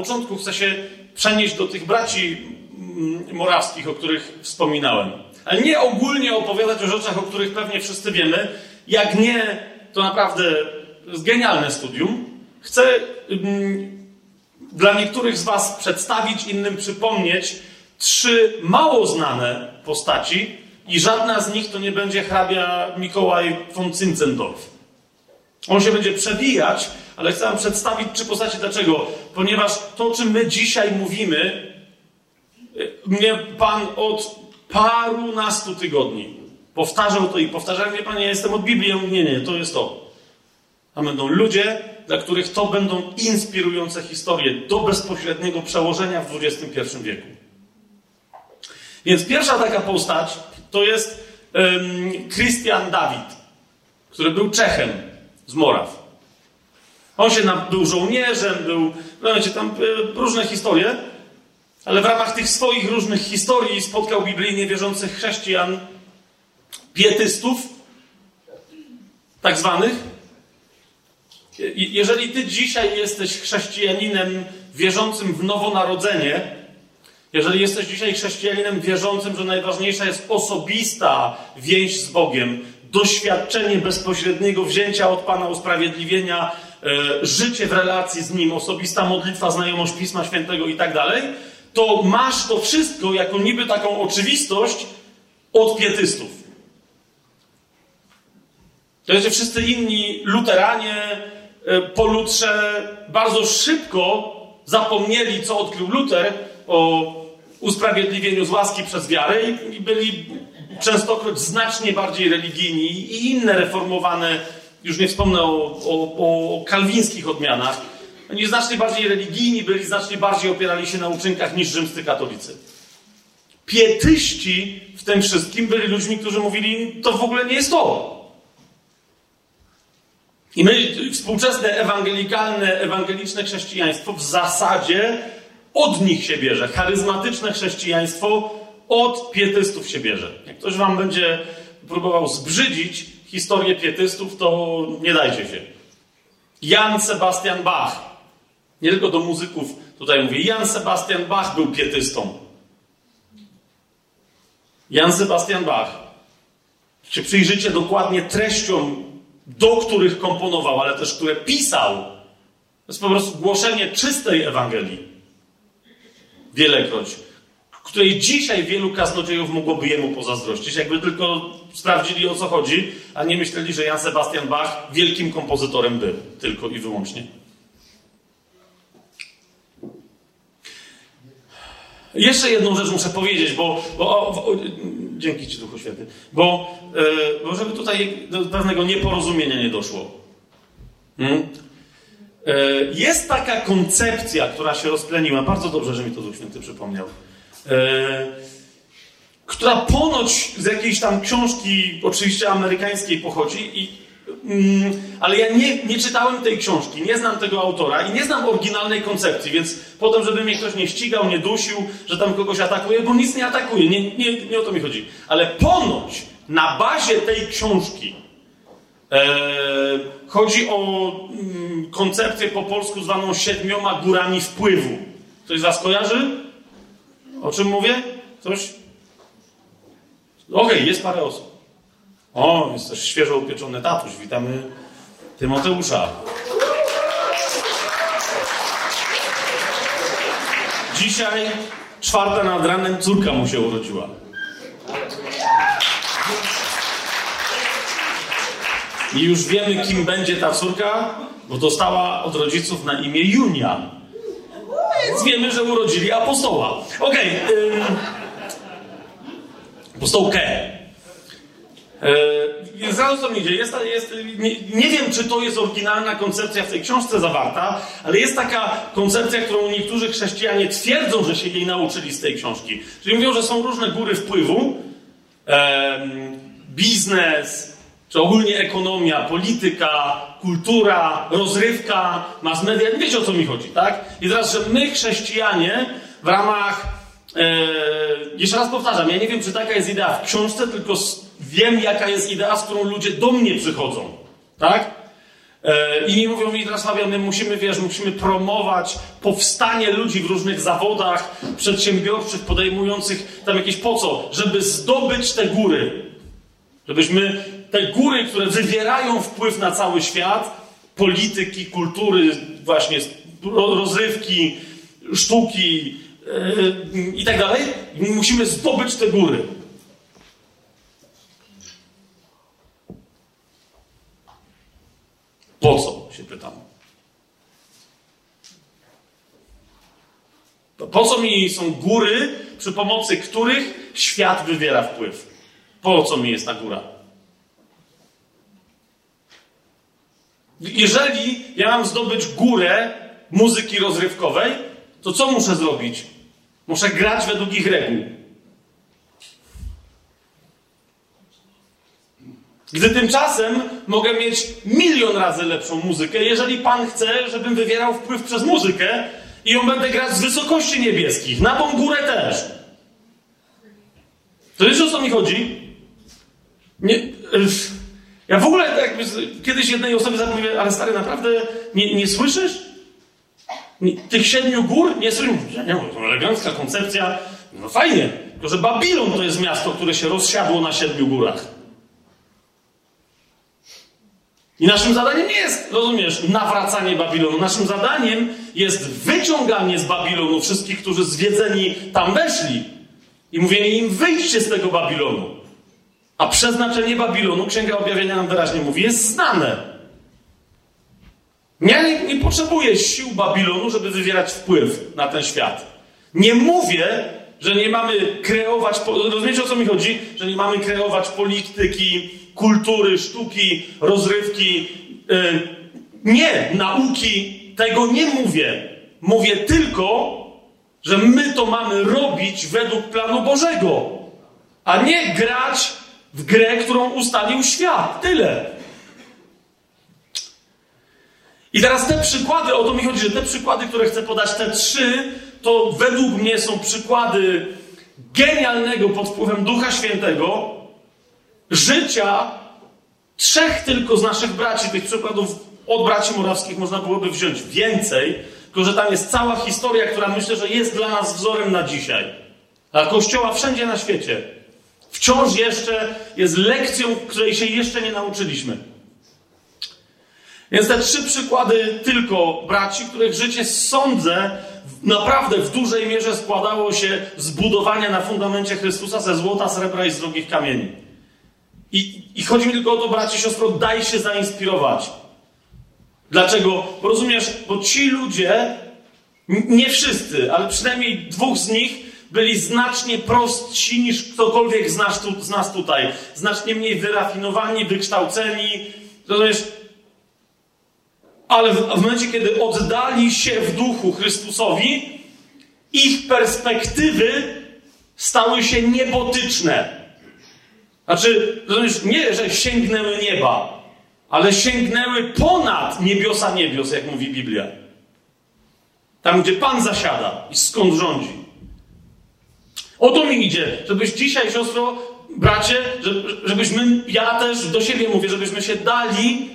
początku chcę się przenieść do tych braci mm, morawskich, o których wspominałem. Ale nie ogólnie opowiadać o rzeczach, o których pewnie wszyscy wiemy. Jak nie, to naprawdę jest genialne studium. Chcę mm, dla niektórych z Was przedstawić, innym przypomnieć trzy mało znane postaci i żadna z nich to nie będzie hrabia Mikołaj von Zinzendorf. On się będzie przewijać, ale chcę Wam przedstawić trzy postaci. Dlaczego? Ponieważ to, o czym my dzisiaj mówimy, y, mnie Pan od paru nastu tygodni powtarzał to i powtarzał. Wie Pan, ja jestem od Biblii. Nie, nie, to jest to. A będą ludzie, dla których to będą inspirujące historie do bezpośredniego przełożenia w XXI wieku. Więc pierwsza taka postać to jest Christian Dawid, który był Czechem z Moraw. On się nam, był żołnierzem, był, no wiecie, tam y, różne historie, ale w ramach tych swoich różnych historii spotkał biblijnie wierzących chrześcijan, pietystów, tak zwanych. Jeżeli ty dzisiaj jesteś chrześcijaninem wierzącym w nowonarodzenie, jeżeli jesteś dzisiaj chrześcijaninem wierzącym, że najważniejsza jest osobista więź z Bogiem, doświadczenie bezpośredniego wzięcia od Pana usprawiedliwienia, e, życie w relacji z Nim, osobista modlitwa, znajomość Pisma Świętego i tak dalej, to masz to wszystko jako niby taką oczywistość od pietystów. To jest, że wszyscy inni luteranie e, po Lutrze bardzo szybko zapomnieli, co odkrył Luter o usprawiedliwieniu z łaski przez wiarę i byli częstokroć znacznie bardziej religijni i inne reformowane, już nie wspomnę o, o, o kalwińskich odmianach, oni znacznie bardziej religijni byli, znacznie bardziej opierali się na uczynkach niż rzymscy katolicy. Pietyści w tym wszystkim byli ludźmi, którzy mówili, to w ogóle nie jest to. I my, współczesne ewangelikalne, ewangeliczne chrześcijaństwo w zasadzie od nich się bierze. Charyzmatyczne chrześcijaństwo od pietystów się bierze. Jak ktoś wam będzie próbował zbrzydzić historię pietystów, to nie dajcie się. Jan Sebastian Bach. Nie tylko do muzyków tutaj mówię. Jan Sebastian Bach był pietystą. Jan Sebastian Bach. Czy przyjrzycie dokładnie treściom, do których komponował, ale też które pisał, to jest po prostu głoszenie czystej Ewangelii. Wielekroć której dzisiaj wielu kaznodziejów mogłoby jemu pozazdrościć, jakby tylko sprawdzili o co chodzi, a nie myśleli, że Jan Sebastian Bach wielkim kompozytorem był, tylko i wyłącznie. Jeszcze jedną rzecz muszę powiedzieć, bo, bo o, o, dzięki Ci Duchu Święty, bo, yy, bo żeby tutaj do pewnego nieporozumienia nie doszło. Hmm? Yy, jest taka koncepcja, która się rozpleniła, bardzo dobrze, że mi to Duch Święty przypomniał która ponoć z jakiejś tam książki, oczywiście amerykańskiej, pochodzi, i, mm, ale ja nie, nie czytałem tej książki, nie znam tego autora i nie znam oryginalnej koncepcji, więc potem, żeby mnie ktoś nie ścigał, nie dusił, że tam kogoś atakuje, bo nic nie atakuje, nie, nie, nie o to mi chodzi. Ale ponoć na bazie tej książki e, chodzi o mm, koncepcję po polsku zwaną siedmioma górami wpływu. Ktoś z Was kojarzy? O czym mówię? Coś? Okej, okay, jest parę osób. O, jest też świeżo upieczony tatuś. Witamy Tymoteusza. Dzisiaj, czwarta nad ranem, córka mu się urodziła. I już wiemy, kim będzie ta córka, bo dostała od rodziców na imię Junia. Więc wiemy, że urodzili apostoła. Okej. Okay, ym, apostołkę. Yy, zaraz to idzie. Jest, jest, nie, nie, wiem, czy to jest oryginalna koncepcja w tej książce zawarta, ale jest taka koncepcja, którą niektórzy chrześcijanie twierdzą, że się jej nauczyli z tej książki. Czyli mówią, że są różne góry wpływu. Yy, biznes, czy ogólnie ekonomia, polityka, kultura, rozrywka, mass media, wiecie o co mi chodzi, tak? I teraz, że my chrześcijanie w ramach, e, jeszcze raz powtarzam, ja nie wiem, czy taka jest idea w książce, tylko wiem, jaka jest idea, z którą ludzie do mnie przychodzą, tak? E, I mówią mi teraz, my musimy, wiesz, musimy promować powstanie ludzi w różnych zawodach przedsiębiorczych, podejmujących tam jakieś po co? Żeby zdobyć te góry. Żebyśmy te góry, które wywierają wpływ na cały świat, polityki, kultury, właśnie rozrywki, sztuki yy, i tak dalej, musimy zdobyć te góry. Po co, się pytam. Po co mi są góry, przy pomocy których świat wywiera wpływ? Po co mi jest ta góra? Jeżeli ja mam zdobyć górę muzyki rozrywkowej, to co muszę zrobić? Muszę grać według ich reguł. Gdy tymczasem mogę mieć milion razy lepszą muzykę, jeżeli Pan chce, żebym wywierał wpływ przez muzykę i ją będę grać z wysokości niebieskich, na tą górę też. To wiesz o co mi chodzi? Nie, ja w ogóle kiedyś jednej osobie zapomniałem, ale stary, naprawdę nie, nie słyszysz? Nie, tych siedmiu gór? Nie słyszysz? Nie, to elegancka koncepcja. No fajnie, tylko że Babilon to jest miasto, które się rozsiadło na siedmiu górach. I naszym zadaniem nie jest, rozumiesz, nawracanie Babilonu. Naszym zadaniem jest wyciąganie z Babilonu wszystkich, którzy zwiedzeni tam weszli. I mówienie im, wyjście z tego Babilonu. A przeznaczenie Babilonu, Księga Objawienia nam wyraźnie mówi, jest znane. Ja nie, nie potrzebuję sił Babilonu, żeby wywierać wpływ na ten świat. Nie mówię, że nie mamy kreować, rozumiecie o co mi chodzi? Że nie mamy kreować polityki, kultury, sztuki, rozrywki, yy, nie, nauki. Tego nie mówię. Mówię tylko, że my to mamy robić według planu Bożego, a nie grać w grę, którą ustalił świat. Tyle. I teraz te przykłady, o to mi chodzi, że te przykłady, które chcę podać, te trzy, to według mnie są przykłady genialnego pod wpływem Ducha Świętego życia trzech tylko z naszych braci. Tych przykładów od braci morawskich można byłoby wziąć więcej, tylko że tam jest cała historia, która myślę, że jest dla nas wzorem na dzisiaj. Dla Kościoła wszędzie na świecie. Wciąż jeszcze jest lekcją, której się jeszcze nie nauczyliśmy. Więc te trzy przykłady tylko braci, których życie sądzę naprawdę w dużej mierze składało się z budowania na fundamencie Chrystusa ze złota, srebra i z drogich kamieni. I, I chodzi mi tylko o to, braci i siostro, daj się zainspirować. Dlaczego? Bo rozumiesz, bo ci ludzie, nie wszyscy, ale przynajmniej dwóch z nich byli znacznie prostsi niż ktokolwiek z nas, tu, z nas tutaj. Znacznie mniej wyrafinowani, wykształceni. Rozumiesz? Ale w, w momencie, kiedy oddali się w duchu Chrystusowi, ich perspektywy stały się niebotyczne. Znaczy, rozumiesz, nie, że sięgnęły nieba, ale sięgnęły ponad niebiosa niebios, jak mówi Biblia. Tam, gdzie Pan zasiada i skąd rządzi. O to mi idzie, żebyś dzisiaj, siostro, bracie, żebyśmy, ja też do siebie mówię, żebyśmy się dali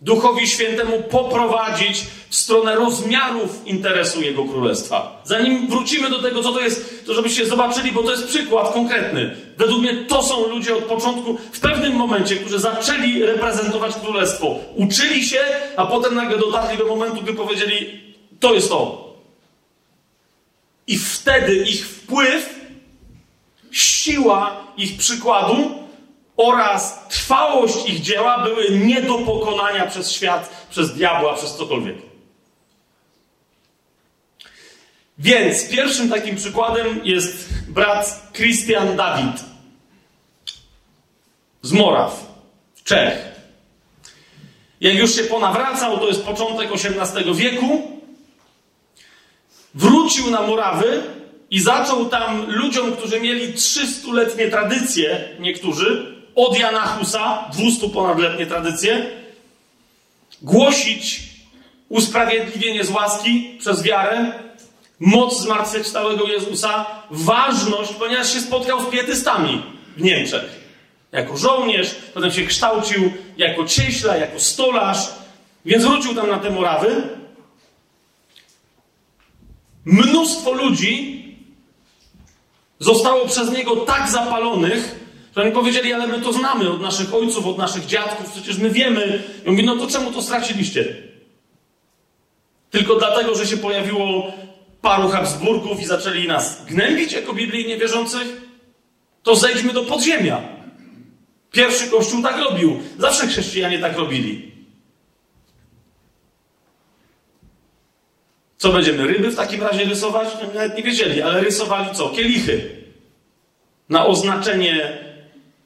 Duchowi Świętemu poprowadzić w stronę rozmiarów interesu Jego Królestwa. Zanim wrócimy do tego, co to jest, to żebyście zobaczyli, bo to jest przykład konkretny. Według mnie to są ludzie od początku, w pewnym momencie, którzy zaczęli reprezentować Królestwo. Uczyli się, a potem nagle dotarli do momentu, gdy powiedzieli, to jest to. I wtedy ich wpływ siła ich przykładu oraz trwałość ich dzieła były nie do pokonania przez świat, przez diabła, przez cokolwiek. Więc pierwszym takim przykładem jest brat Christian Dawid z Moraw, Czech. Jak już się ponawracał, to jest początek XVIII wieku, wrócił na Morawy i zaczął tam ludziom, którzy mieli 300-letnie tradycje, niektórzy, od Jana Husa, 200 ponadletnie tradycje, głosić usprawiedliwienie z łaski przez wiarę, moc zmartwychwstałego Jezusa, ważność, ponieważ się spotkał z pietystami w Niemczech. Jako żołnierz, potem się kształcił jako cieśla, jako stolarz, Więc wrócił tam na te Morawy. Mnóstwo ludzi zostało przez niego tak zapalonych, że oni powiedzieli, ale my to znamy od naszych ojców, od naszych dziadków, przecież my wiemy. I on mówi, no to czemu to straciliście? Tylko dlatego, że się pojawiło paru Habsburgów i zaczęli nas gnębić jako biblijnie wierzących? To zejdźmy do podziemia. Pierwszy kościół tak robił. Zawsze chrześcijanie tak robili. Co będziemy ryby w takim razie rysować? No, nawet nie wiedzieli, ale rysowali co? Kielichy. Na oznaczenie.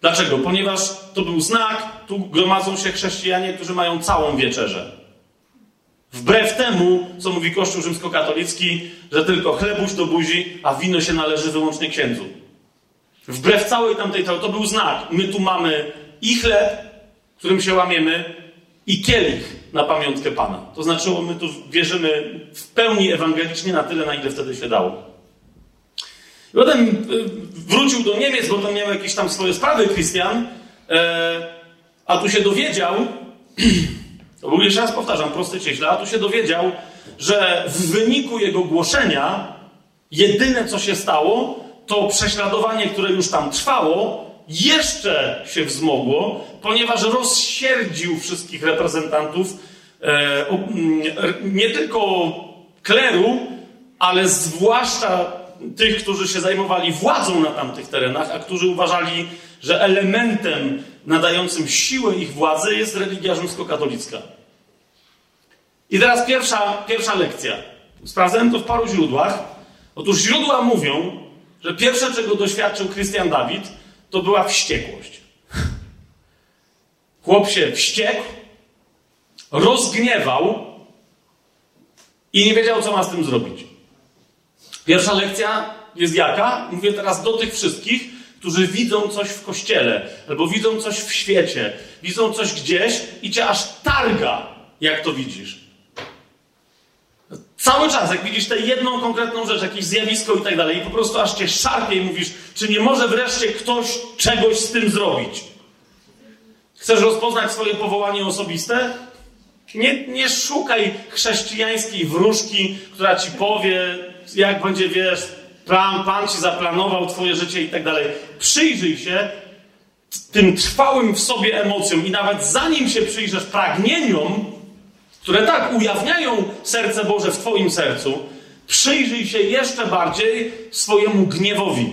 Dlaczego? Ponieważ to był znak, tu gromadzą się chrześcijanie, którzy mają całą wieczerzę. Wbrew temu, co mówi Kościół rzymskokatolicki, że tylko chlebuś do buzi, a wino się należy wyłącznie księdzu. Wbrew całej tamtej to był znak. My tu mamy i chleb, którym się łamiemy, i kielich na pamiątkę Pana. To znaczy, my tu wierzymy w pełni ewangelicznie na tyle, na ile wtedy się dało. I potem y, wrócił do Niemiec, bo tam miał jakieś tam swoje sprawy, Christian, e, a tu się dowiedział, to był jeszcze raz powtarzam, prosty cieśle, a tu się dowiedział, że w wyniku jego głoszenia jedyne co się stało, to prześladowanie, które już tam trwało, jeszcze się wzmogło, ponieważ rozsierdził wszystkich reprezentantów e, nie tylko kleru, ale zwłaszcza tych, którzy się zajmowali władzą na tamtych terenach, a którzy uważali, że elementem nadającym siłę ich władzy jest religia rzymskokatolicka. I teraz pierwsza, pierwsza lekcja. Sprawdzałem to w paru źródłach. Otóż źródła mówią, że pierwsze, czego doświadczył Krystian Dawid, to była wściekłość. Chłop się wściekł, rozgniewał i nie wiedział, co ma z tym zrobić. Pierwsza lekcja jest jaka? Mówię teraz do tych wszystkich, którzy widzą coś w kościele, albo widzą coś w świecie, widzą coś gdzieś i cię aż targa, jak to widzisz. Cały czas, jak widzisz tę jedną konkretną rzecz, jakieś zjawisko i tak dalej, i po prostu aż cię szarpie i mówisz, czy nie może wreszcie ktoś czegoś z tym zrobić? Chcesz rozpoznać swoje powołanie osobiste? Nie, nie szukaj chrześcijańskiej wróżki, która ci powie, jak będzie, wiesz, plan, Pan ci zaplanował twoje życie i tak dalej. Przyjrzyj się tym trwałym w sobie emocjom i nawet zanim się przyjrzysz pragnieniom, które tak ujawniają serce Boże w Twoim sercu, przyjrzyj się jeszcze bardziej swojemu gniewowi.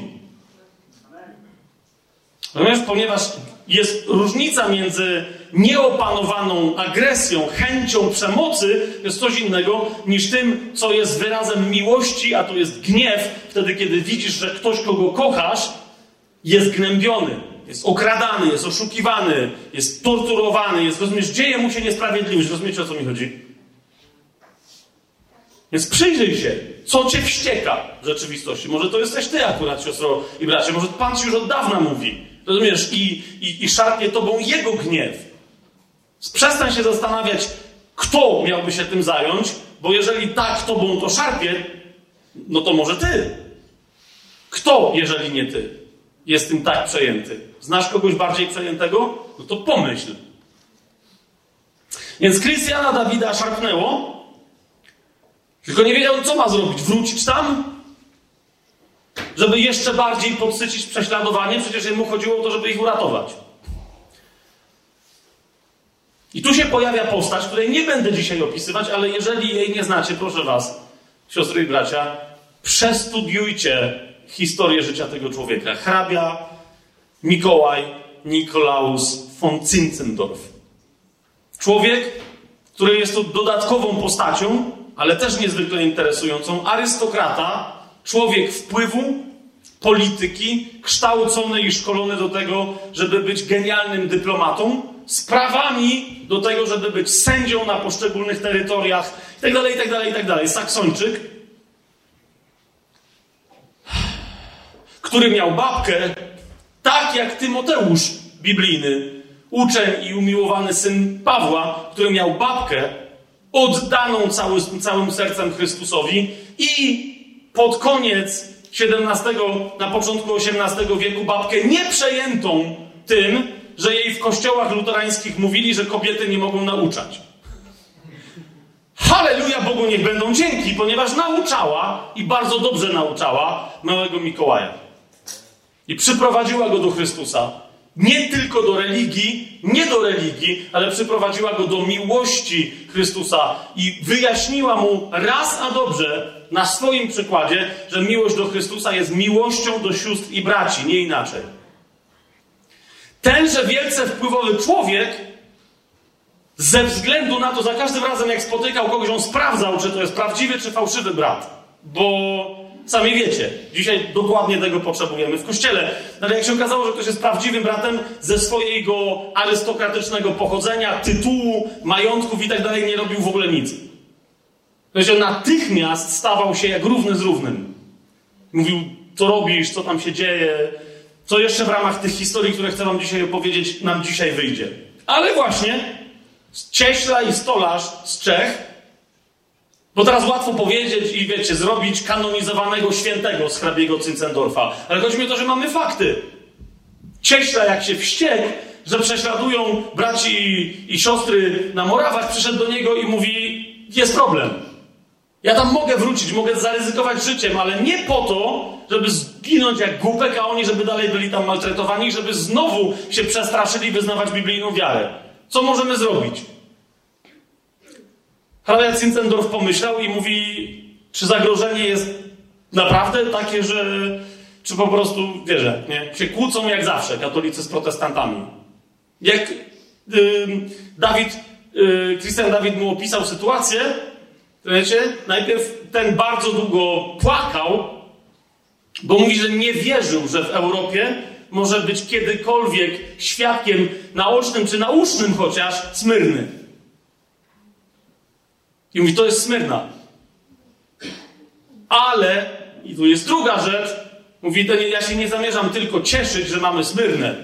Natomiast ponieważ jest różnica między nieopanowaną agresją, chęcią przemocy, jest coś innego niż tym, co jest wyrazem miłości, a to jest gniew, wtedy kiedy widzisz, że ktoś, kogo kochasz, jest gnębiony, jest okradany, jest oszukiwany, jest torturowany, jest, rozumiesz, dzieje mu się niesprawiedliwość. Rozumiecie, o co mi chodzi? Więc przyjrzyj się, co cię wścieka w rzeczywistości. Może to jesteś ty akurat, siostro i bracie. Może Pan ci już od dawna mówi. Rozumiesz? I, i, i szarpie tobą jego gniew. Przestań się zastanawiać, kto miałby się tym zająć, bo jeżeli tak tobą to szarpie, no to może ty. Kto, jeżeli nie ty, jest tym tak przejęty? Znasz kogoś bardziej przejętego? No to pomyśl. Więc Krystiana Dawida szarpnęło, tylko nie wiedział, co ma zrobić. Wrócić tam? Żeby jeszcze bardziej podsycić prześladowanie? Przecież mu chodziło o to, żeby ich uratować. I tu się pojawia postać, której nie będę dzisiaj opisywać, ale jeżeli jej nie znacie, proszę Was, siostry i bracia, przestudiujcie historię życia tego człowieka. Hrabia Mikołaj Nikolaus von Zinzendorf. Człowiek, który jest tu dodatkową postacią, ale też niezwykle interesującą, arystokrata, człowiek wpływu, polityki, kształcony i szkolony do tego, żeby być genialnym dyplomatą, z prawami do tego, żeby być sędzią na poszczególnych terytoriach itd., itd., itd. Saksończyk, który miał babkę, tak jak Tymoteusz biblijny, uczeń i umiłowany syn Pawła, który miał babkę oddaną cały, całym sercem Chrystusowi i pod koniec XVII, na początku XVIII wieku babkę nieprzejętą tym, że jej w kościołach luterańskich mówili, że kobiety nie mogą nauczać. Bogu niech będą dzięki, ponieważ nauczała i bardzo dobrze nauczała małego Mikołaja. I przyprowadziła go do Chrystusa. Nie tylko do religii, nie do religii, ale przyprowadziła go do miłości Chrystusa i wyjaśniła mu raz a dobrze na swoim przykładzie, że miłość do Chrystusa jest miłością do sióstr i braci, nie inaczej. Tenże wielce wpływowy człowiek, ze względu na to, za każdym razem jak spotykał kogoś, on sprawdzał, czy to jest prawdziwy, czy fałszywy brat. Bo sami wiecie, dzisiaj dokładnie tego potrzebujemy w kościele. Ale jak się okazało, że ktoś jest prawdziwym bratem ze swojego arystokratycznego pochodzenia, tytułu, majątków i tak dalej, nie robił w ogóle nic. To się natychmiast stawał się jak równy z równym. Mówił, co robisz, co tam się dzieje, co jeszcze w ramach tych historii, które chcę wam dzisiaj opowiedzieć, nam dzisiaj wyjdzie. Ale właśnie cieśla i stolarz z Czech, bo teraz łatwo powiedzieć i wiecie, zrobić kanonizowanego świętego z hrabiego Cyncendorfa. Ale chodzi mi o to, że mamy fakty. Cieśla jak się wściekł, że prześladują braci i siostry na Morawach, przyszedł do niego i mówi, jest problem. Ja tam mogę wrócić, mogę zaryzykować życiem, ale nie po to, żeby zginąć jak głupek, a oni, żeby dalej byli tam maltretowani, żeby znowu się przestraszyli wyznawać biblijną wiarę. Co możemy zrobić? Hrabia Zinzendorf pomyślał i mówi, czy zagrożenie jest naprawdę takie, że czy po prostu, wierzę, nie? się kłócą jak zawsze katolicy z protestantami. Jak yy, Dawid, yy, Christian Dawid mu opisał sytuację, to wiecie, najpierw ten bardzo długo płakał, bo mówi, że nie wierzył, że w Europie może być kiedykolwiek świadkiem naocznym czy naucznym chociaż Smyrny. I mówi, to jest Smyrna. Ale, i tu jest druga rzecz, mówi, to ja się nie zamierzam tylko cieszyć, że mamy Smyrnę.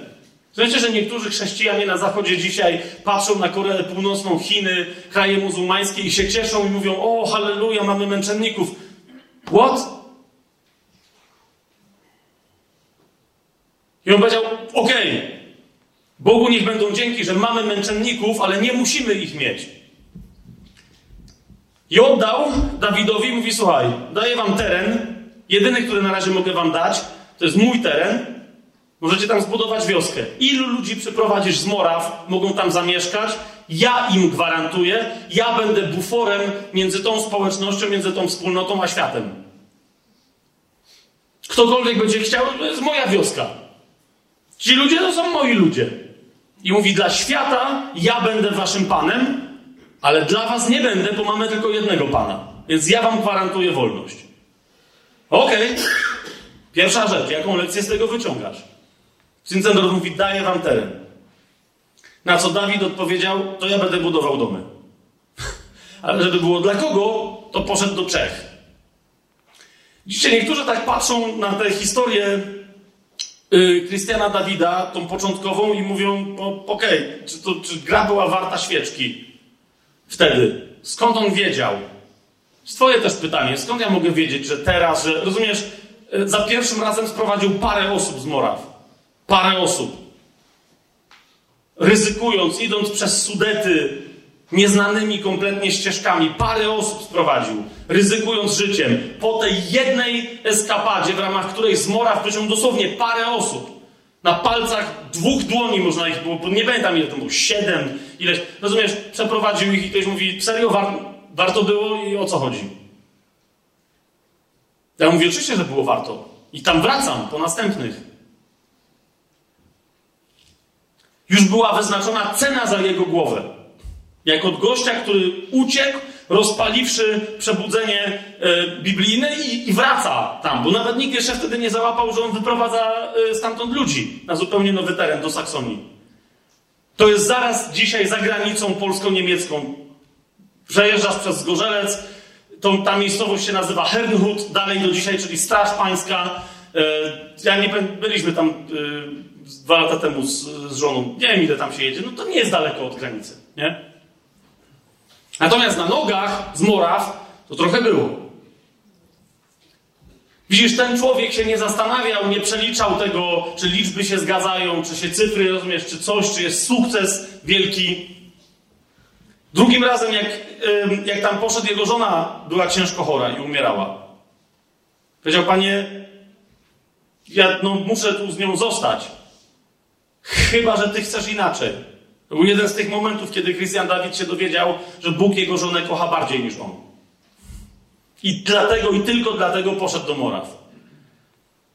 Wiecie, że niektórzy chrześcijanie na zachodzie dzisiaj patrzą na Koreę Północną, Chiny, kraje muzułmańskie i się cieszą i mówią, o halleluja, mamy męczenników. What? I on powiedział: Okej, okay, Bogu niech będą dzięki, że mamy męczenników, ale nie musimy ich mieć. I oddał Dawidowi, mówi: Słuchaj, daję wam teren. Jedyny, który na razie mogę wam dać, to jest mój teren. Możecie tam zbudować wioskę. Ilu ludzi przyprowadzisz z Moraw, mogą tam zamieszkać. Ja im gwarantuję, ja będę buforem między tą społecznością, między tą wspólnotą a światem. Ktokolwiek będzie chciał, to jest moja wioska. Ci ludzie to są moi ludzie. I mówi, dla świata ja będę waszym panem, ale dla was nie będę, bo mamy tylko jednego pana. Więc ja wam gwarantuję wolność. Okej. Okay. Pierwsza rzecz, jaką lekcję z tego wyciągasz? Syncendor mówi, daję wam teren. Na co Dawid odpowiedział, to ja będę budował domy. Ale żeby było dla kogo, to poszedł do Czech. Dzisiaj niektórzy tak patrzą na tę historię Krystiana Dawida, tą początkową, i mówią: Okej, okay, czy, czy gra była warta świeczki wtedy? Skąd on wiedział? Twoje też pytanie, skąd ja mogę wiedzieć, że teraz, że rozumiesz, y, za pierwszym razem sprowadził parę osób z Moraw. Parę osób. Ryzykując, idąc przez Sudety, nieznanymi kompletnie ścieżkami. Parę osób sprowadził, ryzykując życiem. Po tej jednej eskapadzie, w ramach której z Moraw przyszło dosłownie parę osób. Na palcach dwóch dłoni można ich było, nie pamiętam ile to było, siedem, ileś. Rozumiesz, przeprowadził ich i ktoś mówi, serio, war, warto było i o co chodzi? Ja mówię, oczywiście, że było warto. I tam wracam po następnych. Już była wyznaczona cena za jego głowę. Jak od gościa, który uciekł, rozpaliwszy przebudzenie e, biblijne i, i, wraca tam, bo nawet nikt jeszcze wtedy nie załapał, że on wyprowadza e, stamtąd ludzi na zupełnie nowy teren do Saksonii. To jest zaraz dzisiaj za granicą polsko-niemiecką. Przejeżdżasz przez Zgorzelec, ta miejscowość się nazywa Hernhut, dalej do dzisiaj, czyli Straż Pańska. E, ja nie byliśmy tam dwa lata temu z, z żoną. Nie wiem, ile tam się jedzie. No to nie jest daleko od granicy, nie? Natomiast na nogach z Moraw to trochę było. Widzisz, ten człowiek się nie zastanawiał, nie przeliczał tego, czy liczby się zgadzają, czy się cyfry, rozumiesz, czy coś, czy jest sukces wielki. Drugim razem, jak, jak tam poszedł, jego żona była ciężko chora i umierała. Powiedział, panie, ja no, muszę tu z nią zostać. Chyba, że ty chcesz inaczej. To był jeden z tych momentów, kiedy Christian Dawid się dowiedział, że Bóg jego żonę kocha bardziej niż on. I dlatego, i tylko dlatego poszedł do Moraw.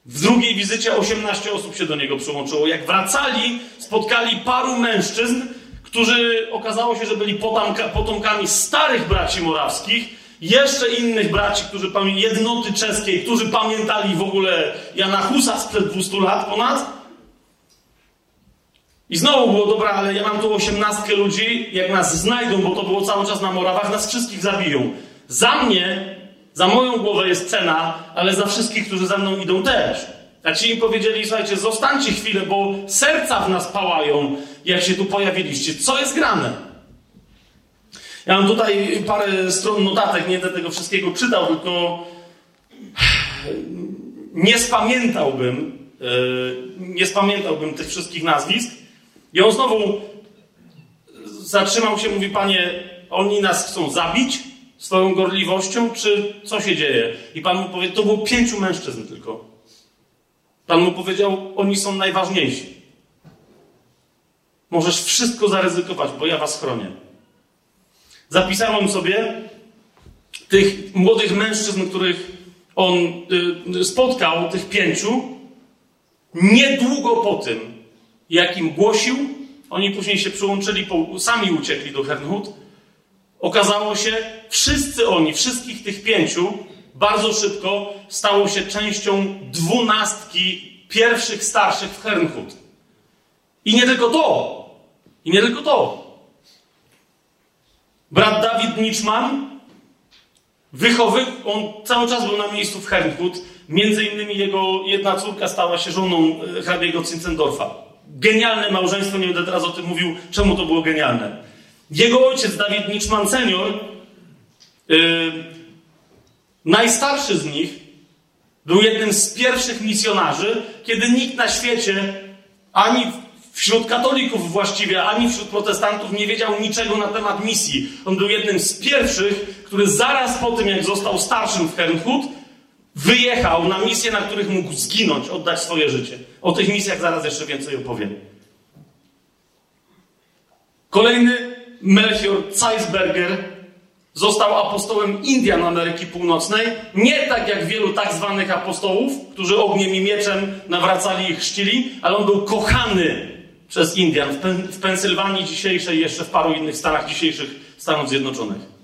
W drugiej wizycie 18 osób się do niego przyłączyło. Jak wracali, spotkali paru mężczyzn, którzy okazało się, że byli potomkami starych braci morawskich, jeszcze innych braci, którzy jednoty czeskiej, którzy pamiętali w ogóle Jana Husa sprzed 200 lat ponad. I znowu było dobra, ale ja mam tu osiemnastkę ludzi, jak nas znajdą, bo to było cały czas na Morawach, nas wszystkich zabiją. Za mnie, za moją głowę jest cena, ale za wszystkich, którzy za mną idą też. A ci im powiedzieli, słuchajcie, zostańcie chwilę, bo serca w nas pałają, jak się tu pojawiliście. Co jest grane? Ja mam tutaj parę stron notatek, nie będę tego wszystkiego czytał, tylko nie spamiętałbym, e, nie spamiętałbym tych wszystkich nazwisk. I on znowu zatrzymał się, mówi, panie, oni nas chcą zabić swoją gorliwością, czy co się dzieje? I pan mu powie, to było pięciu mężczyzn tylko. Pan mu powiedział, oni są najważniejsi. Możesz wszystko zaryzykować, bo ja was chronię. Zapisałem sobie tych młodych mężczyzn, których on y, spotkał, tych pięciu, niedługo po tym, jak im głosił, oni później się przyłączyli, sami uciekli do Hernhut. Okazało się, wszyscy oni, wszystkich tych pięciu, bardzo szybko stało się częścią dwunastki pierwszych starszych w Hernhut. I nie tylko to. I nie tylko to. Brat Dawid Niczman, wychowy, on cały czas był na miejscu w Hernhut. Między innymi jego jedna córka stała się żoną e, hrabiego Cincendorfa. Genialne małżeństwo, nie będę teraz o tym mówił, czemu to było genialne. Jego ojciec, Dawid Niczman senior, yy, najstarszy z nich, był jednym z pierwszych misjonarzy, kiedy nikt na świecie, ani wśród katolików właściwie, ani wśród protestantów nie wiedział niczego na temat misji. On był jednym z pierwszych, który zaraz po tym, jak został starszym w Hernhut, wyjechał na misje, na których mógł zginąć, oddać swoje życie. O tych misjach zaraz jeszcze więcej opowiem. Kolejny Melchior Zeisberger został apostołem Indian Ameryki Północnej, nie tak jak wielu tak zwanych apostołów, którzy ogniem i mieczem nawracali i chrzcili, ale on był kochany przez Indian w, Pen w Pensylwanii dzisiejszej, jeszcze w paru innych stanach dzisiejszych Stanów Zjednoczonych.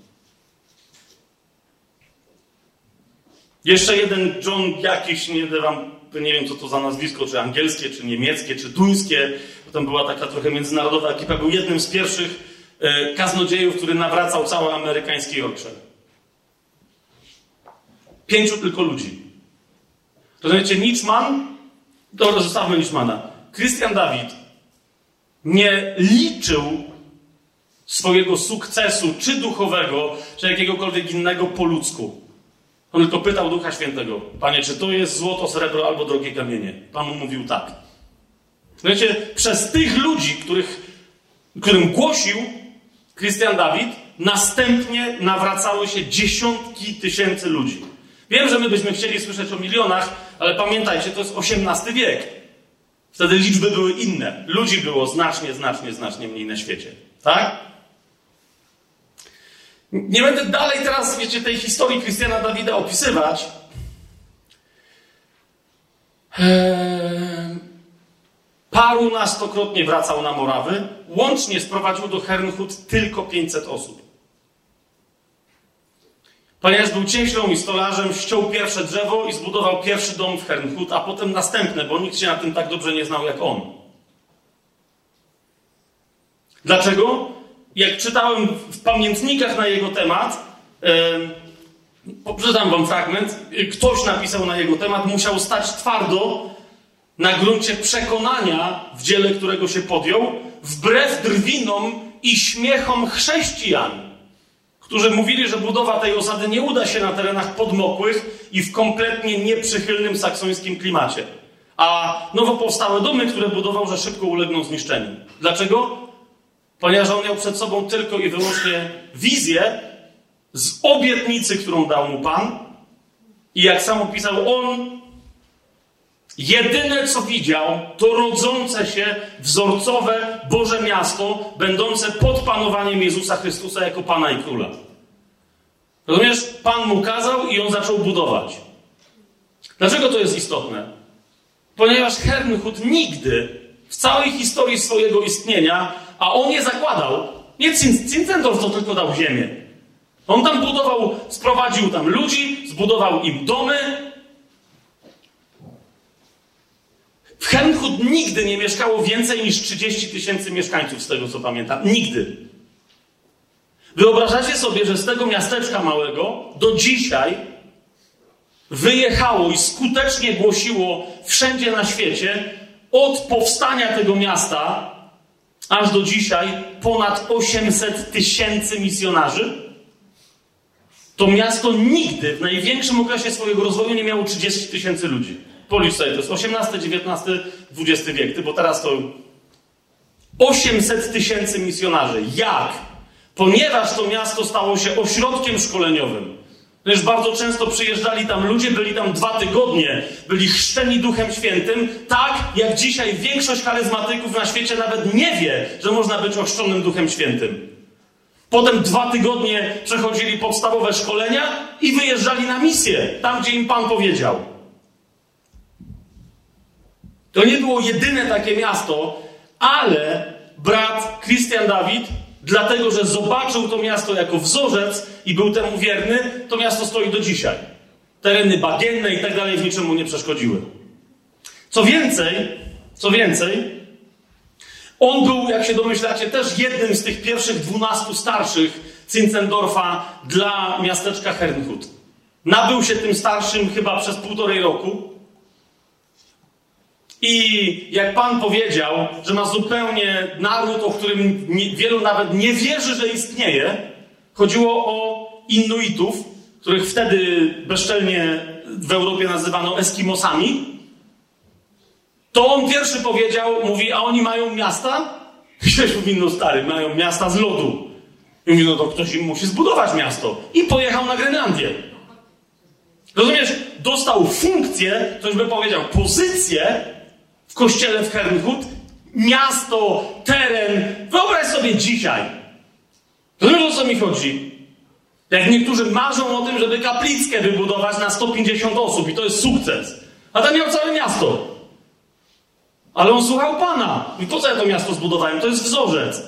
Jeszcze jeden John jakiś, nie, wam, nie wiem co to za nazwisko, czy angielskie, czy niemieckie, czy duńskie, potem była taka trochę międzynarodowa ekipa, był jednym z pierwszych e, kaznodziejów, który nawracał cały amerykański Yorkshire. Pięciu tylko ludzi. Rozumiecie, Niczman, dobra, zostawmy Niczmana. Christian Dawid nie liczył swojego sukcesu, czy duchowego, czy jakiegokolwiek innego po ludzku. On tylko pytał Ducha Świętego, Panie, czy to jest złoto, srebro albo drogie kamienie? Pan mu mówił tak. Wiecie, przez tych ludzi, których, którym głosił Christian Dawid, następnie nawracały się dziesiątki tysięcy ludzi. Wiem, że my byśmy chcieli słyszeć o milionach, ale pamiętajcie, to jest XVIII wiek. Wtedy liczby były inne. Ludzi było znacznie, znacznie, znacznie mniej na świecie. Tak? Nie będę dalej teraz, wiecie, tej historii Krystiana Dawida opisywać. Eee, paru nastokrotnie wracał na Morawy. Łącznie sprowadził do Hernhut tylko 500 osób. Ponieważ był cieślą i stolarzem, ściął pierwsze drzewo i zbudował pierwszy dom w Hernhut, a potem następne, bo nikt się na tym tak dobrze nie znał jak on. Dlaczego? Jak czytałem w pamiętnikach na jego temat, przeczytam wam fragment, ktoś napisał na jego temat, musiał stać twardo na gruncie przekonania w dziele, którego się podjął, wbrew drwinom i śmiechom chrześcijan którzy mówili, że budowa tej osady nie uda się na terenach podmokłych i w kompletnie nieprzychylnym saksońskim klimacie. A nowo powstałe domy, które budował, że szybko ulegną zniszczeniu. Dlaczego? Ponieważ on miał przed sobą tylko i wyłącznie wizję z obietnicy, którą dał mu Pan. I jak sam opisał, on jedyne co widział, to rodzące się wzorcowe Boże miasto, będące pod panowaniem Jezusa Chrystusa jako Pana i Króla. Rozumiesz? Pan mu kazał i on zaczął budować. Dlaczego to jest istotne? Ponieważ Hernhut nigdy w całej historii swojego istnienia, a on je zakładał, nie Cincendorf to tylko dał ziemię. On tam budował, sprowadził tam ludzi, zbudował im domy. W Hernhut nigdy nie mieszkało więcej niż 30 tysięcy mieszkańców, z tego co pamiętam. Nigdy. Wyobrażacie sobie, że z tego miasteczka małego do dzisiaj wyjechało i skutecznie głosiło wszędzie na świecie od powstania tego miasta aż do dzisiaj ponad 800 tysięcy misjonarzy? To miasto nigdy w największym okresie swojego rozwoju nie miało 30 tysięcy ludzi. Policz sobie, to jest 18, 19, 20 wiek, bo teraz to 800 tysięcy misjonarzy. Jak? Ponieważ to miasto stało się ośrodkiem szkoleniowym. Lecz bardzo często przyjeżdżali tam ludzie, byli tam dwa tygodnie, byli chrzczeni Duchem Świętym, tak jak dzisiaj większość charyzmatyków na świecie nawet nie wie, że można być ochrzczonym Duchem Świętym. Potem dwa tygodnie przechodzili podstawowe szkolenia i wyjeżdżali na misję, tam gdzie im Pan powiedział. To nie było jedyne takie miasto, ale brat Christian Dawid dlatego że zobaczył to miasto jako wzorzec i był temu wierny, to miasto stoi do dzisiaj. Tereny bagienne i tak dalej w niczemu nie przeszkodziły. Co więcej, co więcej, on był, jak się domyślacie, też jednym z tych pierwszych dwunastu starszych Zinzendorfa dla miasteczka Hernhut. Nabył się tym starszym chyba przez półtorej roku. I jak Pan powiedział, że ma zupełnie naród, o którym nie, wielu nawet nie wierzy, że istnieje, chodziło o Inuitów, których wtedy bezczelnie w Europie nazywano Eskimosami, to on pierwszy powiedział, mówi, a oni mają miasta? Ktoś mówi, no stary, mają miasta z lodu. I mówi, no to ktoś im musi zbudować miasto. I pojechał na Grenlandię. Rozumiesz? Dostał funkcję, ktoś by powiedział, pozycję kościele w Hernhut, miasto, teren. Wyobraź sobie dzisiaj. Rozumiesz, o co mi chodzi? Jak niektórzy marzą o tym, żeby kaplickę wybudować na 150 osób i to jest sukces. A tam miał całe miasto. Ale on słuchał Pana. I po co ja to miasto zbudowałem? To jest wzorzec.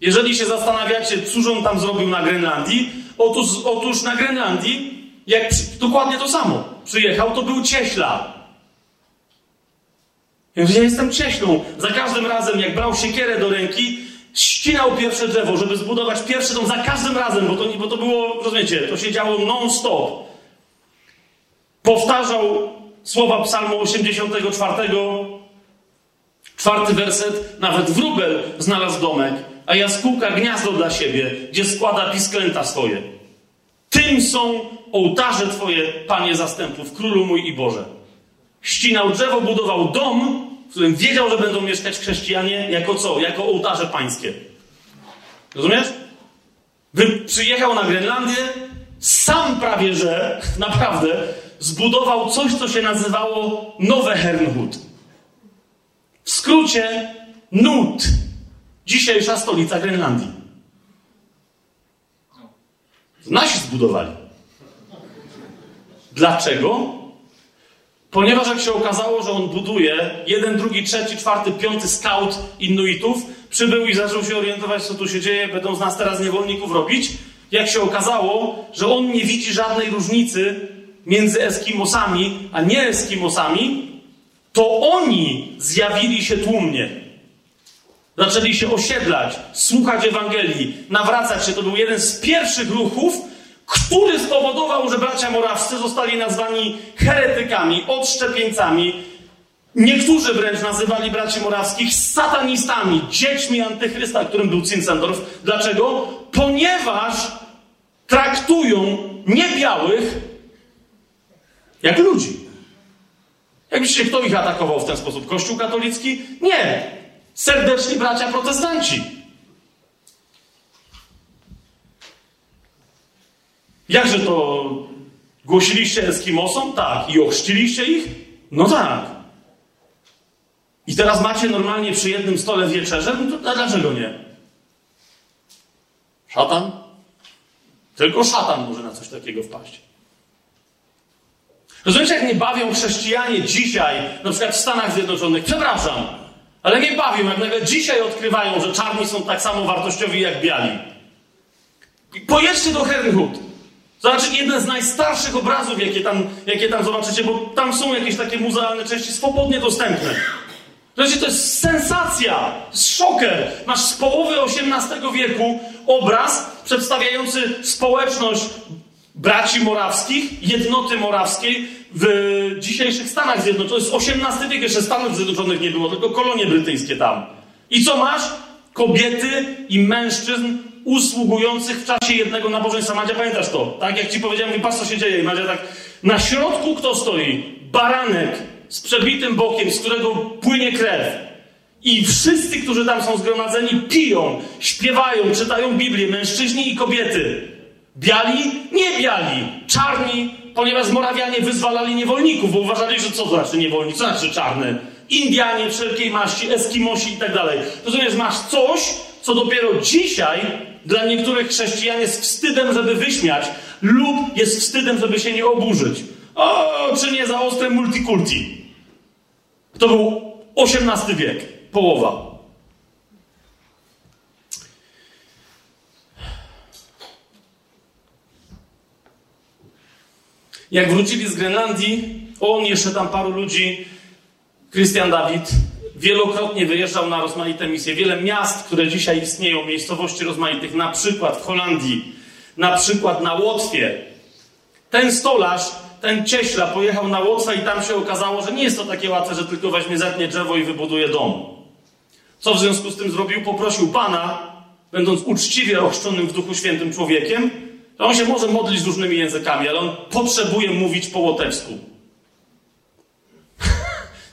Jeżeli się zastanawiacie, cóż on tam zrobił na Grenlandii, otóż, otóż na Grenlandii, jak dokładnie to samo. Przyjechał, to był cieśla. Więc ja jestem cieślą. Za każdym razem, jak brał siekierę do ręki, ścinał pierwsze drzewo, żeby zbudować pierwszy dom. Za każdym razem, bo to, bo to było, rozumiecie, to się działo non-stop. Powtarzał słowa psalmu 84, czwarty werset. Nawet wróbel znalazł domek, a jaskółka gniazdo dla siebie, gdzie składa pisklęta swoje. Tym są ołtarze Twoje, Panie zastępów, Królu mój i Boże. Ścinał drzewo, budował dom, w którym wiedział, że będą mieszkać chrześcijanie jako co? Jako ołtarze pańskie. Rozumiesz? Wy przyjechał na Grenlandię, sam prawie że, naprawdę, zbudował coś, co się nazywało Nowe Hernhut. W skrócie Nut, dzisiejsza stolica Grenlandii. Nasi zbudowali. Dlaczego? Ponieważ jak się okazało, że on buduje, jeden, drugi, trzeci, czwarty, piąty scout Inuitów przybył i zaczął się orientować, co tu się dzieje, będą z nas teraz niewolników robić. Jak się okazało, że on nie widzi żadnej różnicy między Eskimosami a nie Eskimosami, to oni zjawili się tłumnie. Zaczęli się osiedlać, słuchać Ewangelii, nawracać się. To był jeden z pierwszych ruchów, który spowodował, że bracia morawscy zostali nazwani heretykami, odszczepieńcami. Niektórzy wręcz nazywali braci morawskich satanistami, dziećmi antychrysta, którym był Zinzendorf. Dlaczego? Ponieważ traktują niebiałych jak ludzi. Jak myślicie, kto ich atakował w ten sposób? Kościół katolicki? Nie. Serdeczni bracia protestanci. Jakże to głosiliście Eskimosom? Tak. I ochrzciliście ich? No tak. I teraz macie normalnie przy jednym stole wieczerze? No to dlaczego nie? Szatan? Tylko szatan może na coś takiego wpaść. Rozumiecie, jak nie bawią chrześcijanie dzisiaj, na przykład w Stanach Zjednoczonych? Przepraszam, ale nie bawią, jak nagle dzisiaj odkrywają, że czarni są tak samo wartościowi jak biali. Pojedźcie do Herrenhut. Zobaczcie, jeden z najstarszych obrazów, jakie tam, jakie tam zobaczycie, bo tam są jakieś takie muzealne części swobodnie dostępne. Zobaczcie, to jest sensacja, to szoker. Masz z połowy XVIII wieku obraz przedstawiający społeczność braci morawskich, jednoty morawskiej w dzisiejszych Stanach Zjednoczonych. To jest XVIII wiek, jeszcze Stanów Zjednoczonych nie było, tylko kolonie brytyjskie tam. I co masz? Kobiety i mężczyzn usługujących w czasie jednego nabożeństwa. Madzia, pamiętasz to? Tak jak ci powiedziałem, i patrz co się dzieje. I Madzia tak, na środku kto stoi? Baranek z przebitym bokiem, z którego płynie krew. I wszyscy, którzy tam są zgromadzeni, piją, śpiewają, czytają Biblię, mężczyźni i kobiety. Biali? Nie biali. Czarni, ponieważ Morawianie wyzwalali niewolników, bo uważali, że co znaczy niewolnik, co znaczy czarny? Indianie wszelkiej maści, Eskimosi i tak dalej. Rozumiesz, masz coś, co dopiero dzisiaj dla niektórych chrześcijan jest wstydem, żeby wyśmiać, lub jest wstydem, żeby się nie oburzyć. O, czy nie za ostre multikulti. To był XVIII wiek, połowa. Jak wrócili z Grenlandii, on, jeszcze tam paru ludzi, Christian Dawid, wielokrotnie wyjeżdżał na rozmaite misje. Wiele miast, które dzisiaj istnieją, miejscowości rozmaitych, na przykład w Holandii, na przykład na Łotwie. Ten stolarz, ten cieśla pojechał na Łotwę i tam się okazało, że nie jest to takie łatwe, że tylko weźmie zetnie drzewo i wybuduje dom. Co w związku z tym zrobił? Poprosił Pana, będąc uczciwie ochrzczonym w Duchu Świętym człowiekiem, to on się może modlić różnymi językami, ale on potrzebuje mówić po łotewsku.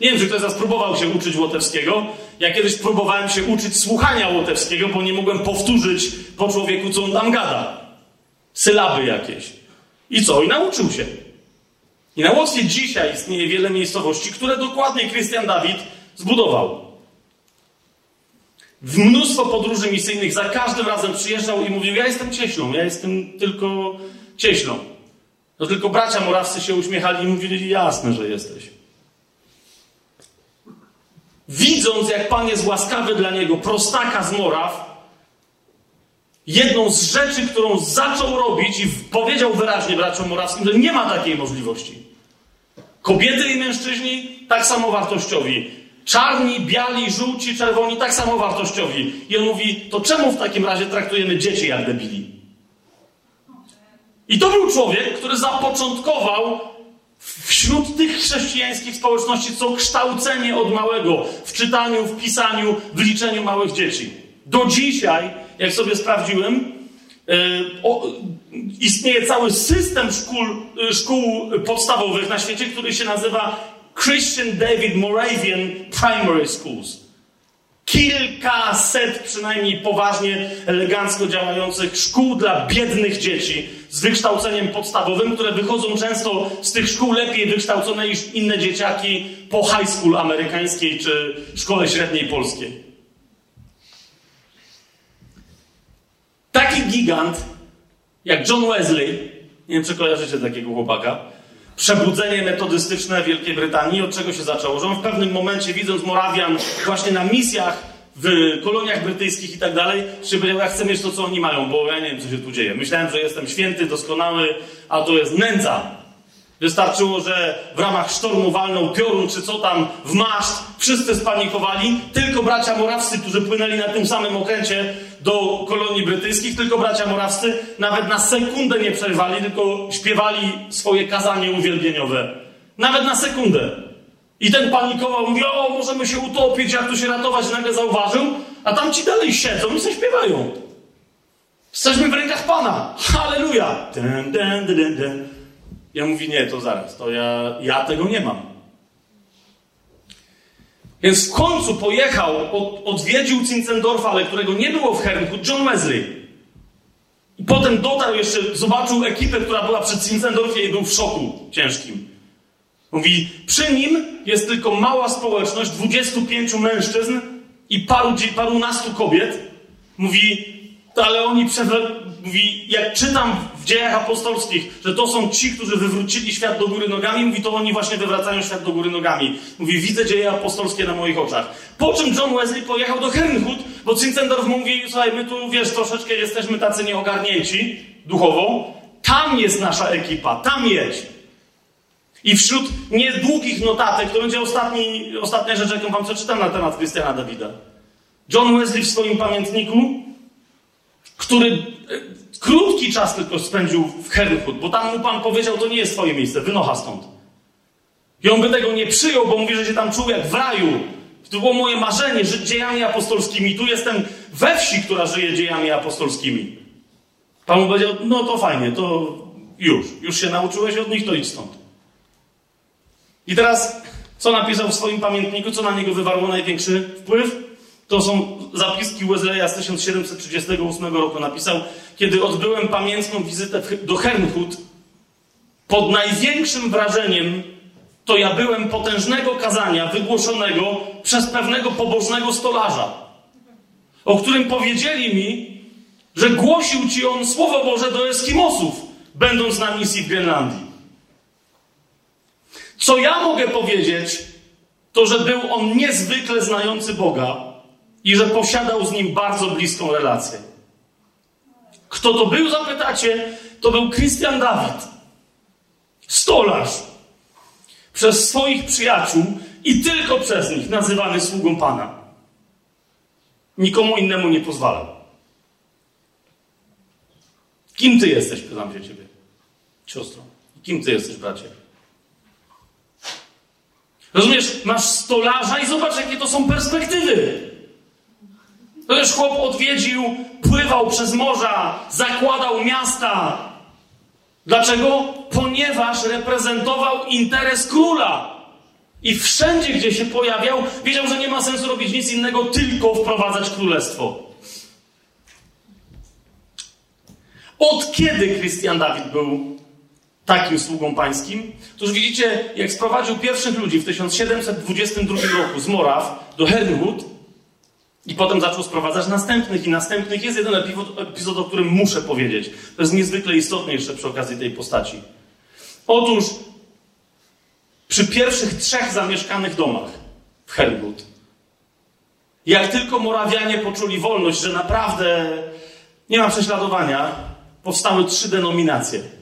Nie wiem, czy ktoś z próbował się uczyć łotewskiego. Ja kiedyś próbowałem się uczyć słuchania łotewskiego, bo nie mogłem powtórzyć po człowieku, co on tam gada. Sylaby jakieś. I co? I nauczył się. I na Łotwie dzisiaj istnieje wiele miejscowości, które dokładnie Christian Dawid zbudował. W mnóstwo podróży misyjnych za każdym razem przyjeżdżał i mówił: Ja jestem cieślą, ja jestem tylko cieślą. No tylko bracia morawscy się uśmiechali i mówili: Jasne, że jesteś. Widząc, jak Pan jest łaskawy dla niego, prostaka z Moraw, jedną z rzeczy, którą zaczął robić i powiedział wyraźnie braciom morawskim, że nie ma takiej możliwości. Kobiety i mężczyźni tak samo wartościowi. Czarni, biali, żółci, czerwoni tak samo wartościowi. I on mówi, to czemu w takim razie traktujemy dzieci jak debili? I to był człowiek, który zapoczątkował wśród tych chrześcijańskich społeczności co kształcenie od małego w czytaniu, w pisaniu, w liczeniu małych dzieci. Do dzisiaj, jak sobie sprawdziłem, e, istnieje cały system szkół, szkół podstawowych na świecie, który się nazywa Christian David Moravian Primary Schools. Kilkaset przynajmniej poważnie, elegancko działających szkół dla biednych dzieci z wykształceniem podstawowym, które wychodzą często z tych szkół lepiej wykształcone niż inne dzieciaki po high school amerykańskiej czy szkole średniej polskiej. Taki gigant jak John Wesley, nie wiem czy kojarzycie takiego chłopaka, przebudzenie metodystyczne Wielkiej Brytanii, od czego się zaczęło? Że on w pewnym momencie, widząc Morawian właśnie na misjach w koloniach brytyjskich i tak dalej, powiedział, ja chcę mieć to, co oni mają, bo ja nie wiem, co się tu dzieje. Myślałem, że jestem święty, doskonały, a to jest nędza. Wystarczyło, że w ramach sztormu walnął piorun, czy co tam, w maszt, wszyscy spanikowali, tylko bracia morawscy, którzy płynęli na tym samym okręcie do kolonii brytyjskich, tylko bracia morawscy nawet na sekundę nie przerwali, tylko śpiewali swoje kazanie uwielbieniowe. Nawet na sekundę. I ten panikował, mówi, o, możemy się utopić, jak tu się ratować, nagle zauważył, a tam ci dalej siedzą i śpiewają. Jesteśmy w rękach Pana. Halleluja. Ja mówię, nie, to zaraz, to ja, ja tego nie mam. Więc w końcu pojechał, od, odwiedził Zinzendorfa, ale którego nie było w Herrenhut, John Wesley. I potem dotarł jeszcze, zobaczył ekipę, która była przy Zinzendorfie i był w szoku ciężkim. Mówi, przy nim jest tylko mała społeczność, 25 mężczyzn i paru, parunastu kobiet. Mówi, ale oni mówi, jak czytam w dziejach apostolskich, że to są ci, którzy wywrócili świat do góry nogami, mówi, to oni właśnie wywracają świat do góry nogami. Mówi, widzę dzieje apostolskie na moich oczach. Po czym John Wesley pojechał do Herrnhut, bo Zinzendorf mówi, słuchaj, my tu, wiesz, troszeczkę jesteśmy tacy nieogarnięci duchowo. Tam jest nasza ekipa, tam jedź. I wśród niedługich notatek, to będzie ostatni, ostatnia rzecz, jaką wam przeczytam na temat Krystiana Dawida. John Wesley w swoim pamiętniku, który e, krótki czas tylko spędził w Herrnhut, bo tam mu pan powiedział, to nie jest twoje miejsce, wynocha stąd. I on by tego nie przyjął, bo mówi, że się tam czuł jak w raju. To było moje marzenie, żyć dziejami apostolskimi. Tu jestem we wsi, która żyje dziejami apostolskimi. Pan mu powiedział, no to fajnie, to już. Już się nauczyłeś od nich, to idź stąd. I teraz, co napisał w swoim pamiętniku, co na niego wywarło największy wpływ? To są zapiski Wesleya z 1738 roku. Napisał, kiedy odbyłem pamiętną wizytę do Herrnhut, pod największym wrażeniem to ja byłem potężnego kazania wygłoszonego przez pewnego pobożnego stolarza, o którym powiedzieli mi, że głosił ci on Słowo Boże do Eskimosów, będąc na misji w Grenlandii. Co ja mogę powiedzieć, to że był on niezwykle znający Boga i że posiadał z nim bardzo bliską relację. Kto to był, zapytacie? To był Christian Dawid, stolarz, przez swoich przyjaciół i tylko przez nich nazywany sługą Pana. Nikomu innemu nie pozwalał. Kim ty jesteś, pytam się ciebie, siostro? Kim ty jesteś, bracie? Rozumiesz, masz stolarza i zobacz, jakie to są perspektywy. To już chłop odwiedził, pływał przez morza, zakładał miasta. Dlaczego? Ponieważ reprezentował interes króla. I wszędzie, gdzie się pojawiał, wiedział, że nie ma sensu robić nic innego, tylko wprowadzać królestwo. Od kiedy Christian Dawid był takim sługą pańskim? Toż widzicie, jak sprowadził pierwszych ludzi w 1722 roku z Moraw do Herrnhut i potem zaczął sprowadzać następnych i następnych. Jest jeden epizod, o którym muszę powiedzieć. To jest niezwykle istotne jeszcze przy okazji tej postaci. Otóż przy pierwszych trzech zamieszkanych domach w Herrnhut, jak tylko Morawianie poczuli wolność, że naprawdę nie ma prześladowania, powstały trzy denominacje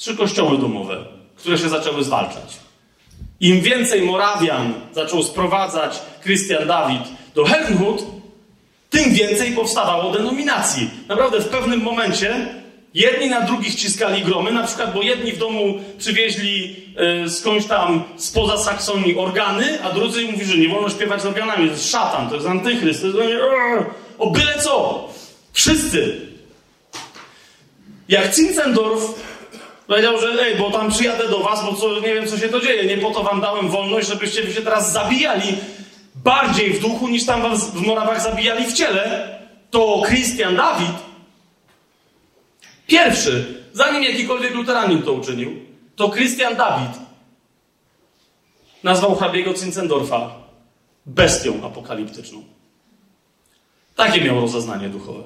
trzy kościoły domowe, które się zaczęły zwalczać. Im więcej Morawian zaczął sprowadzać Christian Dawid do Herrnhut, tym więcej powstawało denominacji. Naprawdę w pewnym momencie jedni na drugich ciskali gromy, na przykład, bo jedni w domu przywieźli y, skądś tam spoza Saksonii organy, a drudzy mówi, że nie wolno śpiewać z organami. To jest szatan, to jest antychryst, to jest o byle co. Wszyscy. Jak Zinzendorf Powiedział, że ej, bo tam przyjadę do was, bo co, nie wiem, co się to dzieje. Nie po to wam dałem wolność, żebyście się teraz zabijali bardziej w duchu, niż tam was w Morawach zabijali w ciele. To Christian Dawid pierwszy, zanim jakikolwiek luteranin to uczynił, to Christian Dawid nazwał hrabiego Zinzendorfa bestią apokaliptyczną. Takie miał rozeznanie duchowe.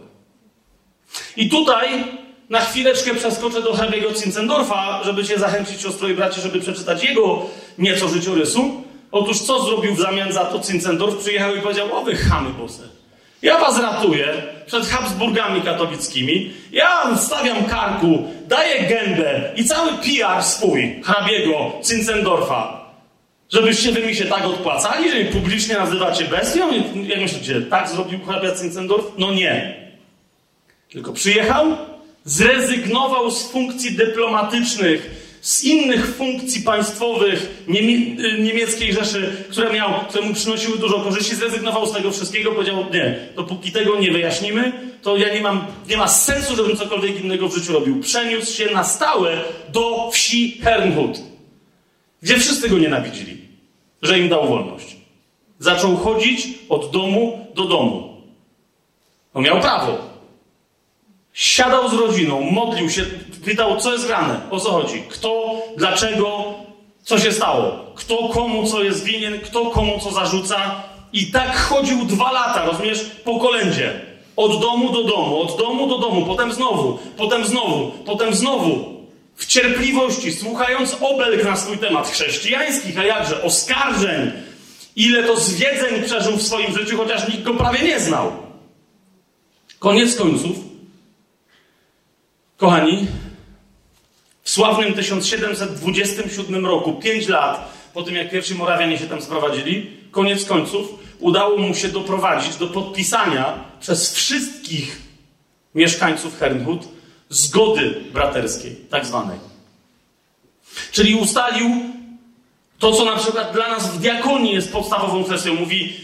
I tutaj na chwileczkę przeskoczę do hrabiego Zinzendorfa, żeby cię zachęcić, siostro i bracie, żeby przeczytać jego nieco życiorysu. Otóż co zrobił w zamian za to Zinzendorf? Przyjechał i powiedział, o wy chamy bose. Ja was ratuję przed Habsburgami katolickimi. Ja stawiam karku, daję gębę i cały PR swój hrabiego Zinzendorfa. Żebyście wy mi się tak odpłacali, że publicznie nazywacie bestią? Jak myślicie, tak zrobił hrabia Zinzendorf? No nie. Tylko przyjechał, zrezygnował z funkcji dyplomatycznych, z innych funkcji państwowych niemie y, niemieckiej Rzeszy, które, miał, które mu przynosiły dużo korzyści, zrezygnował z tego wszystkiego, powiedział, nie, dopóki tego nie wyjaśnimy, to ja nie mam, nie ma sensu, żebym cokolwiek innego w życiu robił. Przeniósł się na stałe do wsi Hernhut, gdzie wszyscy go nienawidzili, że im dał wolność. Zaczął chodzić od domu do domu. On miał prawo. Siadał z rodziną, modlił się, pytał, co jest grane, o co chodzi, kto, dlaczego, co się stało, kto komu co jest winien, kto komu co zarzuca. I tak chodził dwa lata, rozumiesz, po kolędzie. Od domu do domu, od domu do domu, potem znowu, potem znowu, potem znowu. W cierpliwości, słuchając obelg na swój temat chrześcijańskich, a jakże oskarżeń, ile to zwiedzeń przeżył w swoim życiu, chociaż nikt go prawie nie znał. Koniec końców, kochani, w sławnym 1727 roku, pięć lat po tym, jak pierwsi Morawianie się tam sprowadzili, koniec końców udało mu się doprowadzić do podpisania przez wszystkich mieszkańców Hernhut zgody braterskiej, tak zwanej. Czyli ustalił to, co na przykład dla nas w diakonii jest podstawową kwestią. Mówi,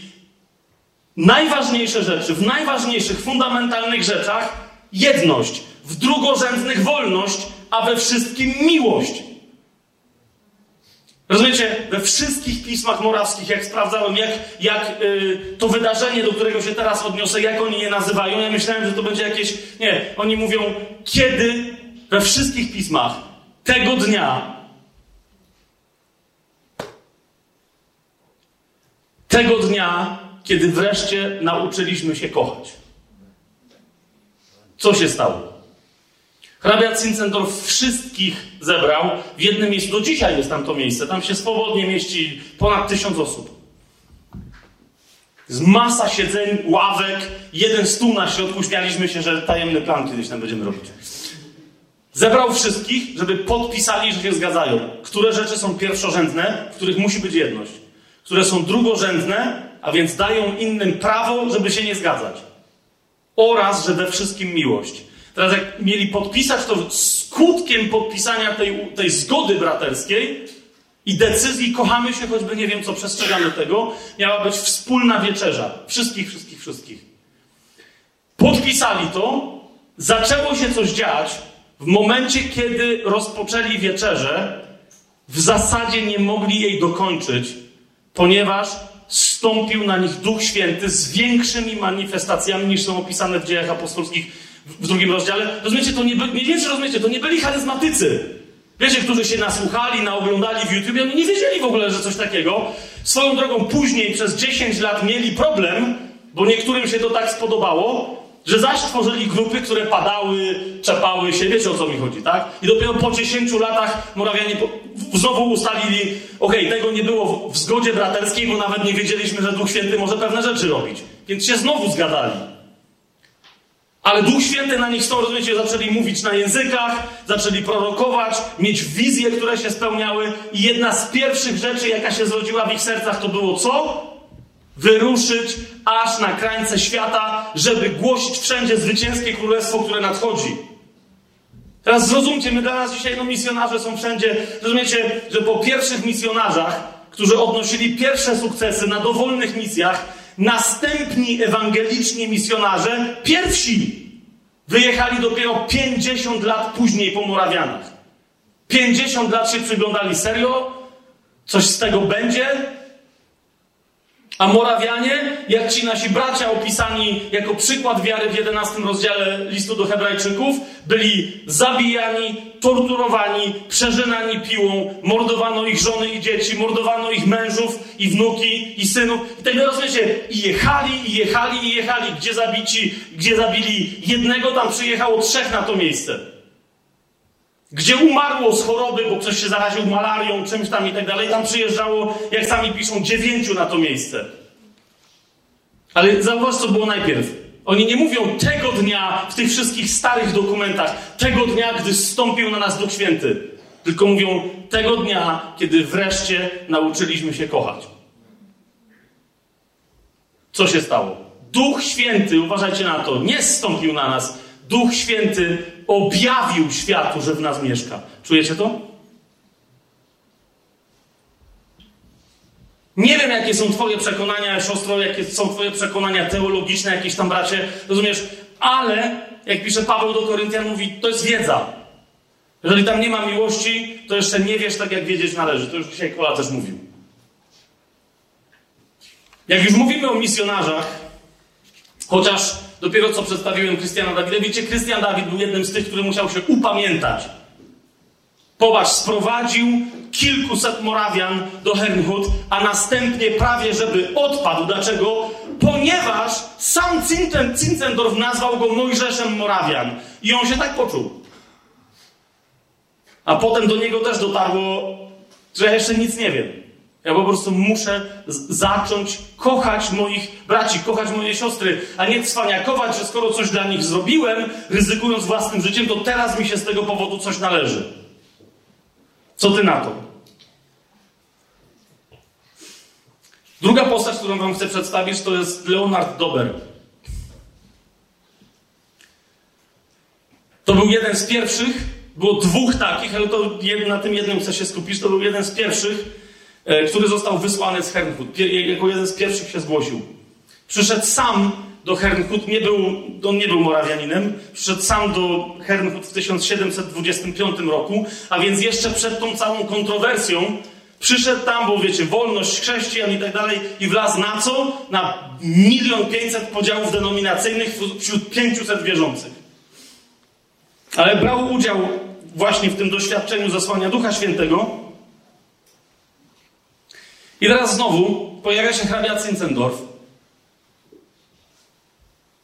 najważniejsze rzeczy, w najważniejszych, fundamentalnych rzeczach jedność, w drugorzędnych wolność, a we wszystkim miłość. Rozumiecie? We wszystkich pismach morawskich, jak sprawdzałem, jak, jak yy, to wydarzenie, do którego się teraz odniosę, jak oni je nazywają, ja myślałem, że to będzie jakieś. Nie, oni mówią, kiedy we wszystkich pismach tego dnia, tego dnia, kiedy wreszcie nauczyliśmy się kochać. Co się stało? Hrabia Zinzendorf wszystkich zebrał w jednym miejscu. Do dzisiaj jest tam to miejsce. Tam się swobodnie mieści ponad tysiąc osób. Z masa siedzeń, ławek, jeden stół na środku. Śmialiśmy się, że tajemny plan kiedyś tam będziemy robić. Zebrał wszystkich, żeby podpisali, że się zgadzają. Które rzeczy są pierwszorzędne, w których musi być jedność. Które są drugorzędne, a więc dają innym prawo, żeby się nie zgadzać. Oraz, że we wszystkim miłość. Teraz jak mieli podpisać, to skutkiem podpisania tej, tej zgody braterskiej i decyzji kochamy się, choćby nie wiem co, przestrzegamy tego, miała być wspólna wieczerza. Wszystkich, wszystkich, wszystkich. Podpisali to, zaczęło się coś dziać w momencie, kiedy rozpoczęli wieczerzę, w zasadzie nie mogli jej dokończyć, ponieważ stąpił na nich Duch Święty z większymi manifestacjami niż są opisane w dziejach apostolskich w drugim rozdziale. Rozumiecie, to nie, by, mniej więcej rozumiecie, to nie byli charyzmatycy. Wiecie, którzy się nasłuchali, naoglądali w YouTube, oni nie wiedzieli w ogóle, że coś takiego. Swoją drogą później przez 10 lat mieli problem, bo niektórym się to tak spodobało, że zaś tworzyli grupy, które padały, czepały się, wiecie o co mi chodzi, tak? I dopiero po 10 latach Morawianie znowu ustalili, okej, okay, tego nie było w zgodzie braterskiej, bo nawet nie wiedzieliśmy, że Duch Święty może pewne rzeczy robić. Więc się znowu zgadali. Ale Duch Święty na nich stąd, rozumiecie, zaczęli mówić na językach, zaczęli prorokować, mieć wizje, które się spełniały i jedna z pierwszych rzeczy, jaka się zrodziła w ich sercach, to było co? Wyruszyć aż na krańce świata, żeby głosić wszędzie zwycięskie królestwo, które nadchodzi. Teraz zrozumcie, my dla nas dzisiaj no, misjonarze są wszędzie. Rozumiecie, że po pierwszych misjonarzach, którzy odnosili pierwsze sukcesy na dowolnych misjach, Następni ewangeliczni misjonarze, pierwsi, wyjechali dopiero 50 lat później po Morawianach. 50 lat się przyglądali serio? Coś z tego będzie? A Morawianie, jak ci nasi bracia opisani jako przykład wiary w 11 rozdziale listu do Hebrajczyków, byli zabijani, torturowani, przeżynani piłą, mordowano ich żony i dzieci, mordowano ich mężów i wnuki i synów. I tego rozumiecie? I jechali, i jechali, i jechali. Gdzie zabici, gdzie zabili jednego, tam przyjechało trzech na to miejsce. Gdzie umarło z choroby, bo ktoś się zaraził malarią, czymś tam i tak dalej, tam przyjeżdżało, jak sami piszą, dziewięciu na to miejsce. Ale zauważ, co było najpierw. Oni nie mówią tego dnia w tych wszystkich starych dokumentach, tego dnia, gdy zstąpił na nas Duch Święty. Tylko mówią tego dnia, kiedy wreszcie nauczyliśmy się kochać. Co się stało? Duch Święty, uważajcie na to, nie zstąpił na nas. Duch Święty objawił światu, że w nas mieszka. Czujecie to? Nie wiem, jakie są Twoje przekonania, siostro, jakie są Twoje przekonania teologiczne, jakieś tam bracie, rozumiesz? Ale, jak pisze Paweł do Koryntian, mówi, to jest wiedza. Jeżeli tam nie ma miłości, to jeszcze nie wiesz tak, jak wiedzieć należy. To już dzisiaj Kola też mówił. Jak już mówimy o misjonarzach, chociaż dopiero co przedstawiłem Krystiana Dawida. Wiecie, Krystian Dawid był jednym z tych, który musiał się upamiętać. Popatrz, sprowadził kilkuset Morawian do Hernhut, a następnie prawie żeby odpadł. Dlaczego? Ponieważ sam Cincendorf nazwał go Mojżeszem Morawian. I on się tak poczuł. A potem do niego też dotarło, że jeszcze nic nie wiem. Ja po prostu muszę zacząć kochać moich braci, kochać moje siostry, a nie cwaniakować, że skoro coś dla nich zrobiłem, ryzykując własnym życiem, to teraz mi się z tego powodu coś należy. Co ty na to? Druga postać, którą wam chcę przedstawić, to jest Leonard Dober. To był jeden z pierwszych, było dwóch takich, ale to na tym jednym chcę się skupić. To był jeden z pierwszych, który został wysłany z Hernhut. Jako jeden z pierwszych się zgłosił. Przyszedł sam do Hernhut, nie był, on nie był Morawianinem, przyszedł sam do Hernhut w 1725 roku, a więc jeszcze przed tą całą kontrowersją przyszedł tam, bo wiecie, wolność chrześcijan i tak dalej i wlazł na co? Na milion pięćset podziałów denominacyjnych wśród 500 wierzących. Ale brał udział właśnie w tym doświadczeniu zasłania Ducha Świętego. I teraz znowu pojawia się hrabia Zinzendorf.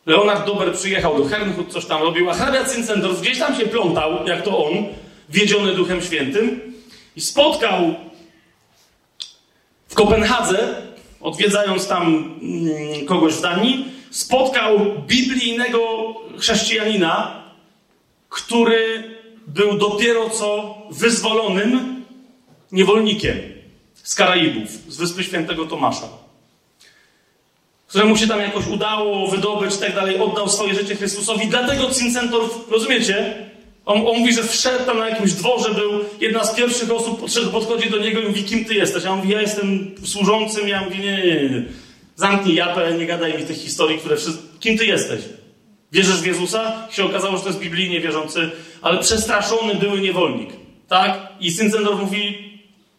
Leonard Dober przyjechał do Hernhut, coś tam robił, a hrabia Zinzendorf gdzieś tam się plątał, jak to on, wiedziony Duchem Świętym, i spotkał w Kopenhadze, odwiedzając tam mm, kogoś w Danii, spotkał biblijnego chrześcijanina, który był dopiero co wyzwolonym niewolnikiem z Karaibów, z Wyspy Świętego Tomasza, któremu się tam jakoś udało wydobyć tak dalej, oddał swoje życie Chrystusowi. Dlatego Cincentor, rozumiecie? On, on, mówi, że wszedł tam na jakimś dworze, był jedna z pierwszych osób, podszedł, podchodzi do niego i mówi, kim ty jesteś? Ja mówi, ja jestem służącym. Ja mówię, nie, nie, nie. Zamknij japę, nie gadaj mi tych historii, które wszyscy... Kim ty jesteś? Wierzysz w Jezusa? Się okazało, że to jest biblijnie wierzący, ale przestraszony były niewolnik. Tak? I syn Zendor mówi,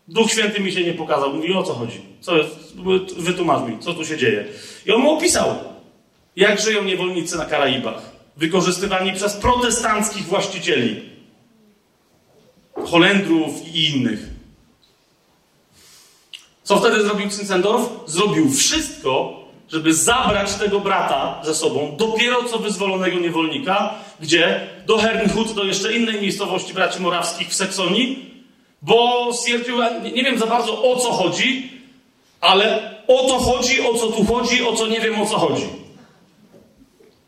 Duch Święty mi się nie pokazał. Mówi, o co chodzi? Co jest? Wytłumacz mi, co tu się dzieje. I on mu opisał, jak żyją niewolnicy na Karaibach. Wykorzystywani przez protestanckich właścicieli. Holendrów i innych. Co wtedy zrobił Zinzendorf? Zrobił wszystko, żeby zabrać tego brata ze sobą, dopiero co wyzwolonego niewolnika, gdzie? Do Hernhut, do jeszcze innej miejscowości braci morawskich w Seksonii, bo stwierdził, nie wiem za bardzo o co chodzi, ale o to chodzi, o co tu chodzi, o co nie wiem o co chodzi.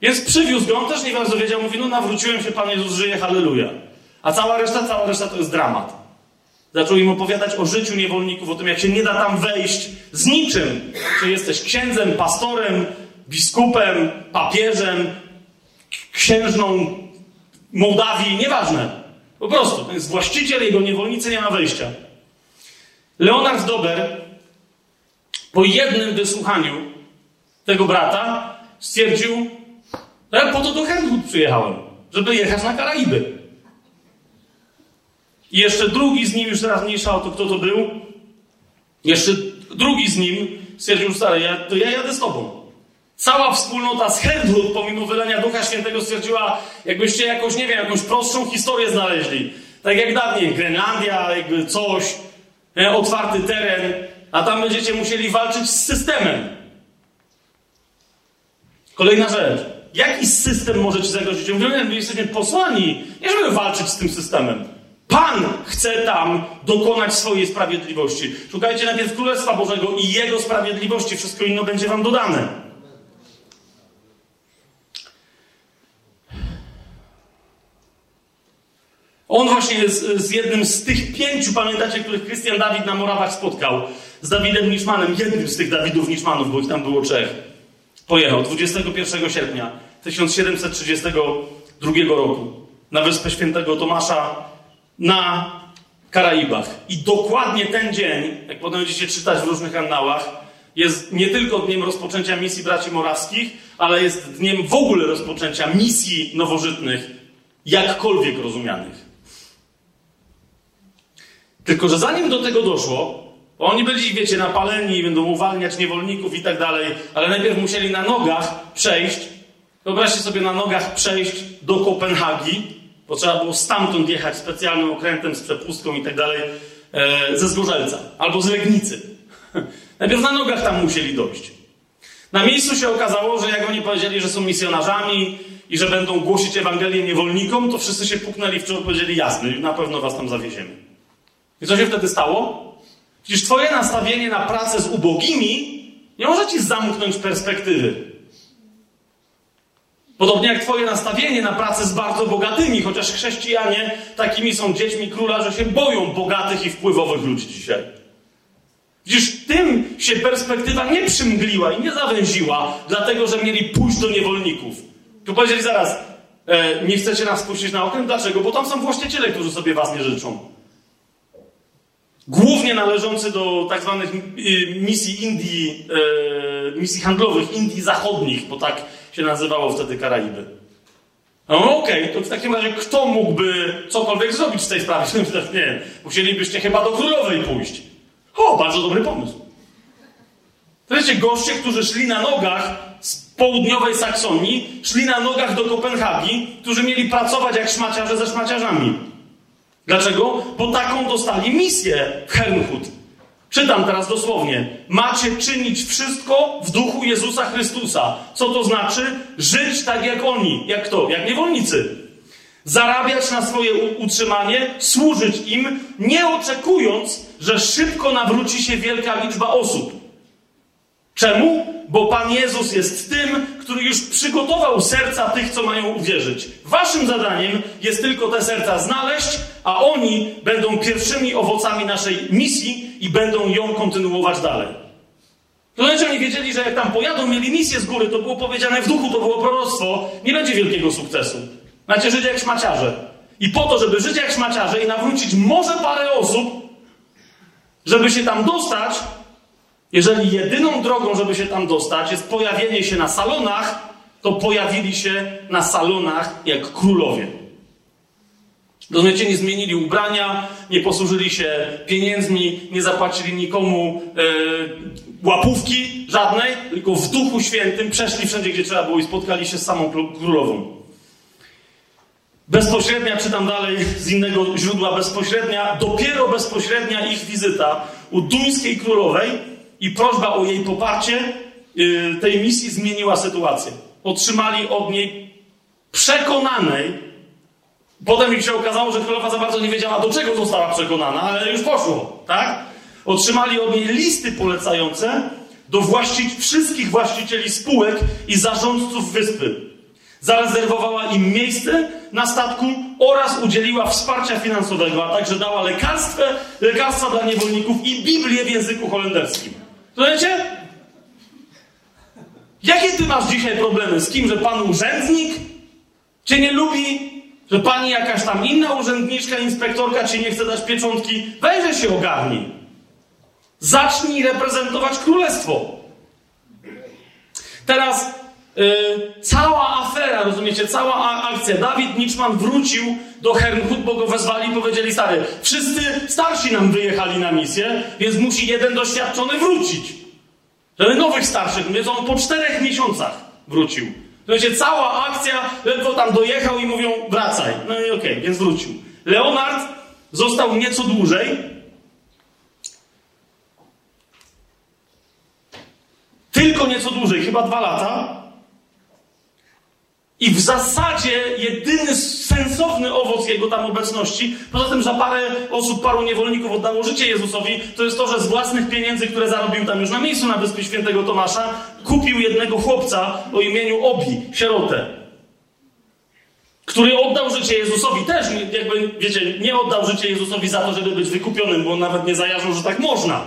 Więc przywiózł go, on też nie bardzo wiedział, mówi, no nawróciłem się, Pan Jezus żyje, halleluja. A cała reszta, cała reszta to jest dramat. Zaczął im opowiadać o życiu niewolników, o tym, jak się nie da tam wejść z niczym. Czy jesteś księdzem, pastorem, biskupem, papieżem, księżną Mołdawii, nieważne. Po prostu, to jest właściciel, jego niewolnicy nie ma wejścia. Leonard Dober po jednym wysłuchaniu tego brata stwierdził, że ja po to do Hernwood przyjechałem, żeby jechać na Karaiby. I jeszcze drugi z nim, już teraz mniejsza o to, kto to był, jeszcze drugi z nim stwierdził, stary, ja, to ja jadę z tobą. Cała wspólnota z Herdwood, pomimo wylenia Ducha Świętego, stwierdziła, jakbyście jakąś, nie wiem, jakąś prostszą historię znaleźli. Tak jak dawniej, Grenlandia, jakby coś, nie? otwarty teren, a tam będziecie musieli walczyć z systemem. Kolejna rzecz. Jaki system może ci zagrozić? Mówią, my jesteśmy posłani, nie żeby walczyć z tym systemem. Pan chce tam dokonać swojej sprawiedliwości. Szukajcie najpierw Królestwa Bożego i Jego sprawiedliwości. Wszystko inne będzie wam dodane. On właśnie jest z jednym z tych pięciu, pamiętacie, których Krystian Dawid na Morawach spotkał. Z Dawidem Niszmanem, jednym z tych Dawidów Niszmanów, bo ich tam było trzech. Pojechał 21 sierpnia 1732 roku na Wyspę Świętego Tomasza na Karaibach. I dokładnie ten dzień, jak potem będziecie czytać w różnych annałach, jest nie tylko dniem rozpoczęcia misji braci morawskich, ale jest dniem w ogóle rozpoczęcia misji nowożytnych, jakkolwiek rozumianych. Tylko, że zanim do tego doszło, oni byli, wiecie, napaleni, będą uwalniać niewolników i tak dalej, ale najpierw musieli na nogach przejść Wyobraźcie sobie na nogach przejść do Kopenhagi, bo trzeba było stamtąd jechać specjalnym okrętem z przepustką i tak dalej, e, ze Zgorzelca albo z Legnicy. Najpierw na nogach tam musieli dojść. Na miejscu się okazało, że jak oni powiedzieli, że są misjonarzami i że będą głosić Ewangelię niewolnikom, to wszyscy się puknęli w czoło i powiedzieli jasny, na pewno was tam zawieziemy. I co się wtedy stało? Przecież twoje nastawienie na pracę z ubogimi nie może ci zamknąć perspektywy. Podobnie jak Twoje nastawienie na pracę z bardzo bogatymi, chociaż chrześcijanie takimi są dziećmi króla, że się boją bogatych i wpływowych ludzi dzisiaj. Widzisz, tym się perspektywa nie przymgliła i nie zawęziła, dlatego że mieli pójść do niewolników. Tu powiedzieli zaraz, e, nie chcecie nas puścić na okręt? Dlaczego? Bo tam są właściciele, którzy sobie was nie życzą. Głównie należący do tak zwanych y, misji Indii, e, misji handlowych Indii Zachodnich, bo tak się nazywało wtedy Karaiby. No okej, okay, to w takim razie kto mógłby cokolwiek zrobić w tej sprawie? nie, musielibyście chyba do królowej pójść. O, bardzo dobry pomysł. Wiecie, goście, którzy szli na nogach z południowej Saksonii, szli na nogach do Kopenhagi, którzy mieli pracować jak szmaciarze ze szmaciarzami. Dlaczego? Bo taką dostali misję w Hernhut. Czytam teraz dosłownie. Macie czynić wszystko w duchu Jezusa Chrystusa. Co to znaczy? Żyć tak jak oni. Jak kto? Jak niewolnicy. Zarabiać na swoje utrzymanie, służyć im, nie oczekując, że szybko nawróci się wielka liczba osób. Czemu? Bo Pan Jezus jest tym, który już przygotował serca tych, co mają uwierzyć. Waszym zadaniem jest tylko te serca znaleźć, a oni będą pierwszymi owocami naszej misji i będą ją kontynuować dalej. To znaczy oni wiedzieli, że jak tam pojadą, mieli misję z góry, to było powiedziane w duchu, to było proroctwo, nie będzie wielkiego sukcesu. Macie żyć jak szmaciarze. I po to, żeby żyć jak szmaciarze i nawrócić może parę osób, żeby się tam dostać, jeżeli jedyną drogą, żeby się tam dostać, jest pojawienie się na salonach, to pojawili się na salonach jak królowie. Rozumiecie, nie zmienili ubrania, nie posłużyli się pieniędzmi, nie zapłacili nikomu e, łapówki żadnej, tylko w duchu świętym przeszli wszędzie, gdzie trzeba było i spotkali się z samą królową. Bezpośrednia, czytam dalej z innego źródła, bezpośrednia, dopiero bezpośrednia ich wizyta u duńskiej królowej i prośba o jej poparcie yy, tej misji zmieniła sytuację. Otrzymali od niej przekonanej, potem mi się okazało, że królowa za bardzo nie wiedziała, do czego została przekonana, ale już poszło, tak? Otrzymali od niej listy polecające do właścić, wszystkich właścicieli spółek i zarządców wyspy. Zarezerwowała im miejsce na statku oraz udzieliła wsparcia finansowego, a także dała lekarstwo, lekarstwa dla niewolników i Biblię w języku holenderskim. Rozumiecie? Jakie ty masz dzisiaj problemy? Z kim, że pan urzędnik cię nie lubi? Że pani jakaś tam inna urzędniczka, inspektorka ci nie chce dać pieczątki? Weźże się ogarnij. Zacznij reprezentować królestwo. Teraz yy, cała afera, rozumiecie, cała akcja. Dawid Niczman wrócił do Hernhut, bo go wezwali i powiedzieli, stary, wszyscy starsi nam wyjechali na misję, więc musi jeden doświadczony wrócić. Żeby nowych starszych, więc on po czterech miesiącach wrócił. Wiecie, cała akcja, ledwo tam dojechał i mówią, wracaj. No i okej, okay, więc wrócił. Leonard został nieco dłużej. Tylko nieco dłużej, chyba dwa lata. I w zasadzie jedyny sensowny owoc jego tam obecności, poza tym, że parę osób, paru niewolników oddało życie Jezusowi, to jest to, że z własnych pieniędzy, które zarobił tam już na miejscu na wyspie świętego Tomasza, kupił jednego chłopca o imieniu Obi, sierotę. Który oddał życie Jezusowi też, jakby, wiecie, nie oddał życie Jezusowi za to, żeby być wykupionym, bo on nawet nie zajarzył, że tak można.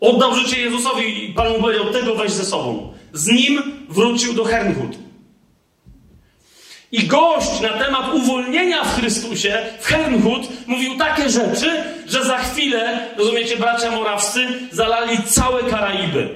Oddał życie Jezusowi i Pan mu powiedział, tego weź ze sobą. Z nim wrócił do Hernhut. I gość na temat uwolnienia w Chrystusie w Hernhut mówił takie rzeczy, że za chwilę, rozumiecie, bracia morawscy, zalali całe Karaiby.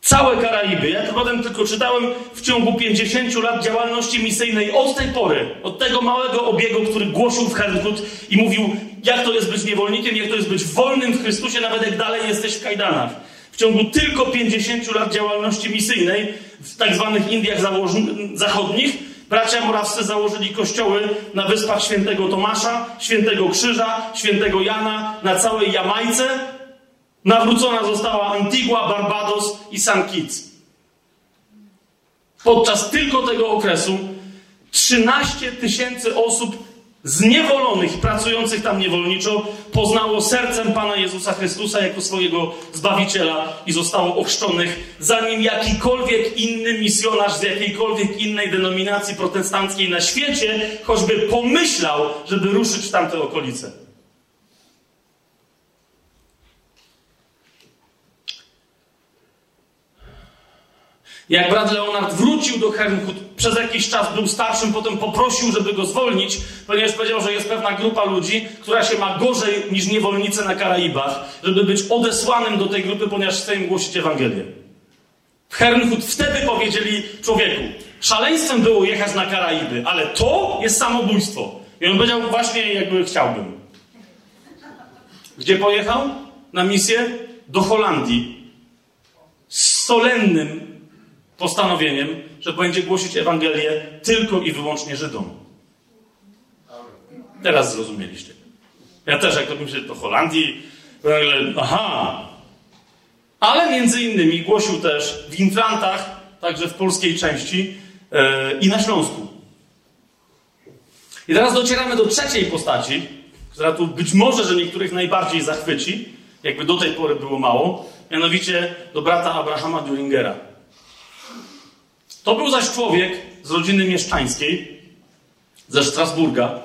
Całe Karaiby. Ja to potem tylko czytałem w ciągu 50 lat działalności misyjnej od tej pory, od tego małego obiegu, który głosił w Hernhut i mówił, jak to jest być niewolnikiem, jak to jest być wolnym w Chrystusie, nawet jak dalej jesteś w kajdanach. W ciągu tylko 50 lat działalności misyjnej w tak zwanych Indiach Zachodnich bracia morawscy założyli kościoły na wyspach Świętego Tomasza, Świętego Krzyża, Świętego Jana, na całej Jamajce. Nawrócona została Antigua, Barbados i St. Kitts. Podczas tylko tego okresu 13 tysięcy osób zniewolonych, pracujących tam niewolniczo, poznało sercem Pana Jezusa Chrystusa jako swojego Zbawiciela i zostało ochrzczonych, zanim jakikolwiek inny misjonarz z jakiejkolwiek innej denominacji protestanckiej na świecie choćby pomyślał, żeby ruszyć w tamte okolice. Jak brat Leonard wrócił do Herrnhut, przez jakiś czas był starszym, potem poprosił, żeby go zwolnić, ponieważ powiedział, że jest pewna grupa ludzi, która się ma gorzej niż niewolnicy na Karaibach, żeby być odesłanym do tej grupy, ponieważ chce im głosić Ewangelię. W wtedy powiedzieli człowieku, szaleństwem było jechać na Karaiby, ale to jest samobójstwo. I on powiedział, właśnie jakby chciałbym. Gdzie pojechał? Na misję? Do Holandii. Z solennym postanowieniem, że będzie głosić Ewangelię tylko i wyłącznie Żydom. Teraz zrozumieliście. Ja też, jak to myślę, do Holandii, aha. Ale między innymi głosił też w Inflantach, także w polskiej części yy, i na Śląsku. I teraz docieramy do trzeciej postaci, która tu być może, że niektórych najbardziej zachwyci, jakby do tej pory było mało, mianowicie do brata Abrahama Düringera. To był zaś człowiek z rodziny mieszczańskiej, ze Strasburga,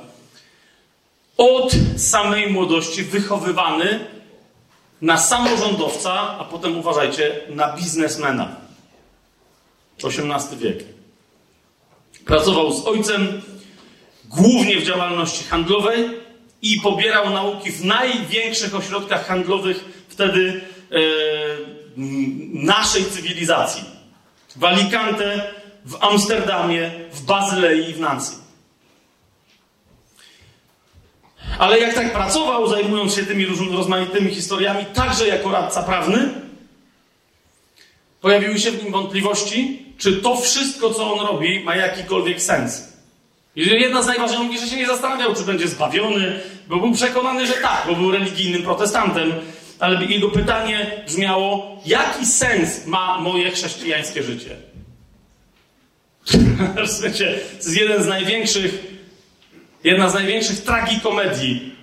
od samej młodości wychowywany na samorządowca, a potem uważajcie, na biznesmena. XVIII wiek. Pracował z ojcem głównie w działalności handlowej i pobierał nauki w największych ośrodkach handlowych wtedy e, naszej cywilizacji w Alicante, w Amsterdamie, w Bazylei i w Nancy. Ale jak tak pracował, zajmując się tymi rozmaitymi historiami, także jako radca prawny, pojawiły się w nim wątpliwości, czy to wszystko, co on robi, ma jakikolwiek sens. Jedna z najważniejszych, że się nie zastanawiał, czy będzie zbawiony, bo był przekonany, że tak, bo był religijnym protestantem, ale jego pytanie brzmiało: jaki sens ma moje chrześcijańskie życie? Słuchajcie, to jest jeden z największych, jedna z największych tragikomedii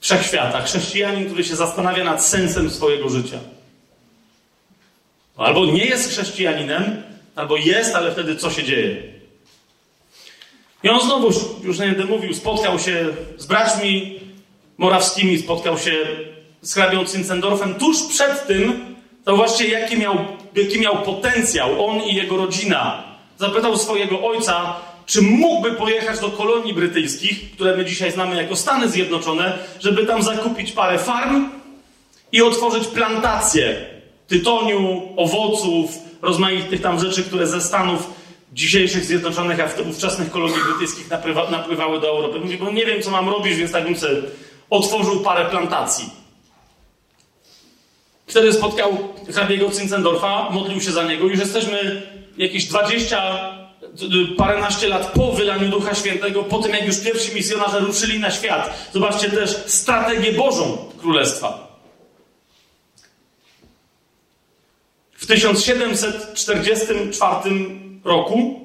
wszechświata. Chrześcijanin, który się zastanawia nad sensem swojego życia. Albo nie jest chrześcijaninem, albo jest, ale wtedy co się dzieje? I on znowu, już nie będę mówił, spotkał się z braćmi morawskimi, spotkał się hrabią Zinzendorfem tuż przed tym, zauważcie, jaki miał, jaki miał potencjał on i jego rodzina. Zapytał swojego ojca, czy mógłby pojechać do kolonii brytyjskich, które my dzisiaj znamy jako Stany Zjednoczone, żeby tam zakupić parę farm i otworzyć plantacje tytoniu, owoców, rozmaitych tam rzeczy, które ze Stanów dzisiejszych Zjednoczonych, a ówczesnych kolonii brytyjskich napływa, napływały do Europy. Mówi, bo nie wiem, co mam robić, więc tak bym sobie otworzył parę plantacji. Wtedy spotkał hrabiego Zinzendorfa, modlił się za niego. Już jesteśmy jakieś 20, paręnaście lat po wylaniu Ducha Świętego, po tym jak już pierwsi misjonarze ruszyli na świat. Zobaczcie też strategię Bożą Królestwa. W 1744 roku,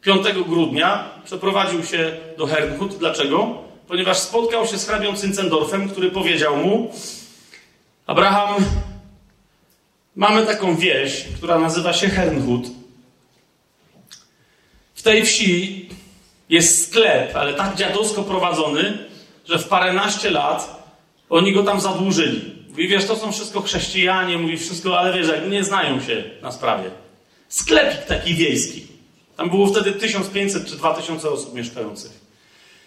5 grudnia, przeprowadził się do Herrnhut. Dlaczego? Ponieważ spotkał się z hrabią Zinzendorfem, który powiedział mu: Abraham, mamy taką wieś, która nazywa się Hernhut. W tej wsi jest sklep, ale tak dziadowsko prowadzony, że w paręnaście lat oni go tam zadłużyli. Mówi, wiesz, to są wszystko chrześcijanie, mówi wszystko, ale wiesz, jak nie znają się na sprawie. Sklepik taki wiejski. Tam było wtedy 1500 czy 2000 osób mieszkających.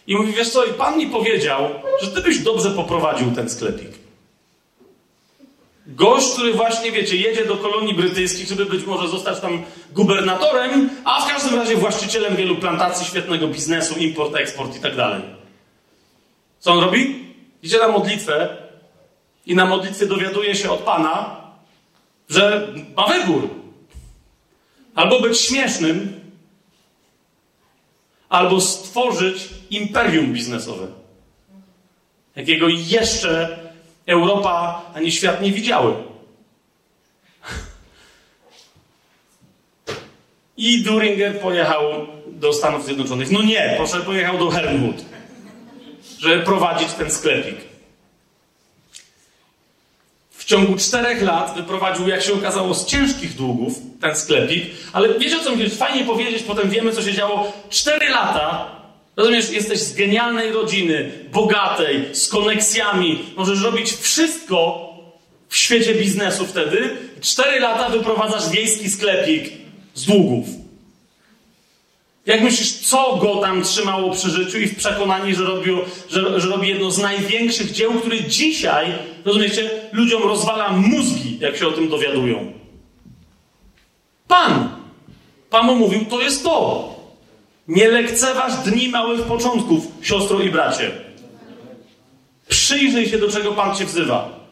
I mówi, wiesz co, i pan mi powiedział, że ty byś dobrze poprowadził ten sklepik. Gość, który właśnie, wiecie, jedzie do kolonii brytyjskich, żeby być może zostać tam gubernatorem, a w każdym razie właścicielem wielu plantacji, świetnego biznesu, import, eksport i tak dalej. Co on robi? Idzie na modlitwę i na modlitwie dowiaduje się od Pana, że ma wybór. Albo być śmiesznym, albo stworzyć imperium biznesowe. Jakiego jeszcze Europa ani świat nie widziały. I Duringer pojechał do Stanów Zjednoczonych. No nie, proszę, pojechał do Hernwood, żeby prowadzić ten sklepik. W ciągu czterech lat wyprowadził, jak się okazało, z ciężkich długów ten sklepik, ale wiecie o co mi chodzi? Fajnie powiedzieć, potem wiemy, co się działo. Cztery lata, rozumiesz, jesteś z genialnej rodziny, bogatej, z koneksjami, możesz robić wszystko w świecie biznesu wtedy. Cztery lata wyprowadzasz wiejski sklepik z długów. Jak myślisz, co go tam trzymało przy życiu i w przekonaniu, że, robił, że, że robi jedno z największych dzieł, które dzisiaj, rozumiecie, ludziom rozwala mózgi, jak się o tym dowiadują? Pan! Pan mu mówił, to jest to. Nie lekceważ dni małych początków, siostro i bracie. Przyjrzyj się, do czego Pan cię wzywa.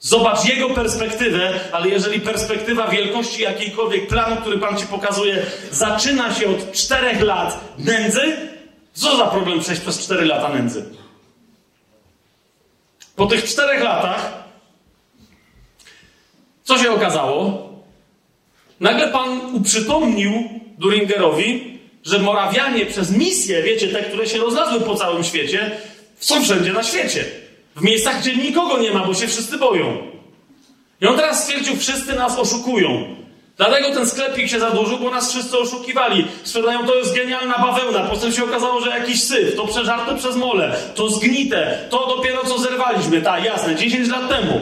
Zobacz jego perspektywę, ale jeżeli perspektywa wielkości jakiejkolwiek planu, który Pan Ci pokazuje, zaczyna się od czterech lat nędzy, co za problem przejść przez cztery lata nędzy? Po tych czterech latach, co się okazało? Nagle Pan uprzytomnił Duringerowi, że Morawianie przez misje, wiecie, te, które się rozlazły po całym świecie, są wszędzie na świecie. W miejscach, gdzie nikogo nie ma, bo się wszyscy boją. I on teraz stwierdził, wszyscy nas oszukują. Dlatego ten sklepik się zadłużył, bo nas wszyscy oszukiwali. Sprzedają, to jest genialna bawełna. Potem się okazało, że jakiś syf, to przeżarte przez mole, to zgnite, to dopiero co zerwaliśmy. Tak, jasne, 10 lat temu.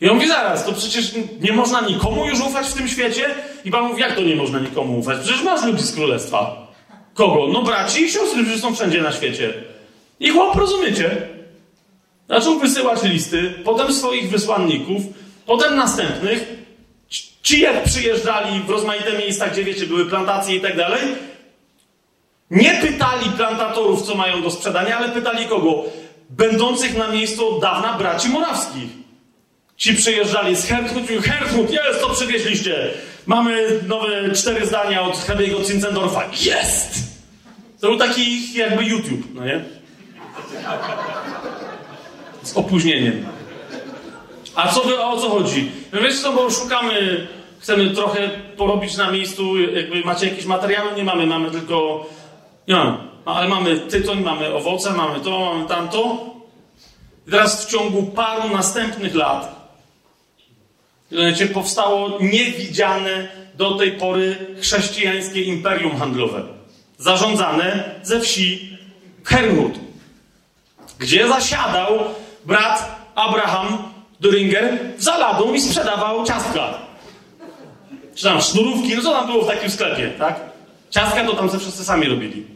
I on mówi, zaraz, to przecież nie można nikomu już ufać w tym świecie? I Pan mówi, jak to nie można nikomu ufać? Przecież masz ludzi z królestwa. Kogo? No braci i siostry, którzy są wszędzie na świecie. I chłop, rozumiecie? Zaczął wysyłać listy, potem swoich wysłanników, potem następnych. Ci jak przyjeżdżali w rozmaite miejsca, gdzie wiecie, były plantacje i tak dalej, nie pytali plantatorów, co mają do sprzedania, ale pytali kogo? Będących na miejscu od dawna braci morawskich. Ci przyjeżdżali z Hertmut i Hertmut, jest, to przywieźliście. Mamy nowe cztery zdania od Hebiego Zinzendorfa. Jest! To był taki jakby YouTube, no nie? Z opóźnieniem. A co wy, o co chodzi? No wiesz co, bo szukamy, chcemy trochę porobić na miejscu, jakby macie jakieś materiały? Nie mamy, mamy tylko, nie mamy, no, ale mamy tytoń, mamy owoce, mamy to, mamy tamto. I teraz w ciągu paru następnych lat Wiecie, powstało niewidziane do tej pory chrześcijańskie imperium handlowe. Zarządzane ze wsi Hermut gdzie zasiadał brat Abraham Duringer za ladą i sprzedawał ciastka. Czy tam sznurówki, no co tam było w takim sklepie, tak? Ciastka to tam ze wszyscy sami robili.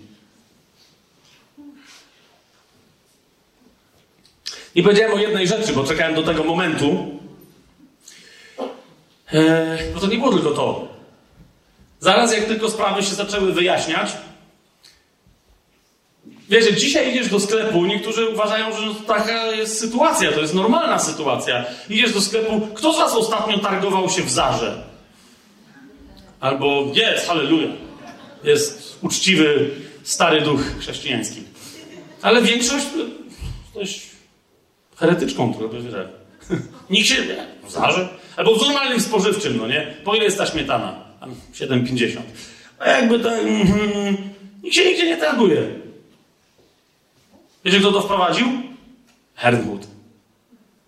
I powiedziałem o jednej rzeczy, bo czekałem do tego momentu. Eee, bo to nie było tylko to. Zaraz jak tylko sprawy się zaczęły wyjaśniać, Wiecie, dzisiaj idziesz do sklepu, niektórzy uważają, że taka jest sytuacja, to jest normalna sytuacja. Idziesz do sklepu, kto z was ostatnio targował się w Zarze? Albo jest, halleluja. Jest uczciwy, stary duch chrześcijański. Ale większość dość heretyczką trochę, wiesz. Nikt się, w Zarze. Albo w normalnym spożywczym, no nie? Po ile jest ta śmietana? 7,50. A jakby tak, mm, nikt się nigdzie nie targuje. Wiecie, kto to wprowadził? Herdwood.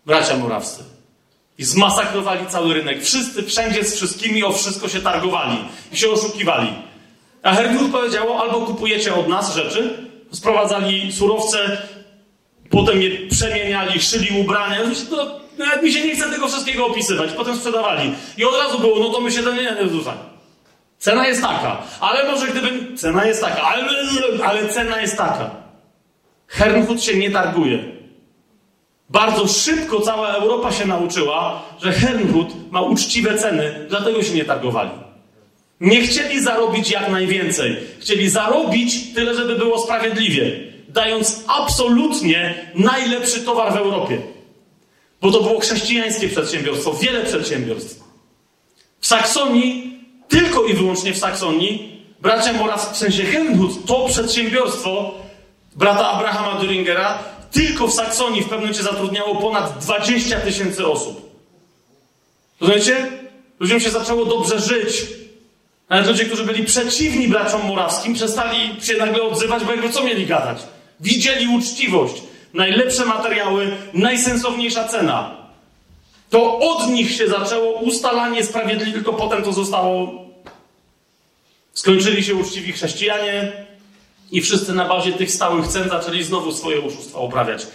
Bracia Murawscy. I zmasakrowali cały rynek. Wszyscy, wszędzie z wszystkimi o wszystko się targowali i się oszukiwali. A Herdwood powiedziało, albo kupujecie od nas rzeczy, sprowadzali surowce, potem je przemieniali, szyli ubrania. To, nawet mi się nie chce tego wszystkiego opisywać. Potem sprzedawali. I od razu było, no to my się ten nie, nie Cena jest taka, ale może gdybym... Cena jest taka, ale, ale cena jest taka. Hermhut się nie targuje. Bardzo szybko cała Europa się nauczyła, że Hermhut ma uczciwe ceny, dlatego się nie targowali. Nie chcieli zarobić jak najwięcej. Chcieli zarobić tyle, żeby było sprawiedliwie, dając absolutnie najlepszy towar w Europie. Bo to było chrześcijańskie przedsiębiorstwo, wiele przedsiębiorstw. W Saksonii, tylko i wyłącznie w Saksonii, bracia Moraw, w sensie Helmut, to przedsiębiorstwo brata Abrahama Düringera, tylko w Saksonii w pewnym momencie zatrudniało ponad 20 tysięcy osób. Rozumiecie? Ludziom się zaczęło dobrze żyć. Ale ludzie, którzy byli przeciwni braciom morawskim, przestali się nagle odzywać, bo jakby co mieli gadać? Widzieli uczciwość, najlepsze materiały, najsensowniejsza cena. To od nich się zaczęło ustalanie sprawiedliwe, tylko potem to zostało. Skończyli się uczciwi chrześcijanie i wszyscy na bazie tych stałych cen zaczęli znowu swoje oszustwa uprawiać.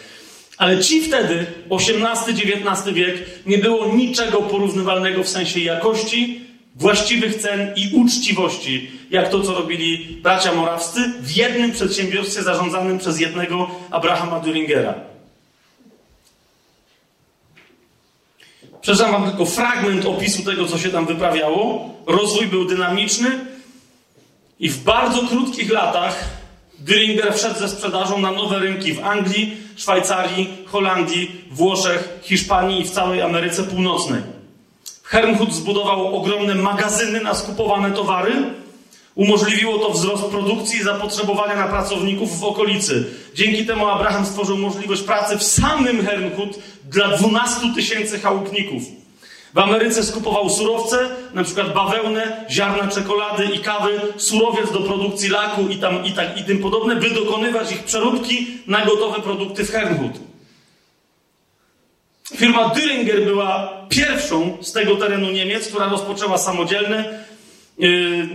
Ale ci wtedy, XVIII-XIX wiek, nie było niczego porównywalnego w sensie jakości, właściwych cen i uczciwości, jak to, co robili bracia morawscy w jednym przedsiębiorstwie zarządzanym przez jednego Abrahama Düringera. Przeczytam wam tylko fragment opisu tego, co się tam wyprawiało. Rozwój był dynamiczny i w bardzo krótkich latach Düringer wszedł ze sprzedażą na nowe rynki w Anglii, Szwajcarii, Holandii, Włoszech, Hiszpanii i w całej Ameryce Północnej. Herrnhut zbudował ogromne magazyny na skupowane towary. Umożliwiło to wzrost produkcji i zapotrzebowania na pracowników w okolicy. Dzięki temu Abraham stworzył możliwość pracy w samym Herrnhut dla 12 tysięcy chałupników. W Ameryce skupował surowce, na przykład bawełnę, ziarna czekolady i kawy, surowiec do produkcji laku i, tam, i, tak, i tym podobne, by dokonywać ich przeróbki na gotowe produkty w Herrnhut. Firma Düringer była pierwszą z tego terenu Niemiec, która rozpoczęła samodzielne yy,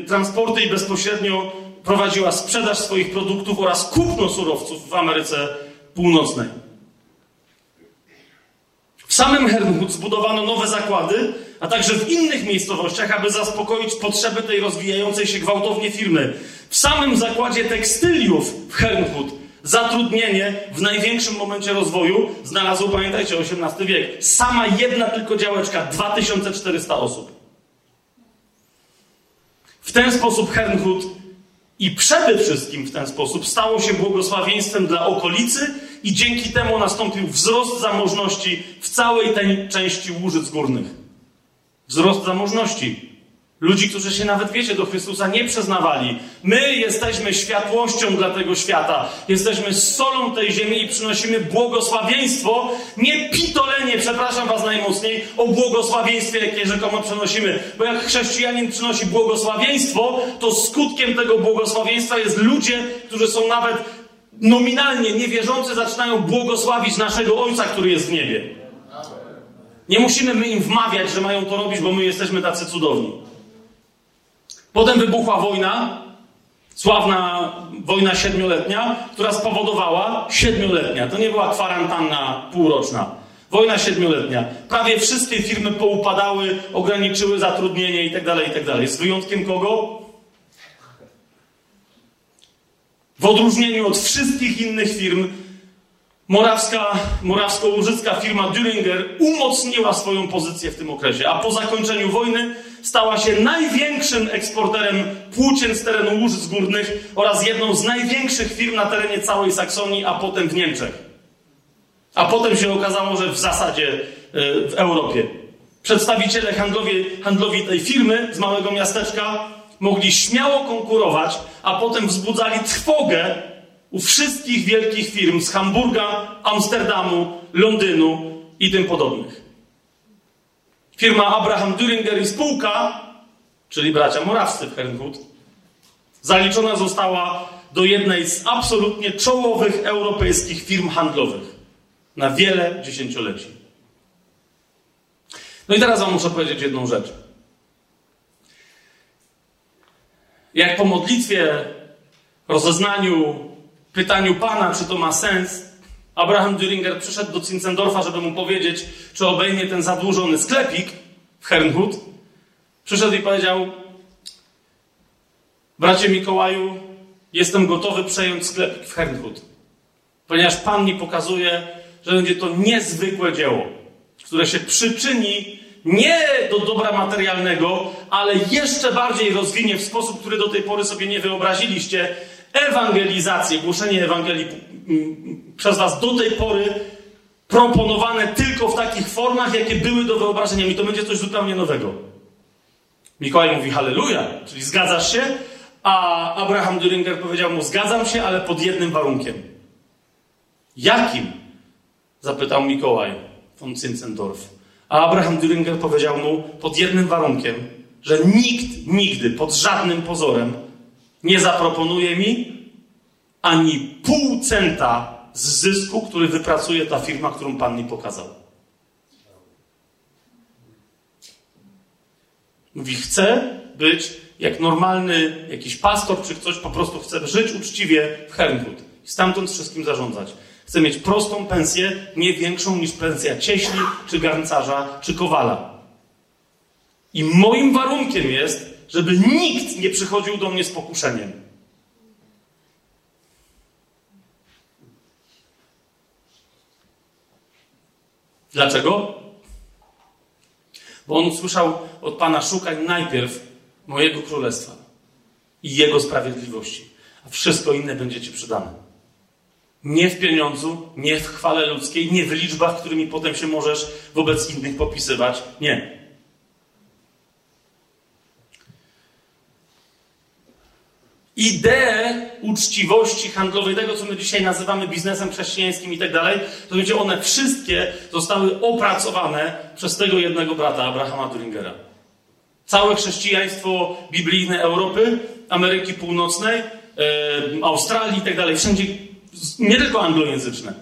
transporty i bezpośrednio prowadziła sprzedaż swoich produktów oraz kupno surowców w Ameryce Północnej. W samym Herrnhut zbudowano nowe zakłady, a także w innych miejscowościach, aby zaspokoić potrzeby tej rozwijającej się gwałtownie firmy. W samym zakładzie tekstyliów w Herrnhut zatrudnienie w największym momencie rozwoju znalazło, pamiętajcie, XVIII wiek. Sama jedna tylko działeczka, 2400 osób. W ten sposób Herrnhut i przede wszystkim w ten sposób stało się błogosławieństwem dla okolicy i dzięki temu nastąpił wzrost zamożności w całej tej części Łużyc Górnych. Wzrost zamożności. Ludzi, którzy się nawet, wiecie, do Chrystusa nie przyznawali. My jesteśmy światłością dla tego świata. Jesteśmy solą tej ziemi i przynosimy błogosławieństwo, nie pitolenie, przepraszam was najmocniej, o błogosławieństwie, jakie rzekomo przenosimy. Bo jak chrześcijanin przynosi błogosławieństwo, to skutkiem tego błogosławieństwa jest ludzie, którzy są nawet nominalnie niewierzący, zaczynają błogosławić naszego Ojca, który jest w niebie. Nie musimy my im wmawiać, że mają to robić, bo my jesteśmy tacy cudowni. Potem wybuchła wojna, sławna wojna siedmioletnia, która spowodowała siedmioletnia. To nie była kwarantanna półroczna. Wojna siedmioletnia. Prawie wszystkie firmy poupadały, ograniczyły zatrudnienie itd., tak itd. Tak Z wyjątkiem kogo? W odróżnieniu od wszystkich innych firm, morawska, morawsko-łużycka firma Düringer umocniła swoją pozycję w tym okresie, a po zakończeniu wojny stała się największym eksporterem płócien z terenu Łużyc Górnych oraz jedną z największych firm na terenie całej Saksonii, a potem w Niemczech. A potem się okazało, że w zasadzie e, w Europie. Przedstawiciele handlowi, handlowi tej firmy z małego miasteczka mogli śmiało konkurować, a potem wzbudzali trwogę u wszystkich wielkich firm z Hamburga, Amsterdamu, Londynu i tym podobnych. Firma Abraham Düringer i spółka, czyli bracia Morawscy w Herrnhut, zaliczona została do jednej z absolutnie czołowych europejskich firm handlowych na wiele dziesięcioleci. No i teraz Wam muszę powiedzieć jedną rzecz. Jak po modlitwie, rozeznaniu, pytaniu Pana, czy to ma sens, Abraham Düringer przyszedł do Zinzendorfa, żeby mu powiedzieć, czy obejmie ten zadłużony sklepik w Herrnhut. Przyszedł i powiedział: Bracie Mikołaju, jestem gotowy przejąć sklepik w Herrnhut, ponieważ Pan mi pokazuje, że będzie to niezwykłe dzieło, które się przyczyni nie do dobra materialnego, ale jeszcze bardziej rozwinie w sposób, który do tej pory sobie nie wyobraziliście, ewangelizację, głoszenie Ewangelii przez Was do tej pory proponowane tylko w takich formach, jakie były do wyobrażenia. I to będzie coś zupełnie nowego. Mikołaj mówi halleluja, czyli zgadzasz się, a Abraham Düringer powiedział mu zgadzam się, ale pod jednym warunkiem. Jakim? Zapytał Mikołaj von Zinzendorf. A Abraham Düringer powiedział mu pod jednym warunkiem, że nikt nigdy pod żadnym pozorem nie zaproponuje mi ani pół centa z zysku, który wypracuje ta firma, którą Pan mi pokazał. Mówi, chcę być jak normalny jakiś pastor czy ktoś po prostu chce żyć uczciwie w Hernwood i stamtąd wszystkim zarządzać. Chcę mieć prostą pensję, nie większą niż pensja cieśli, czy garncarza, czy kowala. I moim warunkiem jest, żeby nikt nie przychodził do mnie z pokuszeniem. Dlaczego? Bo on usłyszał od Pana: Szukaj najpierw mojego królestwa i jego sprawiedliwości, a wszystko inne będzie Ci przydane. Nie w pieniądzu, nie w chwale ludzkiej, nie w liczbach, którymi potem się możesz wobec innych popisywać. Nie. Ideę uczciwości handlowej, tego co my dzisiaj nazywamy biznesem chrześcijańskim i tak dalej, to wiecie, one wszystkie zostały opracowane przez tego jednego brata, Abrahama Duringera. Całe chrześcijaństwo biblijne Europy, Ameryki Północnej, Australii i tak dalej, wszędzie, nie tylko anglojęzyczne,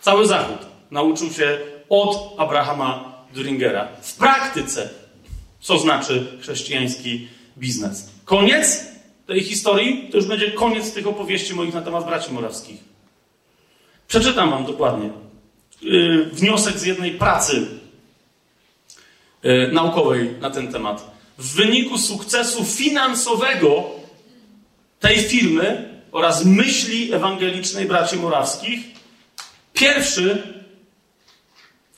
cały Zachód nauczył się od Abrahama Duringera. W praktyce, co znaczy chrześcijański biznes. Koniec tej historii to już będzie koniec tych opowieści moich na temat braci morawskich. Przeczytam wam dokładnie. Yy, wniosek z jednej pracy yy, naukowej na ten temat. W wyniku sukcesu finansowego tej firmy oraz myśli ewangelicznej braci morawskich, pierwszy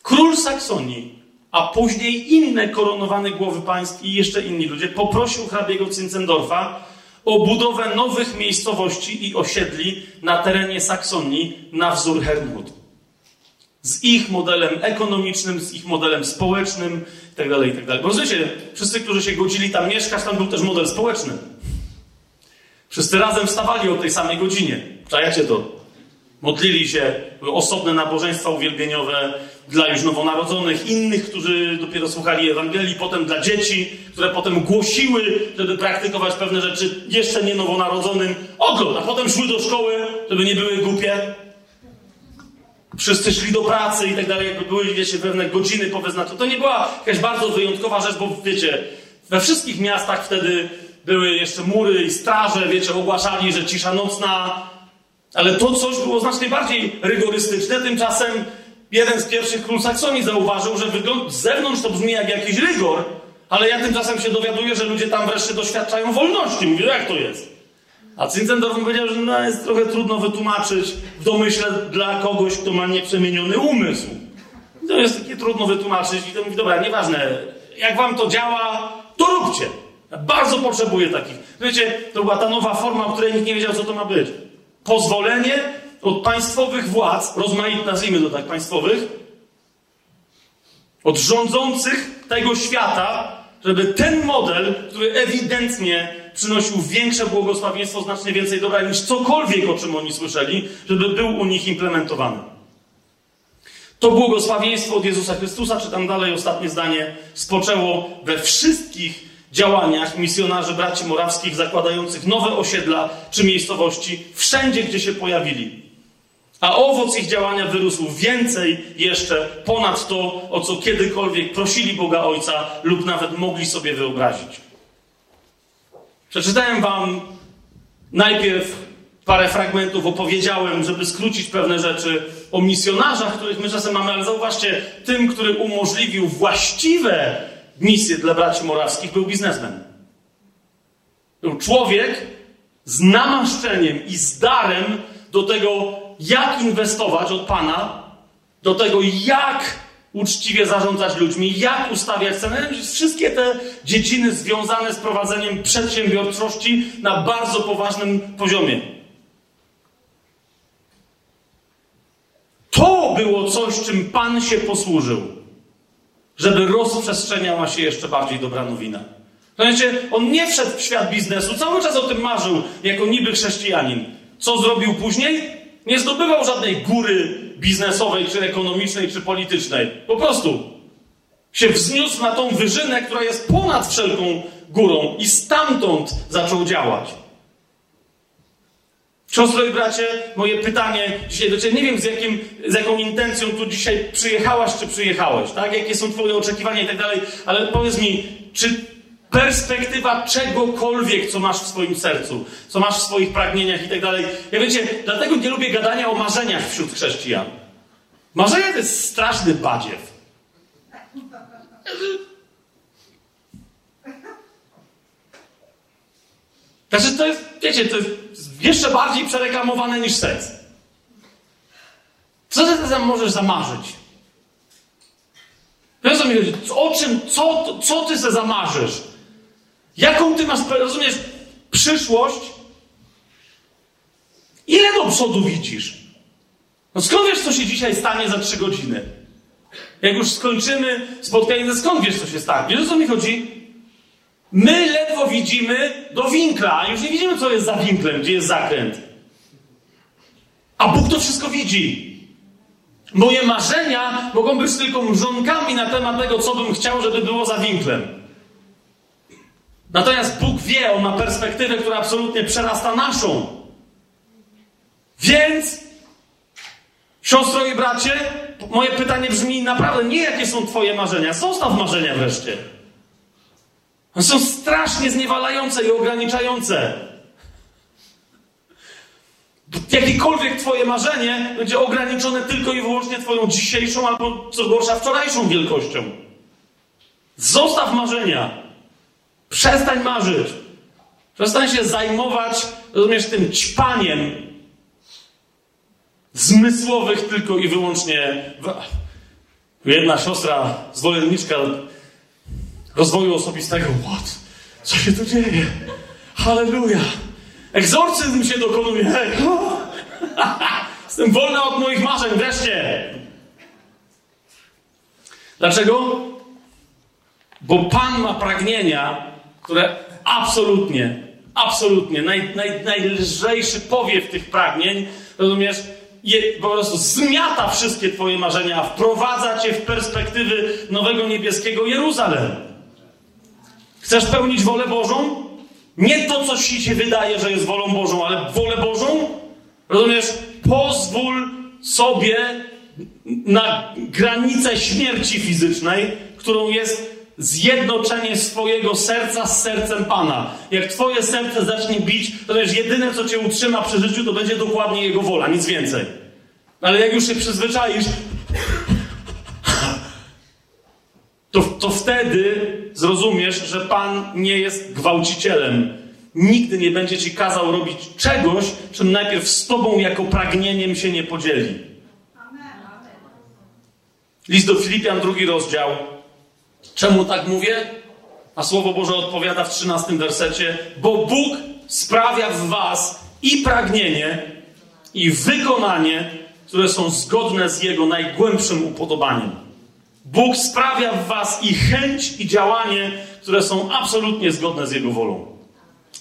król Saksonii, a później inne koronowane głowy państw i jeszcze inni ludzie poprosił hrabiego Cincendorfa o budowę nowych miejscowości i osiedli na terenie Saksonii na wzór Hernwood. Z ich modelem ekonomicznym, z ich modelem społecznym itd. itd. Bo rozumiecie, wszyscy, którzy się godzili tam mieszkać, tam był też model społeczny. Wszyscy razem wstawali o tej samej godzinie. Czajacie to? Modlili się, były osobne nabożeństwa uwielbieniowe dla już nowonarodzonych, innych, którzy dopiero słuchali Ewangelii, potem dla dzieci, które potem głosiły, żeby praktykować pewne rzeczy jeszcze nie nowonarodzonym. Ogląd, a potem szły do szkoły, żeby nie były głupie. Wszyscy szli do pracy i tak dalej, jakby były, wiecie, pewne godziny powyznaczone. To nie była jakaś bardzo wyjątkowa rzecz, bo wiecie, we wszystkich miastach wtedy były jeszcze mury i straże, wiecie, ogłaszali, że cisza nocna, ale to coś było znacznie bardziej rygorystyczne. Tymczasem jeden z pierwszych król Saksonii zauważył, że wygląd z zewnątrz to brzmi jak jakiś rygor, ale ja tymczasem się dowiaduję, że ludzie tam wreszcie doświadczają wolności. Mówię, jak to jest? A Zinzendorf powiedział, że no, jest trochę trudno wytłumaczyć w domyśle dla kogoś, kto ma nieprzemieniony umysł. To jest takie trudno wytłumaczyć i to mówi, dobra, nieważne, jak wam to działa, to róbcie. Ja bardzo potrzebuję takich. Wiecie, to była ta nowa forma, o której nikt nie wiedział, co to ma być pozwolenie od państwowych władz, rozmaitych, nazwijmy to tak, państwowych, od rządzących tego świata, żeby ten model, który ewidentnie przynosił większe błogosławieństwo, znacznie więcej dobra niż cokolwiek, o czym oni słyszeli, żeby był u nich implementowany. To błogosławieństwo od Jezusa Chrystusa, czytam dalej ostatnie zdanie, spoczęło we wszystkich działaniach misjonarzy braci morawskich zakładających nowe osiedla czy miejscowości wszędzie, gdzie się pojawili. A owoc ich działania wyrósł więcej jeszcze ponad to, o co kiedykolwiek prosili Boga Ojca lub nawet mogli sobie wyobrazić. Przeczytałem Wam najpierw parę fragmentów, opowiedziałem, żeby skrócić pewne rzeczy o misjonarzach, których my czasem mamy, ale zauważcie, tym, który umożliwił właściwe misję dla braci morawskich, był biznesmen. Był człowiek z namaszczeniem i z darem do tego, jak inwestować od Pana, do tego, jak uczciwie zarządzać ludźmi, jak ustawiać ceny. Wszystkie te dziedziny związane z prowadzeniem przedsiębiorczości na bardzo poważnym poziomie. To było coś, czym Pan się posłużył, żeby rozprzestrzeniała się jeszcze bardziej dobra nowina. Znaczy, on nie wszedł w świat biznesu, cały czas o tym marzył, jako niby chrześcijanin. Co zrobił później? Nie zdobywał żadnej góry biznesowej, czy ekonomicznej, czy politycznej. Po prostu się wzniósł na tą wyżynę, która jest ponad wszelką górą i stamtąd zaczął działać. Siostro i bracie, moje pytanie dzisiaj do Ciebie, nie wiem z, jakim, z jaką intencją tu dzisiaj przyjechałaś, czy przyjechałeś, tak? Jakie są Twoje oczekiwania i tak dalej, ale powiedz mi, czy perspektywa czegokolwiek, co masz w swoim sercu, co masz w swoich pragnieniach i tak dalej. Ja wiecie, dlatego nie lubię gadania o marzeniach wśród chrześcijan. Marzenia to jest straszny badziew. Znaczy to jest, wiecie, to jest jeszcze bardziej przereklamowane niż seks. Co ty tam możesz zamarzyć? Wiesz co mi chodzi? O czym, co, co ty sobie zamarzysz? Jaką ty masz, rozumiesz, przyszłość? Ile do przodu widzisz? No skąd wiesz, co się dzisiaj stanie za trzy godziny? Jak już skończymy spotkanie, to skąd wiesz, co się stanie? Wiesz, o co mi chodzi? My ledwo widzimy do winkla, a już nie widzimy, co jest za winklem, gdzie jest zakręt. A Bóg to wszystko widzi. Moje marzenia mogą być tylko mrzonkami na temat tego, co bym chciał, żeby było za winklem. Natomiast Bóg wie, On ma perspektywę, która absolutnie przerasta naszą. Więc, siostro i bracie, moje pytanie brzmi naprawdę nie jakie są Twoje marzenia. Zostaw marzenia wreszcie. One są strasznie zniewalające i ograniczające. Jakiekolwiek Twoje marzenie będzie ograniczone tylko i wyłącznie Twoją dzisiejszą albo, co gorsza, wczorajszą wielkością. Zostaw marzenia. Przestań marzyć. Przestań się zajmować, rozumiesz, tym ćpaniem zmysłowych tylko i wyłącznie. Jedna siostra, zwolenniczka rozwoju osobistego. What? Co się tu dzieje? Halleluja! Egzorcyzm się dokonuje. Hej. Jestem wolna od moich marzeń, wreszcie. Dlaczego? Bo Pan ma pragnienia, które absolutnie, absolutnie, naj, naj, najlżejszy powiew tych pragnień, rozumiesz, je, po prostu zmiata wszystkie Twoje marzenia, wprowadza Cię w perspektywy nowego niebieskiego Jeruzalem. Chcesz pełnić wolę Bożą? Nie to, co ci się wydaje, że jest wolą Bożą, ale wolę Bożą? Rozumiesz? Pozwól sobie na granicę śmierci fizycznej, którą jest zjednoczenie swojego serca z sercem Pana. Jak twoje serce zacznie bić, to wiesz, jedyne co cię utrzyma przy życiu, to będzie dokładnie Jego wola, nic więcej. Ale jak już się przyzwyczaisz, to, to wtedy zrozumiesz, że Pan nie jest gwałcicielem. Nigdy nie będzie ci kazał robić czegoś, czym najpierw z tobą jako pragnieniem się nie podzieli. List do Filipian, drugi rozdział, Czemu tak mówię? A Słowo Boże odpowiada w 13 wersecie, bo Bóg sprawia w was i pragnienie, i wykonanie, które są zgodne z Jego najgłębszym upodobaniem. Bóg sprawia w was i chęć, i działanie, które są absolutnie zgodne z Jego wolą.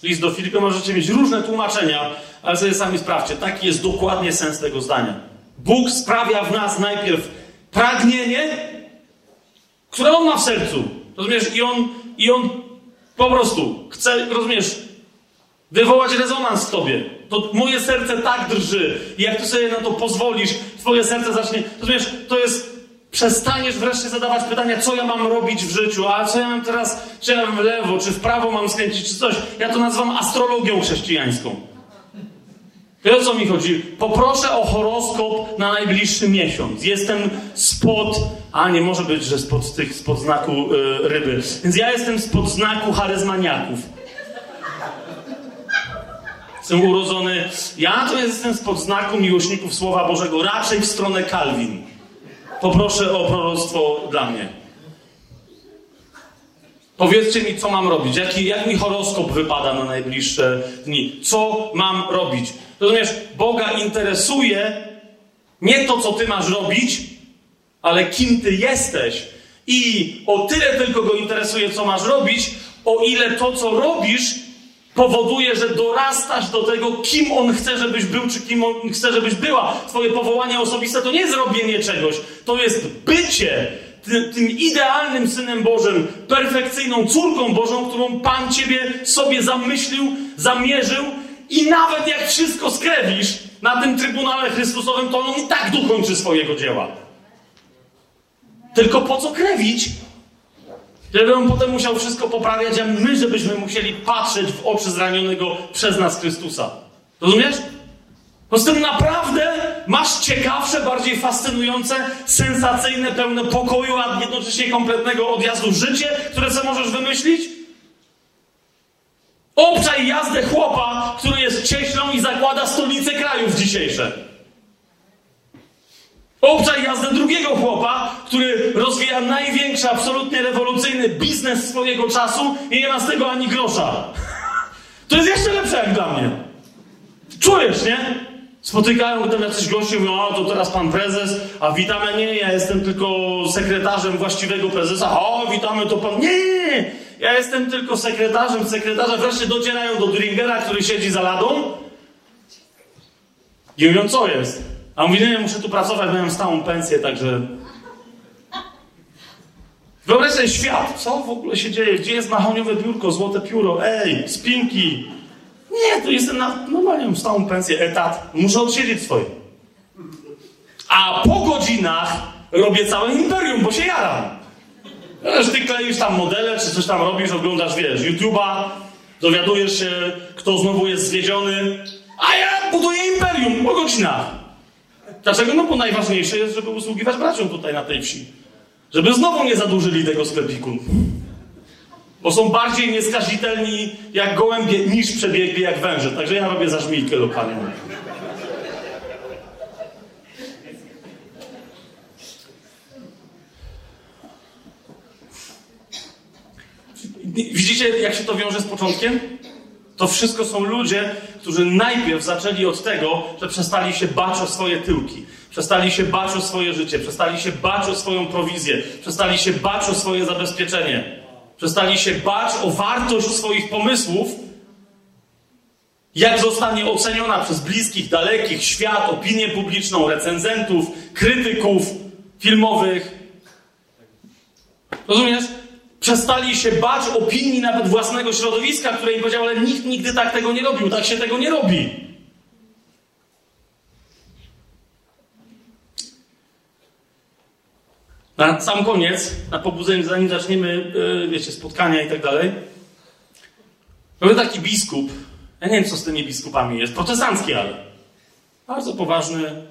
List do Filipa możecie mieć różne tłumaczenia, ale sobie sami sprawdźcie. Taki jest dokładnie sens tego zdania. Bóg sprawia w nas najpierw pragnienie, które on ma w sercu. Rozumiesz? I on, i on po prostu chce, rozumiesz, wywołać rezonans w tobie. To moje serce tak drży. I jak ty sobie na to pozwolisz, twoje serce zacznie, rozumiesz, to jest przestaniesz wreszcie zadawać pytania, co ja mam robić w życiu, a co ja mam teraz, czy ja w lewo, czy w prawo mam skręcić, czy coś. Ja to nazywam astrologią chrześcijańską. Wiesz o co mi chodzi? Poproszę o horoskop na najbliższy miesiąc. Jestem spod, a nie może być, że spod tych, spod znaku y, ryby. Więc ja jestem spod znaku charyzmaniaków. Jestem urodzony, ja to jestem spod znaku miłośników Słowa Bożego, raczej w stronę Kalwin. Poproszę o proroctwo dla mnie. Powiedzcie mi, co mam robić, jaki, jak mi horoskop wypada na najbliższe dni, co mam robić. Rozumiesz, Boga interesuje Nie to, co ty masz robić, ale kim ty jesteś. I o tyle tylko go interesuje, co masz robić, o ile to, co robisz, powoduje, że dorastasz do tego, kim on chce, żebyś był, czy kim on chce, żebyś była. Twoje powołanie osobiste to nie jest robienie czegoś, to jest bycie tym idealnym synem Bożym, perfekcyjną córką Bożą, którą Pan ciebie sobie zamyślił, zamierzył i nawet jak wszystko skrewisz na tym Trybunale Chrystusowym, to on i tak dokończy swojego dzieła. Tylko po co krewić? Żeby on potem musiał wszystko poprawiać, a my, żebyśmy musieli patrzeć w oczy zranionego przez nas Chrystusa. Rozumiesz? Poza tym naprawdę masz ciekawsze, bardziej fascynujące, sensacyjne, pełne pokoju, a jednocześnie kompletnego odjazdu życie, które co możesz wymyślić? Obczaj jazdę chłopa, który jest cieślą i zakłada stolicę krajów dzisiejsze. Obczaj jazdę drugiego chłopa, który rozwija największy, absolutnie rewolucyjny biznes swojego czasu i nie ma z tego ani grosza. To jest jeszcze lepsze jak dla mnie. Czujesz, nie? Spotykają potem jacyś goście, mówią, o to teraz pan prezes, a witamy, nie, ja jestem tylko sekretarzem właściwego prezesa, o witamy to pan, nie, ja jestem tylko sekretarzem sekretarza, wreszcie docierają do Dringera, który siedzi za ladą. I mówią, co jest? A mówi, nie, muszę tu pracować, miałem stałą pensję, także... Wyobraź sobie świat, co w ogóle się dzieje, gdzie jest mahoniowe biurko, złote pióro, ej, spinki, nie, to jestem na normalnie stałą pensję, etat. Muszę odsiedzieć swoje. A po godzinach robię całe imperium, bo się jaram. Wiesz, ty kleisz tam modele, czy coś tam robisz, oglądasz, wiesz, YouTube'a, dowiadujesz się, kto znowu jest zwiedziony, a ja buduję imperium po godzinach. Dlaczego? No bo najważniejsze jest, żeby usługiwać braciom tutaj na tej wsi. Żeby znowu nie zadłużyli tego sklepiku. Bo są bardziej nieskazitelni jak gołębie niż przebiegli jak węże. Także ja robię za żmijkę lokalnie. Widzicie, jak się to wiąże z początkiem? To wszystko są ludzie, którzy najpierw zaczęli od tego, że przestali się bać o swoje tyłki, przestali się bać o swoje życie, przestali się bać o swoją prowizję, przestali się bać o swoje zabezpieczenie. Przestali się bać o wartość swoich pomysłów, jak zostanie oceniona przez bliskich, dalekich, świat, opinię publiczną, recenzentów, krytyków filmowych. Rozumiesz? Przestali się bać opinii nawet własnego środowiska, które im powiedział, ale nikt nigdy tak tego nie robił, tak się tego nie robi. Na sam koniec, na pobudzenie, zanim zaczniemy, yy, wiecie, spotkania i tak dalej, był taki biskup, ja nie wiem, co z tymi biskupami jest, protestancki, ale. Bardzo poważny,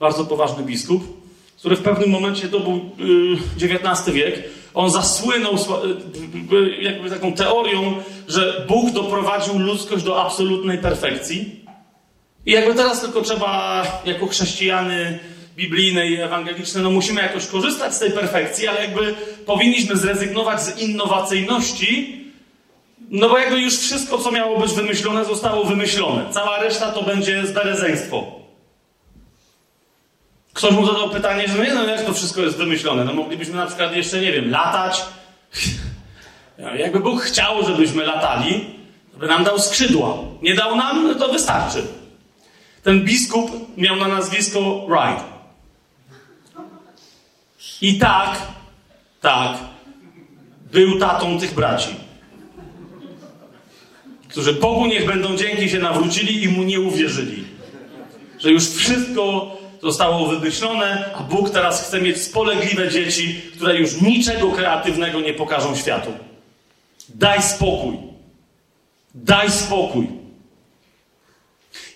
bardzo poważny biskup, który w pewnym momencie, to był XIX wiek, on zasłynął yy, jakby taką teorią, że Bóg doprowadził ludzkość do absolutnej perfekcji. I jakby teraz tylko trzeba, jako chrześcijany, biblijne i ewangeliczne, no musimy jakoś korzystać z tej perfekcji, ale jakby powinniśmy zrezygnować z innowacyjności, no bo jakby już wszystko, co miało być wymyślone, zostało wymyślone. Cała reszta to będzie zberezeństwo. Ktoś mu zadał pytanie, że no no, jak to wszystko jest wymyślone? No moglibyśmy na przykład jeszcze, nie wiem, latać. Jakby Bóg chciał, żebyśmy latali, to by nam dał skrzydła. Nie dał nam, no to wystarczy. Ten biskup miał na nazwisko Wright. I tak, tak, był tatą tych braci, którzy Bogu niech będą dzięki się nawrócili i mu nie uwierzyli. Że już wszystko zostało wymyślone, a Bóg teraz chce mieć spolegliwe dzieci, które już niczego kreatywnego nie pokażą światu. Daj spokój. Daj spokój.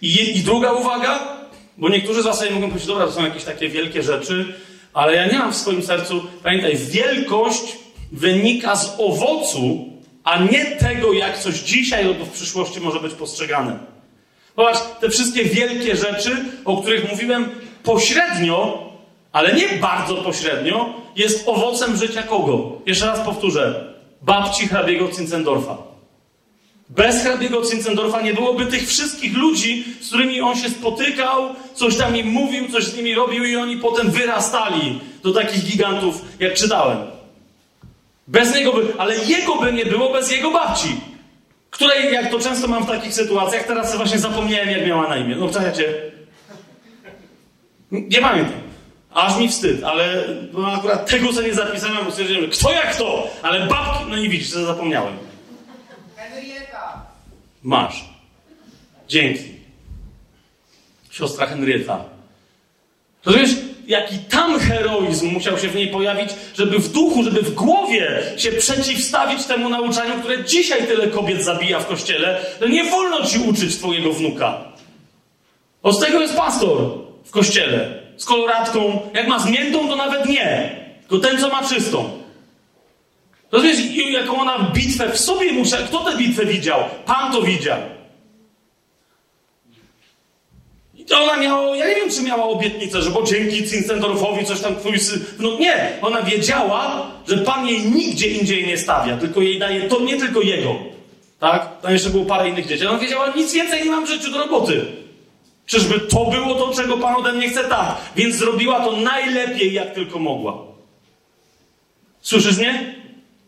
I, i druga uwaga, bo niektórzy z Was sobie mogą powiedzieć, dobra, to są jakieś takie wielkie rzeczy, ale ja nie mam w swoim sercu, pamiętaj, wielkość wynika z owocu, a nie tego, jak coś dzisiaj albo w przyszłości może być postrzegane. Zobacz, te wszystkie wielkie rzeczy, o których mówiłem pośrednio, ale nie bardzo pośrednio, jest owocem życia kogo? Jeszcze raz powtórzę. Babci hrabiego Cincendorfa. Bez hrabiego Cincendorfa nie byłoby tych wszystkich ludzi, z którymi on się spotykał, coś tam im mówił, coś z nimi robił i oni potem wyrastali do takich gigantów, jak czytałem. Bez niego by, ale jego by nie było bez jego babci, której, jak to często mam w takich sytuacjach, teraz właśnie zapomniałem, jak miała na imię. No czekajcie. Nie pamiętam. Aż mi wstyd, ale no akurat tego, co nie zapisałem, bo stwierdziłem, że kto jak kto, ale babki, no nie widzisz, co zapomniałem. Masz. Dzięki. Siostra Henrietta. Rozumiesz, jaki tam heroizm musiał się w niej pojawić, żeby w duchu, żeby w głowie się przeciwstawić temu nauczaniu, które dzisiaj tyle kobiet zabija w kościele, że nie wolno ci uczyć twojego wnuka. Od tego jest pastor w kościele. Z koloratką. Jak ma zmiętą, to nawet nie. Tylko ten, co ma czystą. Rozumiesz, jaką ona bitwę w sobie musiała. Kto tę bitwę widział? Pan to widział. I to ona miała, ja nie wiem, czy miała obietnicę, że bo dzięki Cincendorfowi coś tam twój syn... No nie, ona wiedziała, że Pan jej nigdzie indziej nie stawia, tylko jej daje to, nie tylko jego. Tak? Tam jeszcze było parę innych dzieci. Ona wiedziała, nic więcej nie mam w życiu do roboty. Czyżby to było to, czego Pan ode mnie chce? Tak. Więc zrobiła to najlepiej, jak tylko mogła. Słyszysz mnie?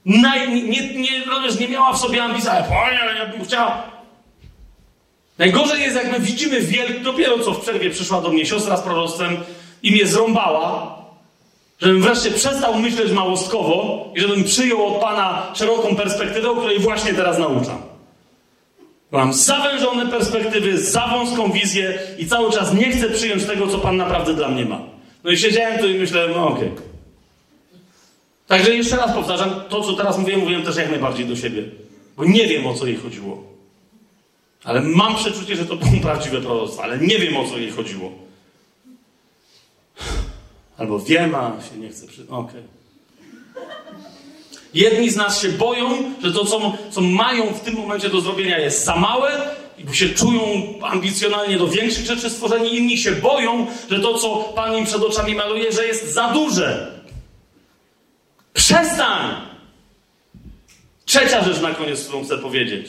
Naj, nie, nie, nie, nie miała w sobie ambicji, ale panie, ja bym chciała. Najgorzej jest, jak my widzimy wielki, dopiero co w przerwie przyszła do mnie siostra z proroctwem i mnie zrąbała, żebym wreszcie przestał myśleć małostkowo i żebym przyjął od Pana szeroką perspektywę, o której właśnie teraz nauczam. Mam zawężone perspektywy, za wąską wizję i cały czas nie chcę przyjąć tego, co Pan naprawdę dla mnie ma. No i siedziałem tu i myślałem, no okej. Okay. Także jeszcze raz powtarzam, to co teraz mówiłem, mówiłem też jak najbardziej do siebie. Bo nie wiem, o co jej chodziło. Ale mam przeczucie, że to było prawdziwe proroctwo, ale nie wiem, o co jej chodziło. Albo wiem, a się nie chcę przy... Okej. Okay. Jedni z nas się boją, że to, co, co mają w tym momencie do zrobienia, jest za małe i się czują ambicjonalnie do większych rzeczy stworzeni. Inni się boją, że to, co Pan im przed oczami maluje, że jest za duże. Przestań! Trzecia rzecz na koniec, którą chcę powiedzieć.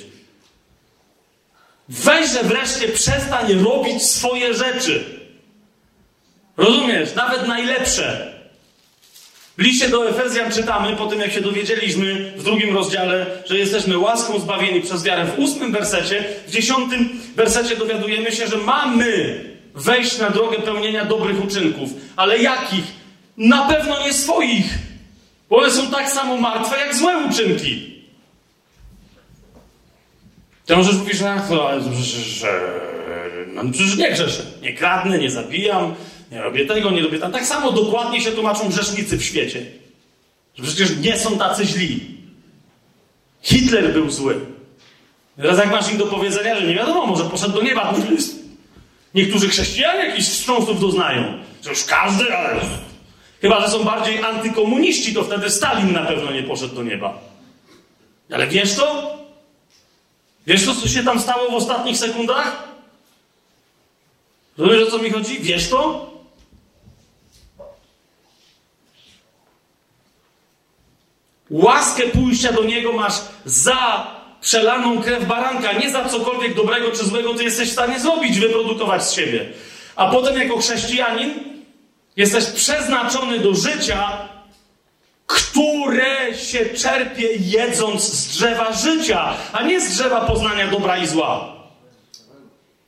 Weźże wreszcie przestań robić swoje rzeczy. Rozumiesz? Nawet najlepsze. W liście do Efezjan czytamy, po tym jak się dowiedzieliśmy w drugim rozdziale, że jesteśmy łaską zbawieni przez wiarę w ósmym wersecie, w dziesiątym wersecie dowiadujemy się, że mamy wejść na drogę pełnienia dobrych uczynków. Ale jakich? Na pewno nie swoich. Bo one są tak samo martwe jak złe uczynki. Ty możesz mówić, że, no, że no, przecież nie grzeszę. Nie kradnę, nie zabijam, nie robię tego, nie robię tam. Tak samo dokładnie się tłumaczą grzesznicy w świecie. Że przecież nie są tacy źli. Hitler był zły. Teraz jak masz im do powiedzenia, że nie wiadomo, może poszedł do nieba. Niektórzy chrześcijanie jakichś wstrząsów doznają. Że już każdy, ale... Chyba, że są bardziej antykomuniści, to wtedy Stalin na pewno nie poszedł do nieba. Ale wiesz to? Wiesz to, co się tam stało w ostatnich sekundach? Rozumiesz, o co mi chodzi? Wiesz to? Łaskę pójścia do Niego masz za przelaną krew baranka, nie za cokolwiek dobrego czy złego ty jesteś w stanie zrobić, wyprodukować z siebie. A potem jako chrześcijanin jesteś przeznaczony do życia, które się czerpie jedząc z drzewa życia, a nie z drzewa poznania dobra i zła.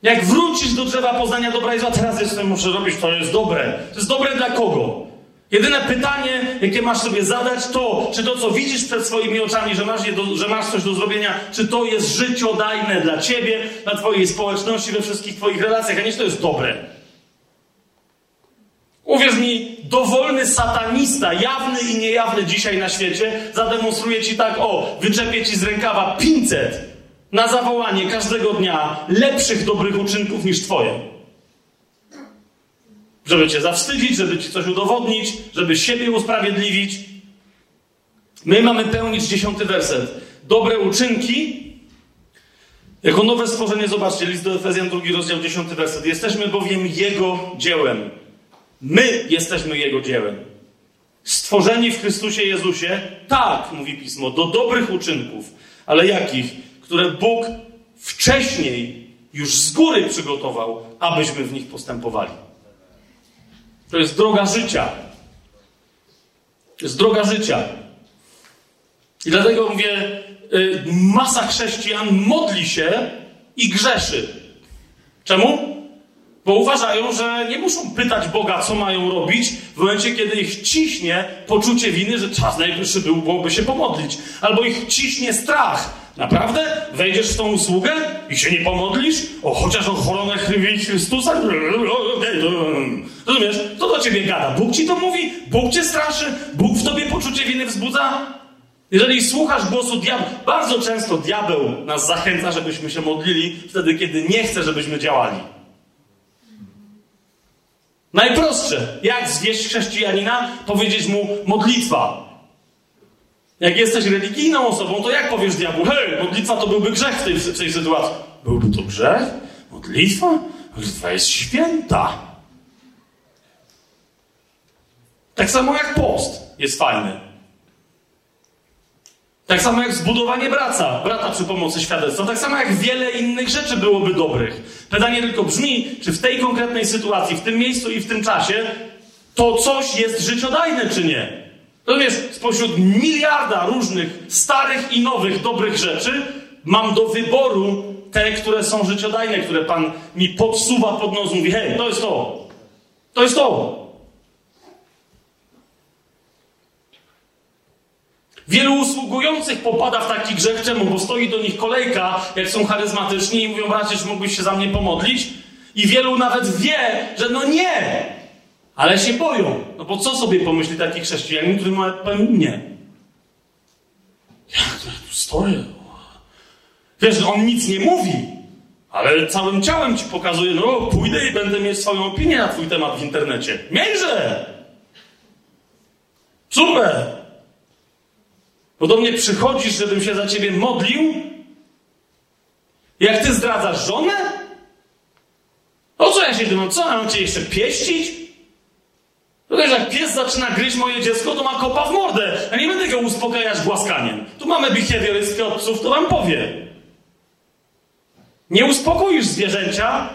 Jak wrócisz do drzewa poznania dobra i zła, teraz jestem, muszę robić, to jest dobre. To jest dobre dla kogo? Jedyne pytanie, jakie masz sobie zadać, to, czy to, co widzisz przed swoimi oczami, że masz, do, że masz coś do zrobienia, czy to jest życiodajne dla ciebie, dla twojej społeczności, we wszystkich twoich relacjach, a nie, czy to jest dobre. Uwierz mi, dowolny satanista, jawny i niejawny dzisiaj na świecie, zademonstruje ci tak, o, wyczepie ci z rękawa 500 na zawołanie każdego dnia lepszych dobrych uczynków niż twoje. Żeby cię zawstydzić, żeby ci coś udowodnić, żeby siebie usprawiedliwić. My mamy pełnić dziesiąty werset. Dobre uczynki jako nowe stworzenie, zobaczcie, list do Efezjan, drugi rozdział, dziesiąty werset. Jesteśmy bowiem Jego dziełem. My jesteśmy Jego dziełem. Stworzeni w Chrystusie Jezusie, tak, mówi Pismo, do dobrych uczynków. Ale jakich? które Bóg wcześniej już z góry przygotował, abyśmy w nich postępowali. To jest droga życia. To jest droga życia. I dlatego mówię, y, masa chrześcijan modli się i grzeszy. Czemu? Bo uważają, że nie muszą pytać Boga, co mają robić, w momencie, kiedy ich ciśnie poczucie winy, że czas najwyższy byłoby się pomodlić. Albo ich ciśnie strach. Naprawdę? Wejdziesz w tą usługę i się nie pomodlisz? O, chociaż o chronę Chrystusa? Rozumiesz? Co do ciebie gada? Bóg ci to mówi? Bóg cię straszy? Bóg w tobie poczucie winy wzbudza? Jeżeli słuchasz głosu diabła, bardzo często diabeł nas zachęca, żebyśmy się modlili wtedy, kiedy nie chce, żebyśmy działali. Najprostsze. Jak zwieść chrześcijanina? Powiedzieć mu modlitwa. Jak jesteś religijną osobą, to jak powiesz diabłu? Hej, modlitwa to byłby grzech w tej, w tej sytuacji. Byłby to grzech? Modlitwa? Modlitwa jest święta. Tak samo jak post jest fajny. Tak samo jak zbudowanie braca, brata przy pomocy świadectwa, tak samo jak wiele innych rzeczy byłoby dobrych. Pytanie tylko brzmi, czy w tej konkretnej sytuacji, w tym miejscu i w tym czasie, to coś jest życiodajne, czy nie? Rozumiesz, spośród miliarda różnych starych i nowych dobrych rzeczy mam do wyboru te, które są życiodajne, które Pan mi podsuwa pod nos, mówi, hej, to jest to, to jest to. Wielu usługujących popada w taki grzech, czemu? Bo stoi do nich kolejka, jak są charyzmatyczni i mówią, bracie, czy mógłbyś się za mnie pomodlić? I wielu nawet wie, że no nie, ale się boją. No bo co sobie pomyśli taki chrześcijanin, który ma powiem nie? Ja tu stoję? Wiesz, on nic nie mówi, ale całym ciałem ci pokazuje, no pójdę i będę mieć swoją opinię na twój temat w internecie. Miejże! Super! Bo do mnie przychodzisz, żebym się za ciebie modlił? Jak ty zdradzasz żonę? O co ja się tym, co mam cię jeszcze pieścić? No wiesz, jak pies zaczyna gryźć moje dziecko, to ma kopa w mordę. Ja nie będę go uspokajać głaskaniem. Tu mamy behawiorystkę od psów, to wam powie. Nie uspokoisz zwierzęcia,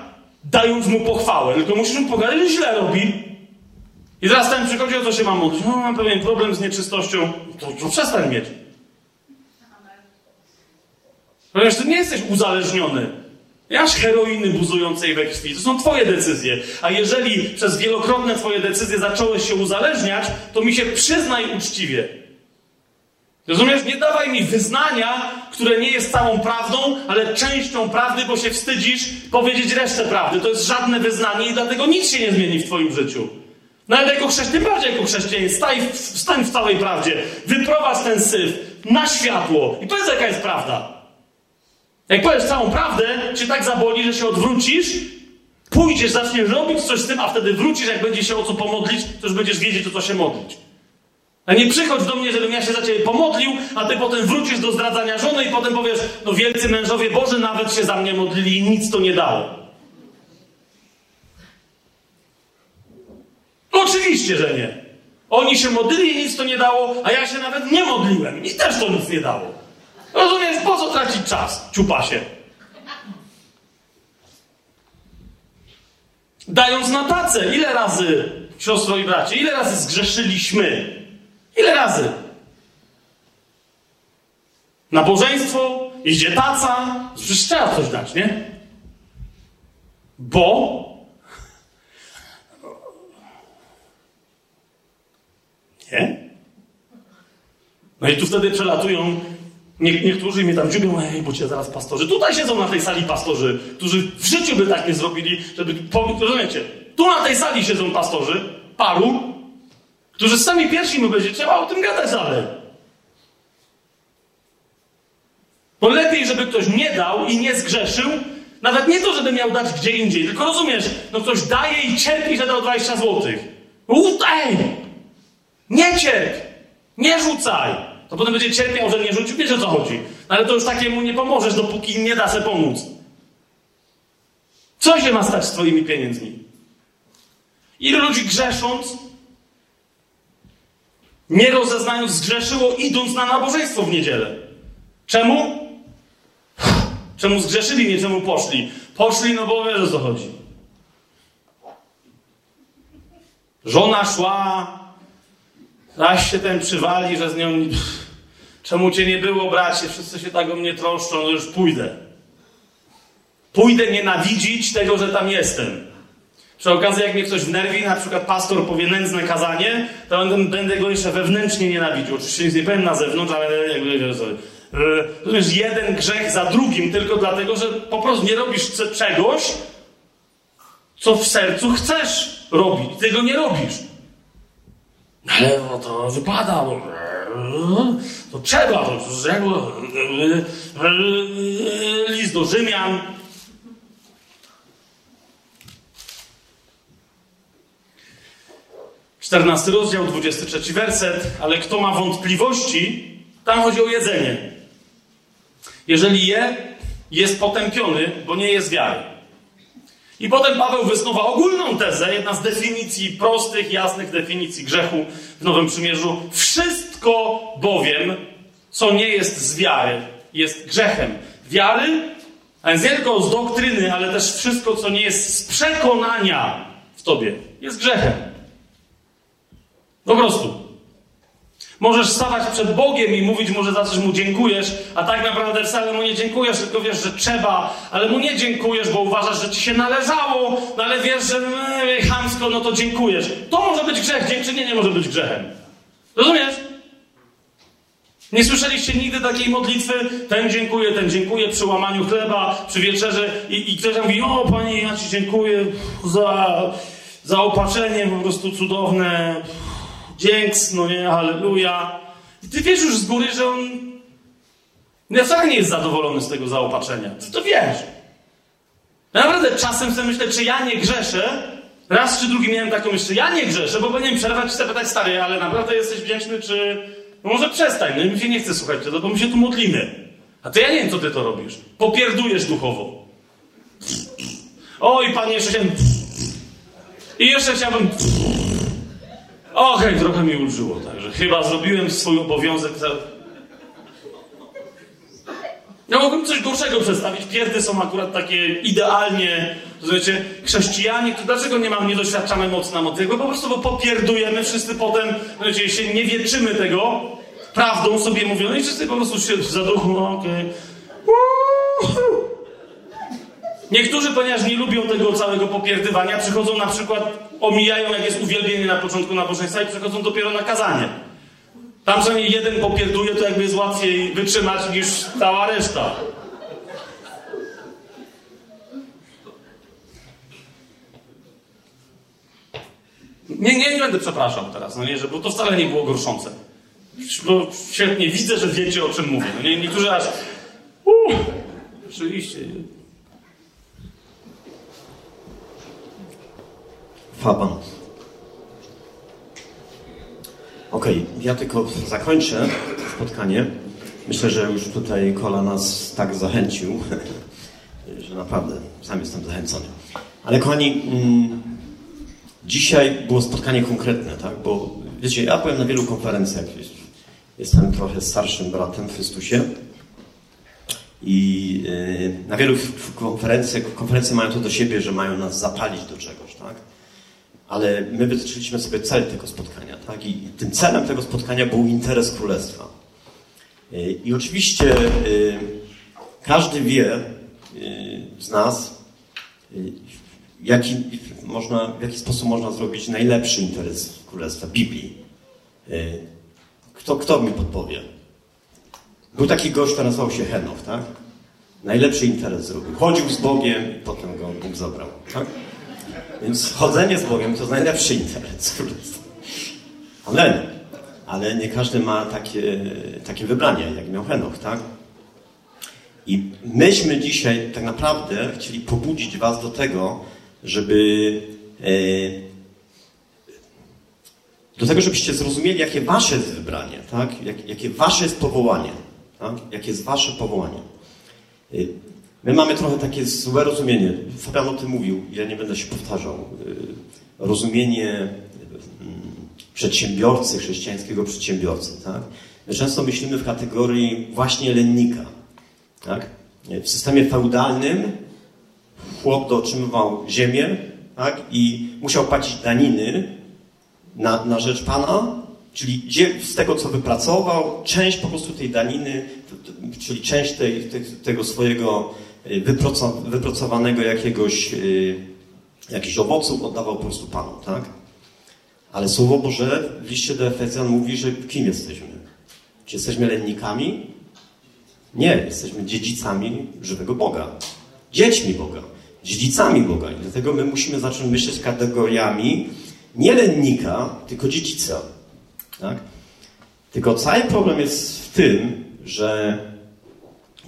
dając mu pochwałę, tylko musisz mu że źle robi. I teraz ten przychodzi, o co się mam modlić? No, mam pewien problem z nieczystością. To, to przestań mieć. Ponieważ ty nie jesteś uzależniony. Nie heroiny buzującej we krwi. To są twoje decyzje. A jeżeli przez wielokrotne twoje decyzje zacząłeś się uzależniać, to mi się przyznaj uczciwie. Rozumiesz? Nie dawaj mi wyznania, które nie jest całą prawdą, ale częścią prawdy, bo się wstydzisz powiedzieć resztę prawdy. To jest żadne wyznanie i dlatego nic się nie zmieni w twoim życiu. Nawet no jako chrześcijan, bardziej jako chrześcijanin, stań, stań w całej prawdzie. Wyprowadź ten syf na światło i powiedz, jaka jest prawda. Jak powiesz całą prawdę, cię tak zaboli, że się odwrócisz, pójdziesz, zaczniesz robić coś z tym, a wtedy wrócisz, jak będzie się o co pomodlić, to już będziesz wiedzieć, o co się modlić. A nie przychodź do mnie, żebym ja się za ciebie pomodlił, a ty potem wrócisz do zdradzania żony i potem powiesz, no wielcy mężowie Boży nawet się za mnie modlili i nic to nie dało. Oczywiście, że nie. Oni się modlili i nic to nie dało, a ja się nawet nie modliłem i też to nic nie dało. Rozumiesz, po co tracić czas, ciupasie? Dając na tacę, ile razy, siostro i bracie, ile razy zgrzeszyliśmy? Ile razy? Nabożeństwo, idzie taca, przecież trzeba coś dać, nie? Bo nie? No i tu wtedy przelatują nie, niektórzy mnie tam dziubią, ej, bo cię zaraz pastorzy. Tutaj siedzą na tej sali pastorzy, którzy w życiu by tak nie zrobili, żeby... Rozumiecie? Tu na tej sali siedzą pastorzy, paru, którzy sami pierwsi mu będzie trzeba o tym gadać dalej. Bo lepiej, żeby ktoś nie dał i nie zgrzeszył, nawet nie to, żeby miał dać gdzie indziej, tylko rozumiesz, no ktoś daje i cierpi, że dał 20 złotych. Ej! Nie cierp! Nie rzucaj! to potem będzie cierpiał, że nie rzucił. Wiesz o co chodzi. Ale to już takiemu nie pomożesz, dopóki nie da się pomóc. Co się ma stać z twoimi pieniędzmi? Ilu ludzi grzesząc, nie rozeznając zgrzeszyło, idąc na nabożeństwo w niedzielę. Czemu? Czemu zgrzeszyli, nie czemu poszli? Poszli, no bo wiesz o co chodzi. Żona szła, raz się ten przywali, że z nią... Czemu cię nie było, bracie? Wszyscy się tak o mnie troszczą, no już pójdę. Pójdę nienawidzić tego, że tam jestem. Przy okazji, jak mnie ktoś wnerwi, na przykład pastor powie nędzne kazanie, to będę go jeszcze wewnętrznie nienawidził. Oczywiście nic nie powiem na zewnątrz, ale jakby. Rozumiesz, jeden grzech za drugim, tylko dlatego, że po prostu nie robisz czegoś, co w sercu chcesz robić. Tego nie robisz. Ale no to wypada, bo to trzeba, to list do Rzymian. Czternasty rozdział, 23 werset, ale kto ma wątpliwości, tam chodzi o jedzenie. Jeżeli je, jest potępiony, bo nie jest wiary. I potem Paweł wysnuwa ogólną tezę, jedna z definicji, prostych, jasnych definicji grzechu w Nowym Przymierzu. Wszystko bowiem, co nie jest z wiary, jest grzechem. Wiary, a więc nie tylko z doktryny, ale też wszystko, co nie jest z przekonania w tobie, jest grzechem. Po prostu. Możesz stawać przed Bogiem i mówić mu, że za coś mu dziękujesz, a tak naprawdę wcale mu nie dziękujesz, tylko wiesz, że trzeba, ale mu nie dziękujesz, bo uważasz, że ci się należało, no ale wiesz, że e, chamsko, no to dziękujesz. To może być grzech, dziękczynienie nie może być grzechem. Rozumiesz? Nie słyszeliście nigdy takiej modlitwy? Ten dziękuję, ten dziękuję przy łamaniu chleba, przy wieczerze i, i ktoś mówi, o Panie, ja Ci dziękuję za, za opatrzenie po prostu cudowne, dzięks, no nie, halleluja. I ty wiesz już z góry, że on nie, wcale nie jest zadowolony z tego zaopatrzenia. Ty to wiesz. Naprawdę czasem sobie myślę, czy ja nie grzeszę. Raz czy drugi miałem taką myśl, ja nie grzeszę, bo powinienem przerwać i sobie pytać, stary, ale naprawdę jesteś wdzięczny, czy... No może przestań, no mi się nie chce słuchać tego, bo my się tu modlimy. A ty ja nie wiem, co ty to robisz. Popierdujesz duchowo. Oj, panie, jeszcze chciałem... I jeszcze chciałbym... Okej, okay, trochę mi ulżyło, także chyba zrobiłem swój obowiązek. Za... Ja mogłem coś gorszego przedstawić. Pierdy są akurat takie idealnie, rozumiecie, chrześcijanie, to dlaczego nie mam, nie doświadczamy mocna mocy? Bo po prostu bo popierdujemy wszyscy potem, rozumiecie, się nie wieczymy tego, prawdą sobie mówią, no i wszyscy po prostu się za duchu, no okej. Okay. Niektórzy, ponieważ nie lubią tego całego popierdywania, przychodzą na przykład, omijają jak jest uwielbienie na początku nabożeństwa i przychodzą dopiero na kazanie. Tam przynajmniej jeden popierduje, to jakby jest łatwiej wytrzymać niż cała reszta. Nie, nie, nie będę przepraszał teraz, no nie, że, bo to wcale nie było gorszące. Bo świetnie widzę, że wiecie o czym mówię. No nie, niektórzy aż. Uh, rzeczywiście. Faban. Okay, ja tylko zakończę spotkanie. Myślę, że już tutaj Kola nas tak zachęcił, że naprawdę sam jestem zachęcony. Ale kochani, mm, dzisiaj było spotkanie konkretne, tak? Bo wiecie, ja byłem na wielu konferencjach. Jestem trochę starszym bratem w Chrystusie. I y, na wielu konferencjach, konferencje mają to do siebie, że mają nas zapalić do czegoś, tak? Ale my wytyczyliśmy sobie cel tego spotkania, tak? I tym celem tego spotkania był interes królestwa. Y, I oczywiście y, każdy wie y, z nas, jaki, można, w jaki sposób można zrobić najlepszy interes królestwa Biblii. Kto, kto mi podpowie? Był taki gość, który nazywał się Henoch, tak? Najlepszy interes zrobił. Chodził z Bogiem i potem go Bóg zabrał, tak? Więc chodzenie z Bogiem to najlepszy interes. Amen. Ale nie każdy ma takie, takie wybranie, jak miał Henoch, tak? I myśmy dzisiaj tak naprawdę chcieli pobudzić Was do tego, żeby e, do tego, żebyście zrozumieli, jakie Wasze jest wybranie, tak? Jak, jakie Wasze jest powołanie, tak? Jakie jest Wasze powołanie. My mamy trochę takie złe rozumienie. Fabian o tym mówił, ja nie będę się powtarzał. Y, rozumienie mm, przedsiębiorcy, chrześcijańskiego przedsiębiorcy. Tak? My często myślimy w kategorii właśnie lennika. Tak? w systemie feudalnym chłop dotrzymywał ziemię tak, i musiał płacić daniny na, na rzecz pana, czyli z tego, co wypracował, część po prostu tej daniny, czyli część tej, tego swojego wypracowanego jakiegoś, y, jakichś owoców oddawał po prostu Panu, tak? Ale Słowo Boże w liście do Efezjan mówi, że kim jesteśmy? Czy jesteśmy lennikami? Nie, jesteśmy dziedzicami żywego Boga. Dziećmi Boga. Dziedzicami Boga. I dlatego my musimy zacząć myśleć kategoriami nie lennika, tylko dziedzica. Tak? Tylko cały problem jest w tym, że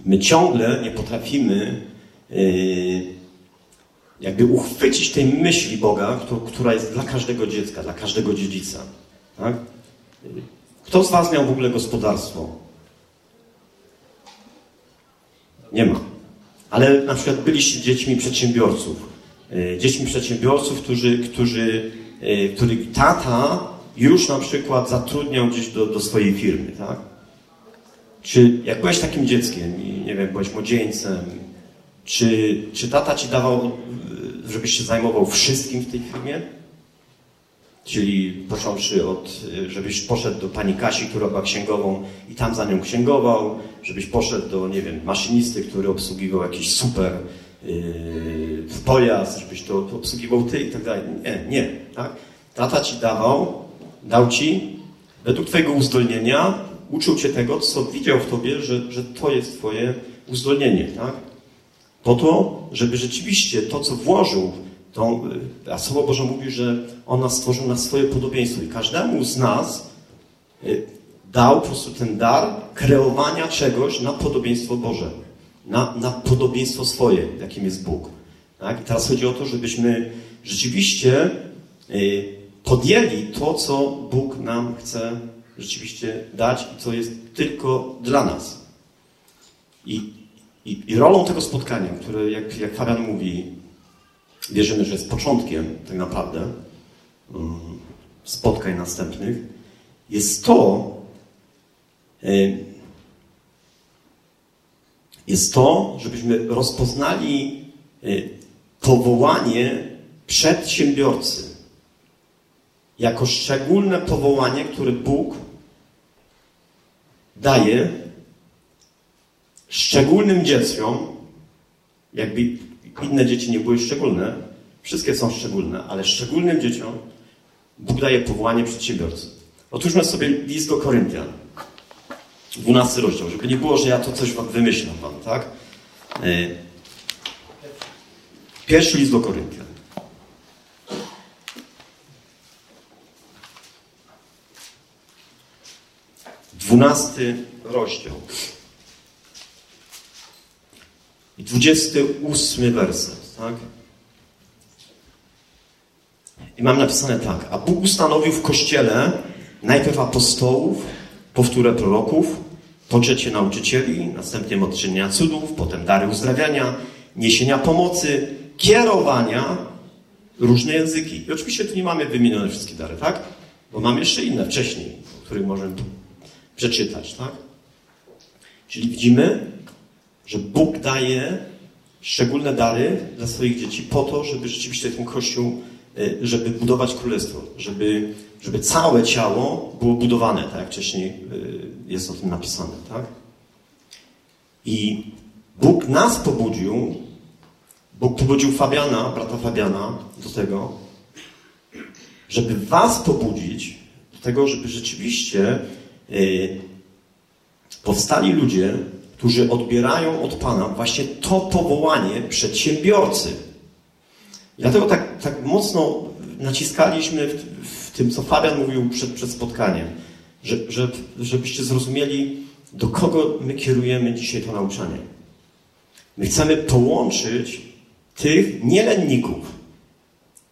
my ciągle nie potrafimy yy, jakby uchwycić tej myśli Boga, która jest dla każdego dziecka, dla każdego dziedzica. Tak? Kto z Was miał w ogóle gospodarstwo? Nie ma. Ale na przykład byliście dziećmi przedsiębiorców. Yy, dziećmi przedsiębiorców, którzy, którzy, yy, których tata już na przykład zatrudniał gdzieś do, do swojej firmy, tak? Czy jak byłeś takim dzieckiem i nie wiem, byłeś młodzieńcem, czy, czy tata ci dawał, żebyś się zajmował wszystkim w tej firmie? Czyli począwszy od, żebyś poszedł do pani Kasi, która była księgową i tam za nią księgował, żebyś poszedł do, nie wiem, maszynisty, który obsługiwał jakiś super yy, pojazd, żebyś to obsługiwał ty i tak dalej. Nie, nie, tak? Tata ci dawał dał ci według Twojego uzdolnienia, uczył Cię tego, co widział w Tobie, że, że to jest Twoje uzdolnienie, tak? Po to, żeby rzeczywiście to, co włożył, to, a Słowo Boże mówi, że On nas stworzył na swoje podobieństwo i każdemu z nas y, dał po prostu ten dar kreowania czegoś na podobieństwo Boże, na, na podobieństwo swoje, jakim jest Bóg. Tak? I teraz chodzi o to, żebyśmy rzeczywiście y, podjęli to, co Bóg nam chce rzeczywiście dać i co jest tylko dla nas. I, i, i rolą tego spotkania, które, jak, jak Fabian mówi, wierzymy, że jest początkiem tak naprawdę um, spotkań następnych, jest to, y, jest to, żebyśmy rozpoznali y, powołanie przedsiębiorcy jako szczególne powołanie, które Bóg daje szczególnym dzieciom, jakby inne dzieci nie były szczególne, wszystkie są szczególne, ale szczególnym dzieciom Bóg daje powołanie przedsiębiorcy. Otwórzmy sobie list do Koryntian. 12 rozdział, żeby nie było, że ja to coś wymyślam wam, tak? E, pierwszy list do Koryntian. Dwunasty rozdział. I dwudziesty ósmy werset, tak? I mam napisane tak. A Bóg ustanowił w Kościele najpierw apostołów, powtórę proroków, po trzecie nauczycieli, następnie odczynienia cudów, potem dary uzdrawiania, niesienia pomocy, kierowania, różne języki. I oczywiście tu nie mamy wymienione wszystkie dary, tak? Bo mamy jeszcze inne wcześniej, o których możemy przeczytać, tak? Czyli widzimy, że Bóg daje szczególne dary dla swoich dzieci po to, żeby rzeczywiście ten Kościół, y, żeby budować królestwo, żeby, żeby całe ciało było budowane, tak jak wcześniej y, jest o tym napisane, tak? I Bóg nas pobudził, Bóg pobudził Fabiana, brata Fabiana, do tego, żeby was pobudzić do tego, żeby rzeczywiście powstali ludzie, którzy odbierają od Pana właśnie to powołanie przedsiębiorcy. Dlatego tak, tak mocno naciskaliśmy w, w, tym, co Fabian mówił przed, przed spotkaniem, że, że, żebyście zrozumieli, do kogo my kierujemy dzisiaj to nauczanie. My chcemy połączyć tych nielenników.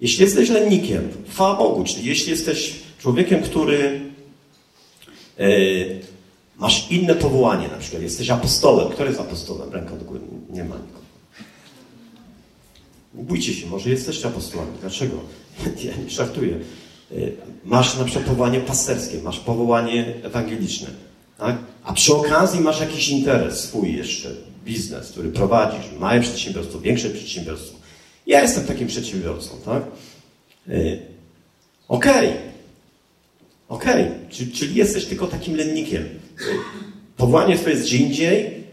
Jeśli jesteś lennikiem, chwała Bogu, czyli jeśli jesteś człowiekiem, który masz inne powołanie, na przykład jesteś apostołem. Kto jest apostołem? Ręka do góry. Nie ma nikogo. Bójcie się, może jesteście apostołami. Dlaczego? Ja nie żartuję. E, masz na przykład powołanie pasterskie, masz powołanie ewangeliczne. Tak? A przy okazji masz jakiś interes swój jeszcze, biznes, który prowadzisz, małe przedsiębiorstwo, większe przedsiębiorstwo. Ja jestem takim przedsiębiorcą, tak? Yy, Okej. Okay. Okej, okay. czyli, czyli jesteś tylko takim lennikiem. Powołanie twoje jest gdzie indziej.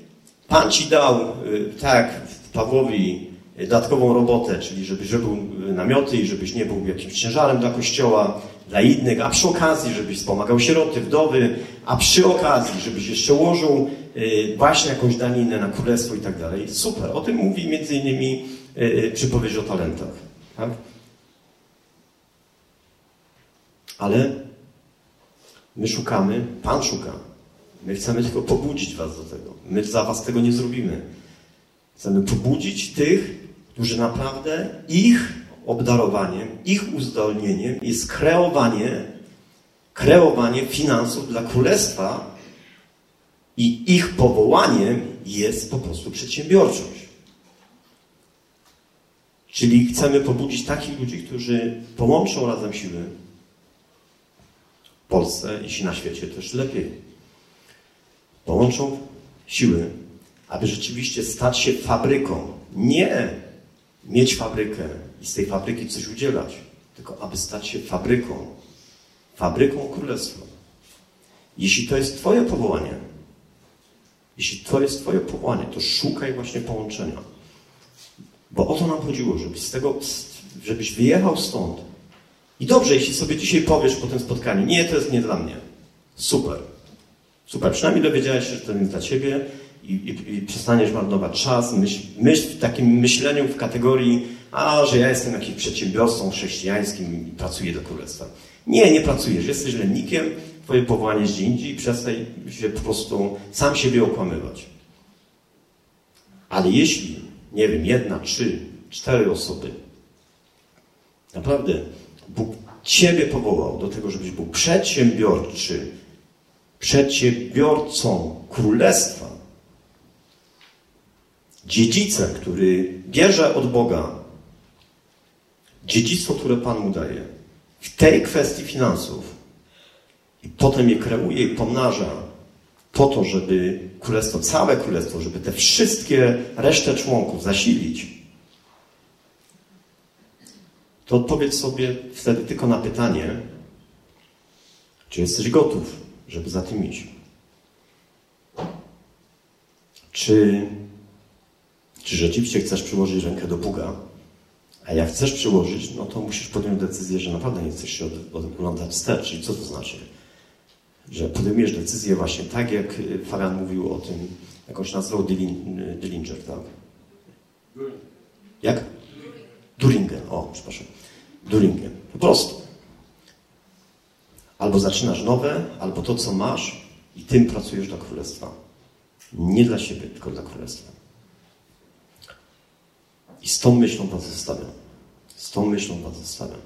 Pan ci dał, yy, tak, Pawłowi dodatkową robotę, czyli żebyś robił namioty i żebyś nie był jakimś ciężarem dla kościoła, dla innych, a przy okazji, żebyś wspomagał sieroty, wdowy, a przy okazji, żebyś jeszcze ułożył y, właśnie jakąś daninę na królestwo i tak dalej. Super. O tym mówi między innymi y, y, przypowieść o talentach. Tak? Ale my szukamy, Pan szuka. My chcemy tylko pobudzić Was do tego. My za Was tego nie zrobimy. Chcemy pobudzić tych, którzy naprawdę ich obdarowaniem, ich uzdolnieniem jest kreowanie, kreowanie finansów dla królestwa i ich powołaniem jest po prostu przedsiębiorczość. Czyli chcemy pobudzić takich ludzi, którzy połączą razem siły Polsce, jeśli na świecie też lepiej. Połączą siły, aby rzeczywiście stać się fabryką. Nie mieć fabrykę i z tej fabryki coś udzielać, tylko aby stać się fabryką. Fabryką królestwa. Jeśli to jest Twoje powołanie, jeśli to jest Twoje powołanie, to szukaj właśnie połączenia. Bo o to nam chodziło, żebyś z tego, żebyś wyjechał stąd. I dobrze, jeśli sobie dzisiaj powiesz po tym spotkaniu, nie, to jest nie dla mnie. Super. Super. Przynajmniej dowiedziałeś się, że to jest dla Ciebie i, i, i przestaniesz marnować czas, myśl, myśl w takim myśleniu w kategorii, a że ja jestem jakimś przedsiębiorcą chrześcijańskim i pracuję do królestwa. Nie, nie pracujesz, jesteś lennikiem, twoje powołanie jest gdzie indziej i przestań się po prostu sam siebie okłamywać. Ale jeśli, nie wiem, jedna, trzy, cztery osoby, naprawdę Bóg Ciebie powołał do tego, żebyś był przedsiębiorczy, przedsiębiorcą królestwa, dziedzicem, który bierze od Boga dziedzictwo, które Pan mu daje, w tej kwestii finansów i potem je kreuje i pomnaża po to, żeby królestwo, całe królestwo, żeby te wszystkie resztę członków zasilić, to odpowiedz sobie wtedy tylko na pytanie, czy jesteś gotów, żeby za tym iść. Czy czy rzeczywiście chcesz przyłożyć rękę do Boga? A jak chcesz przyłożyć, no to musisz podjąć decyzję, że naprawdę nie chcesz się oglądać wstecz. Czyli co to znaczy? Że podejmujesz decyzję właśnie tak, jak Fabian mówił o tym, jakąś nazwał Dillinger, tak? Jak? Duringen. O, przepraszam. Duringen. Po prostu. Albo zaczynasz nowe, albo to, co masz i tym pracujesz dla Królestwa. Nie dla siebie, tylko dla Królestwa. I z tą myślą Was zostawiam. Z tą myślą Was zostawiam.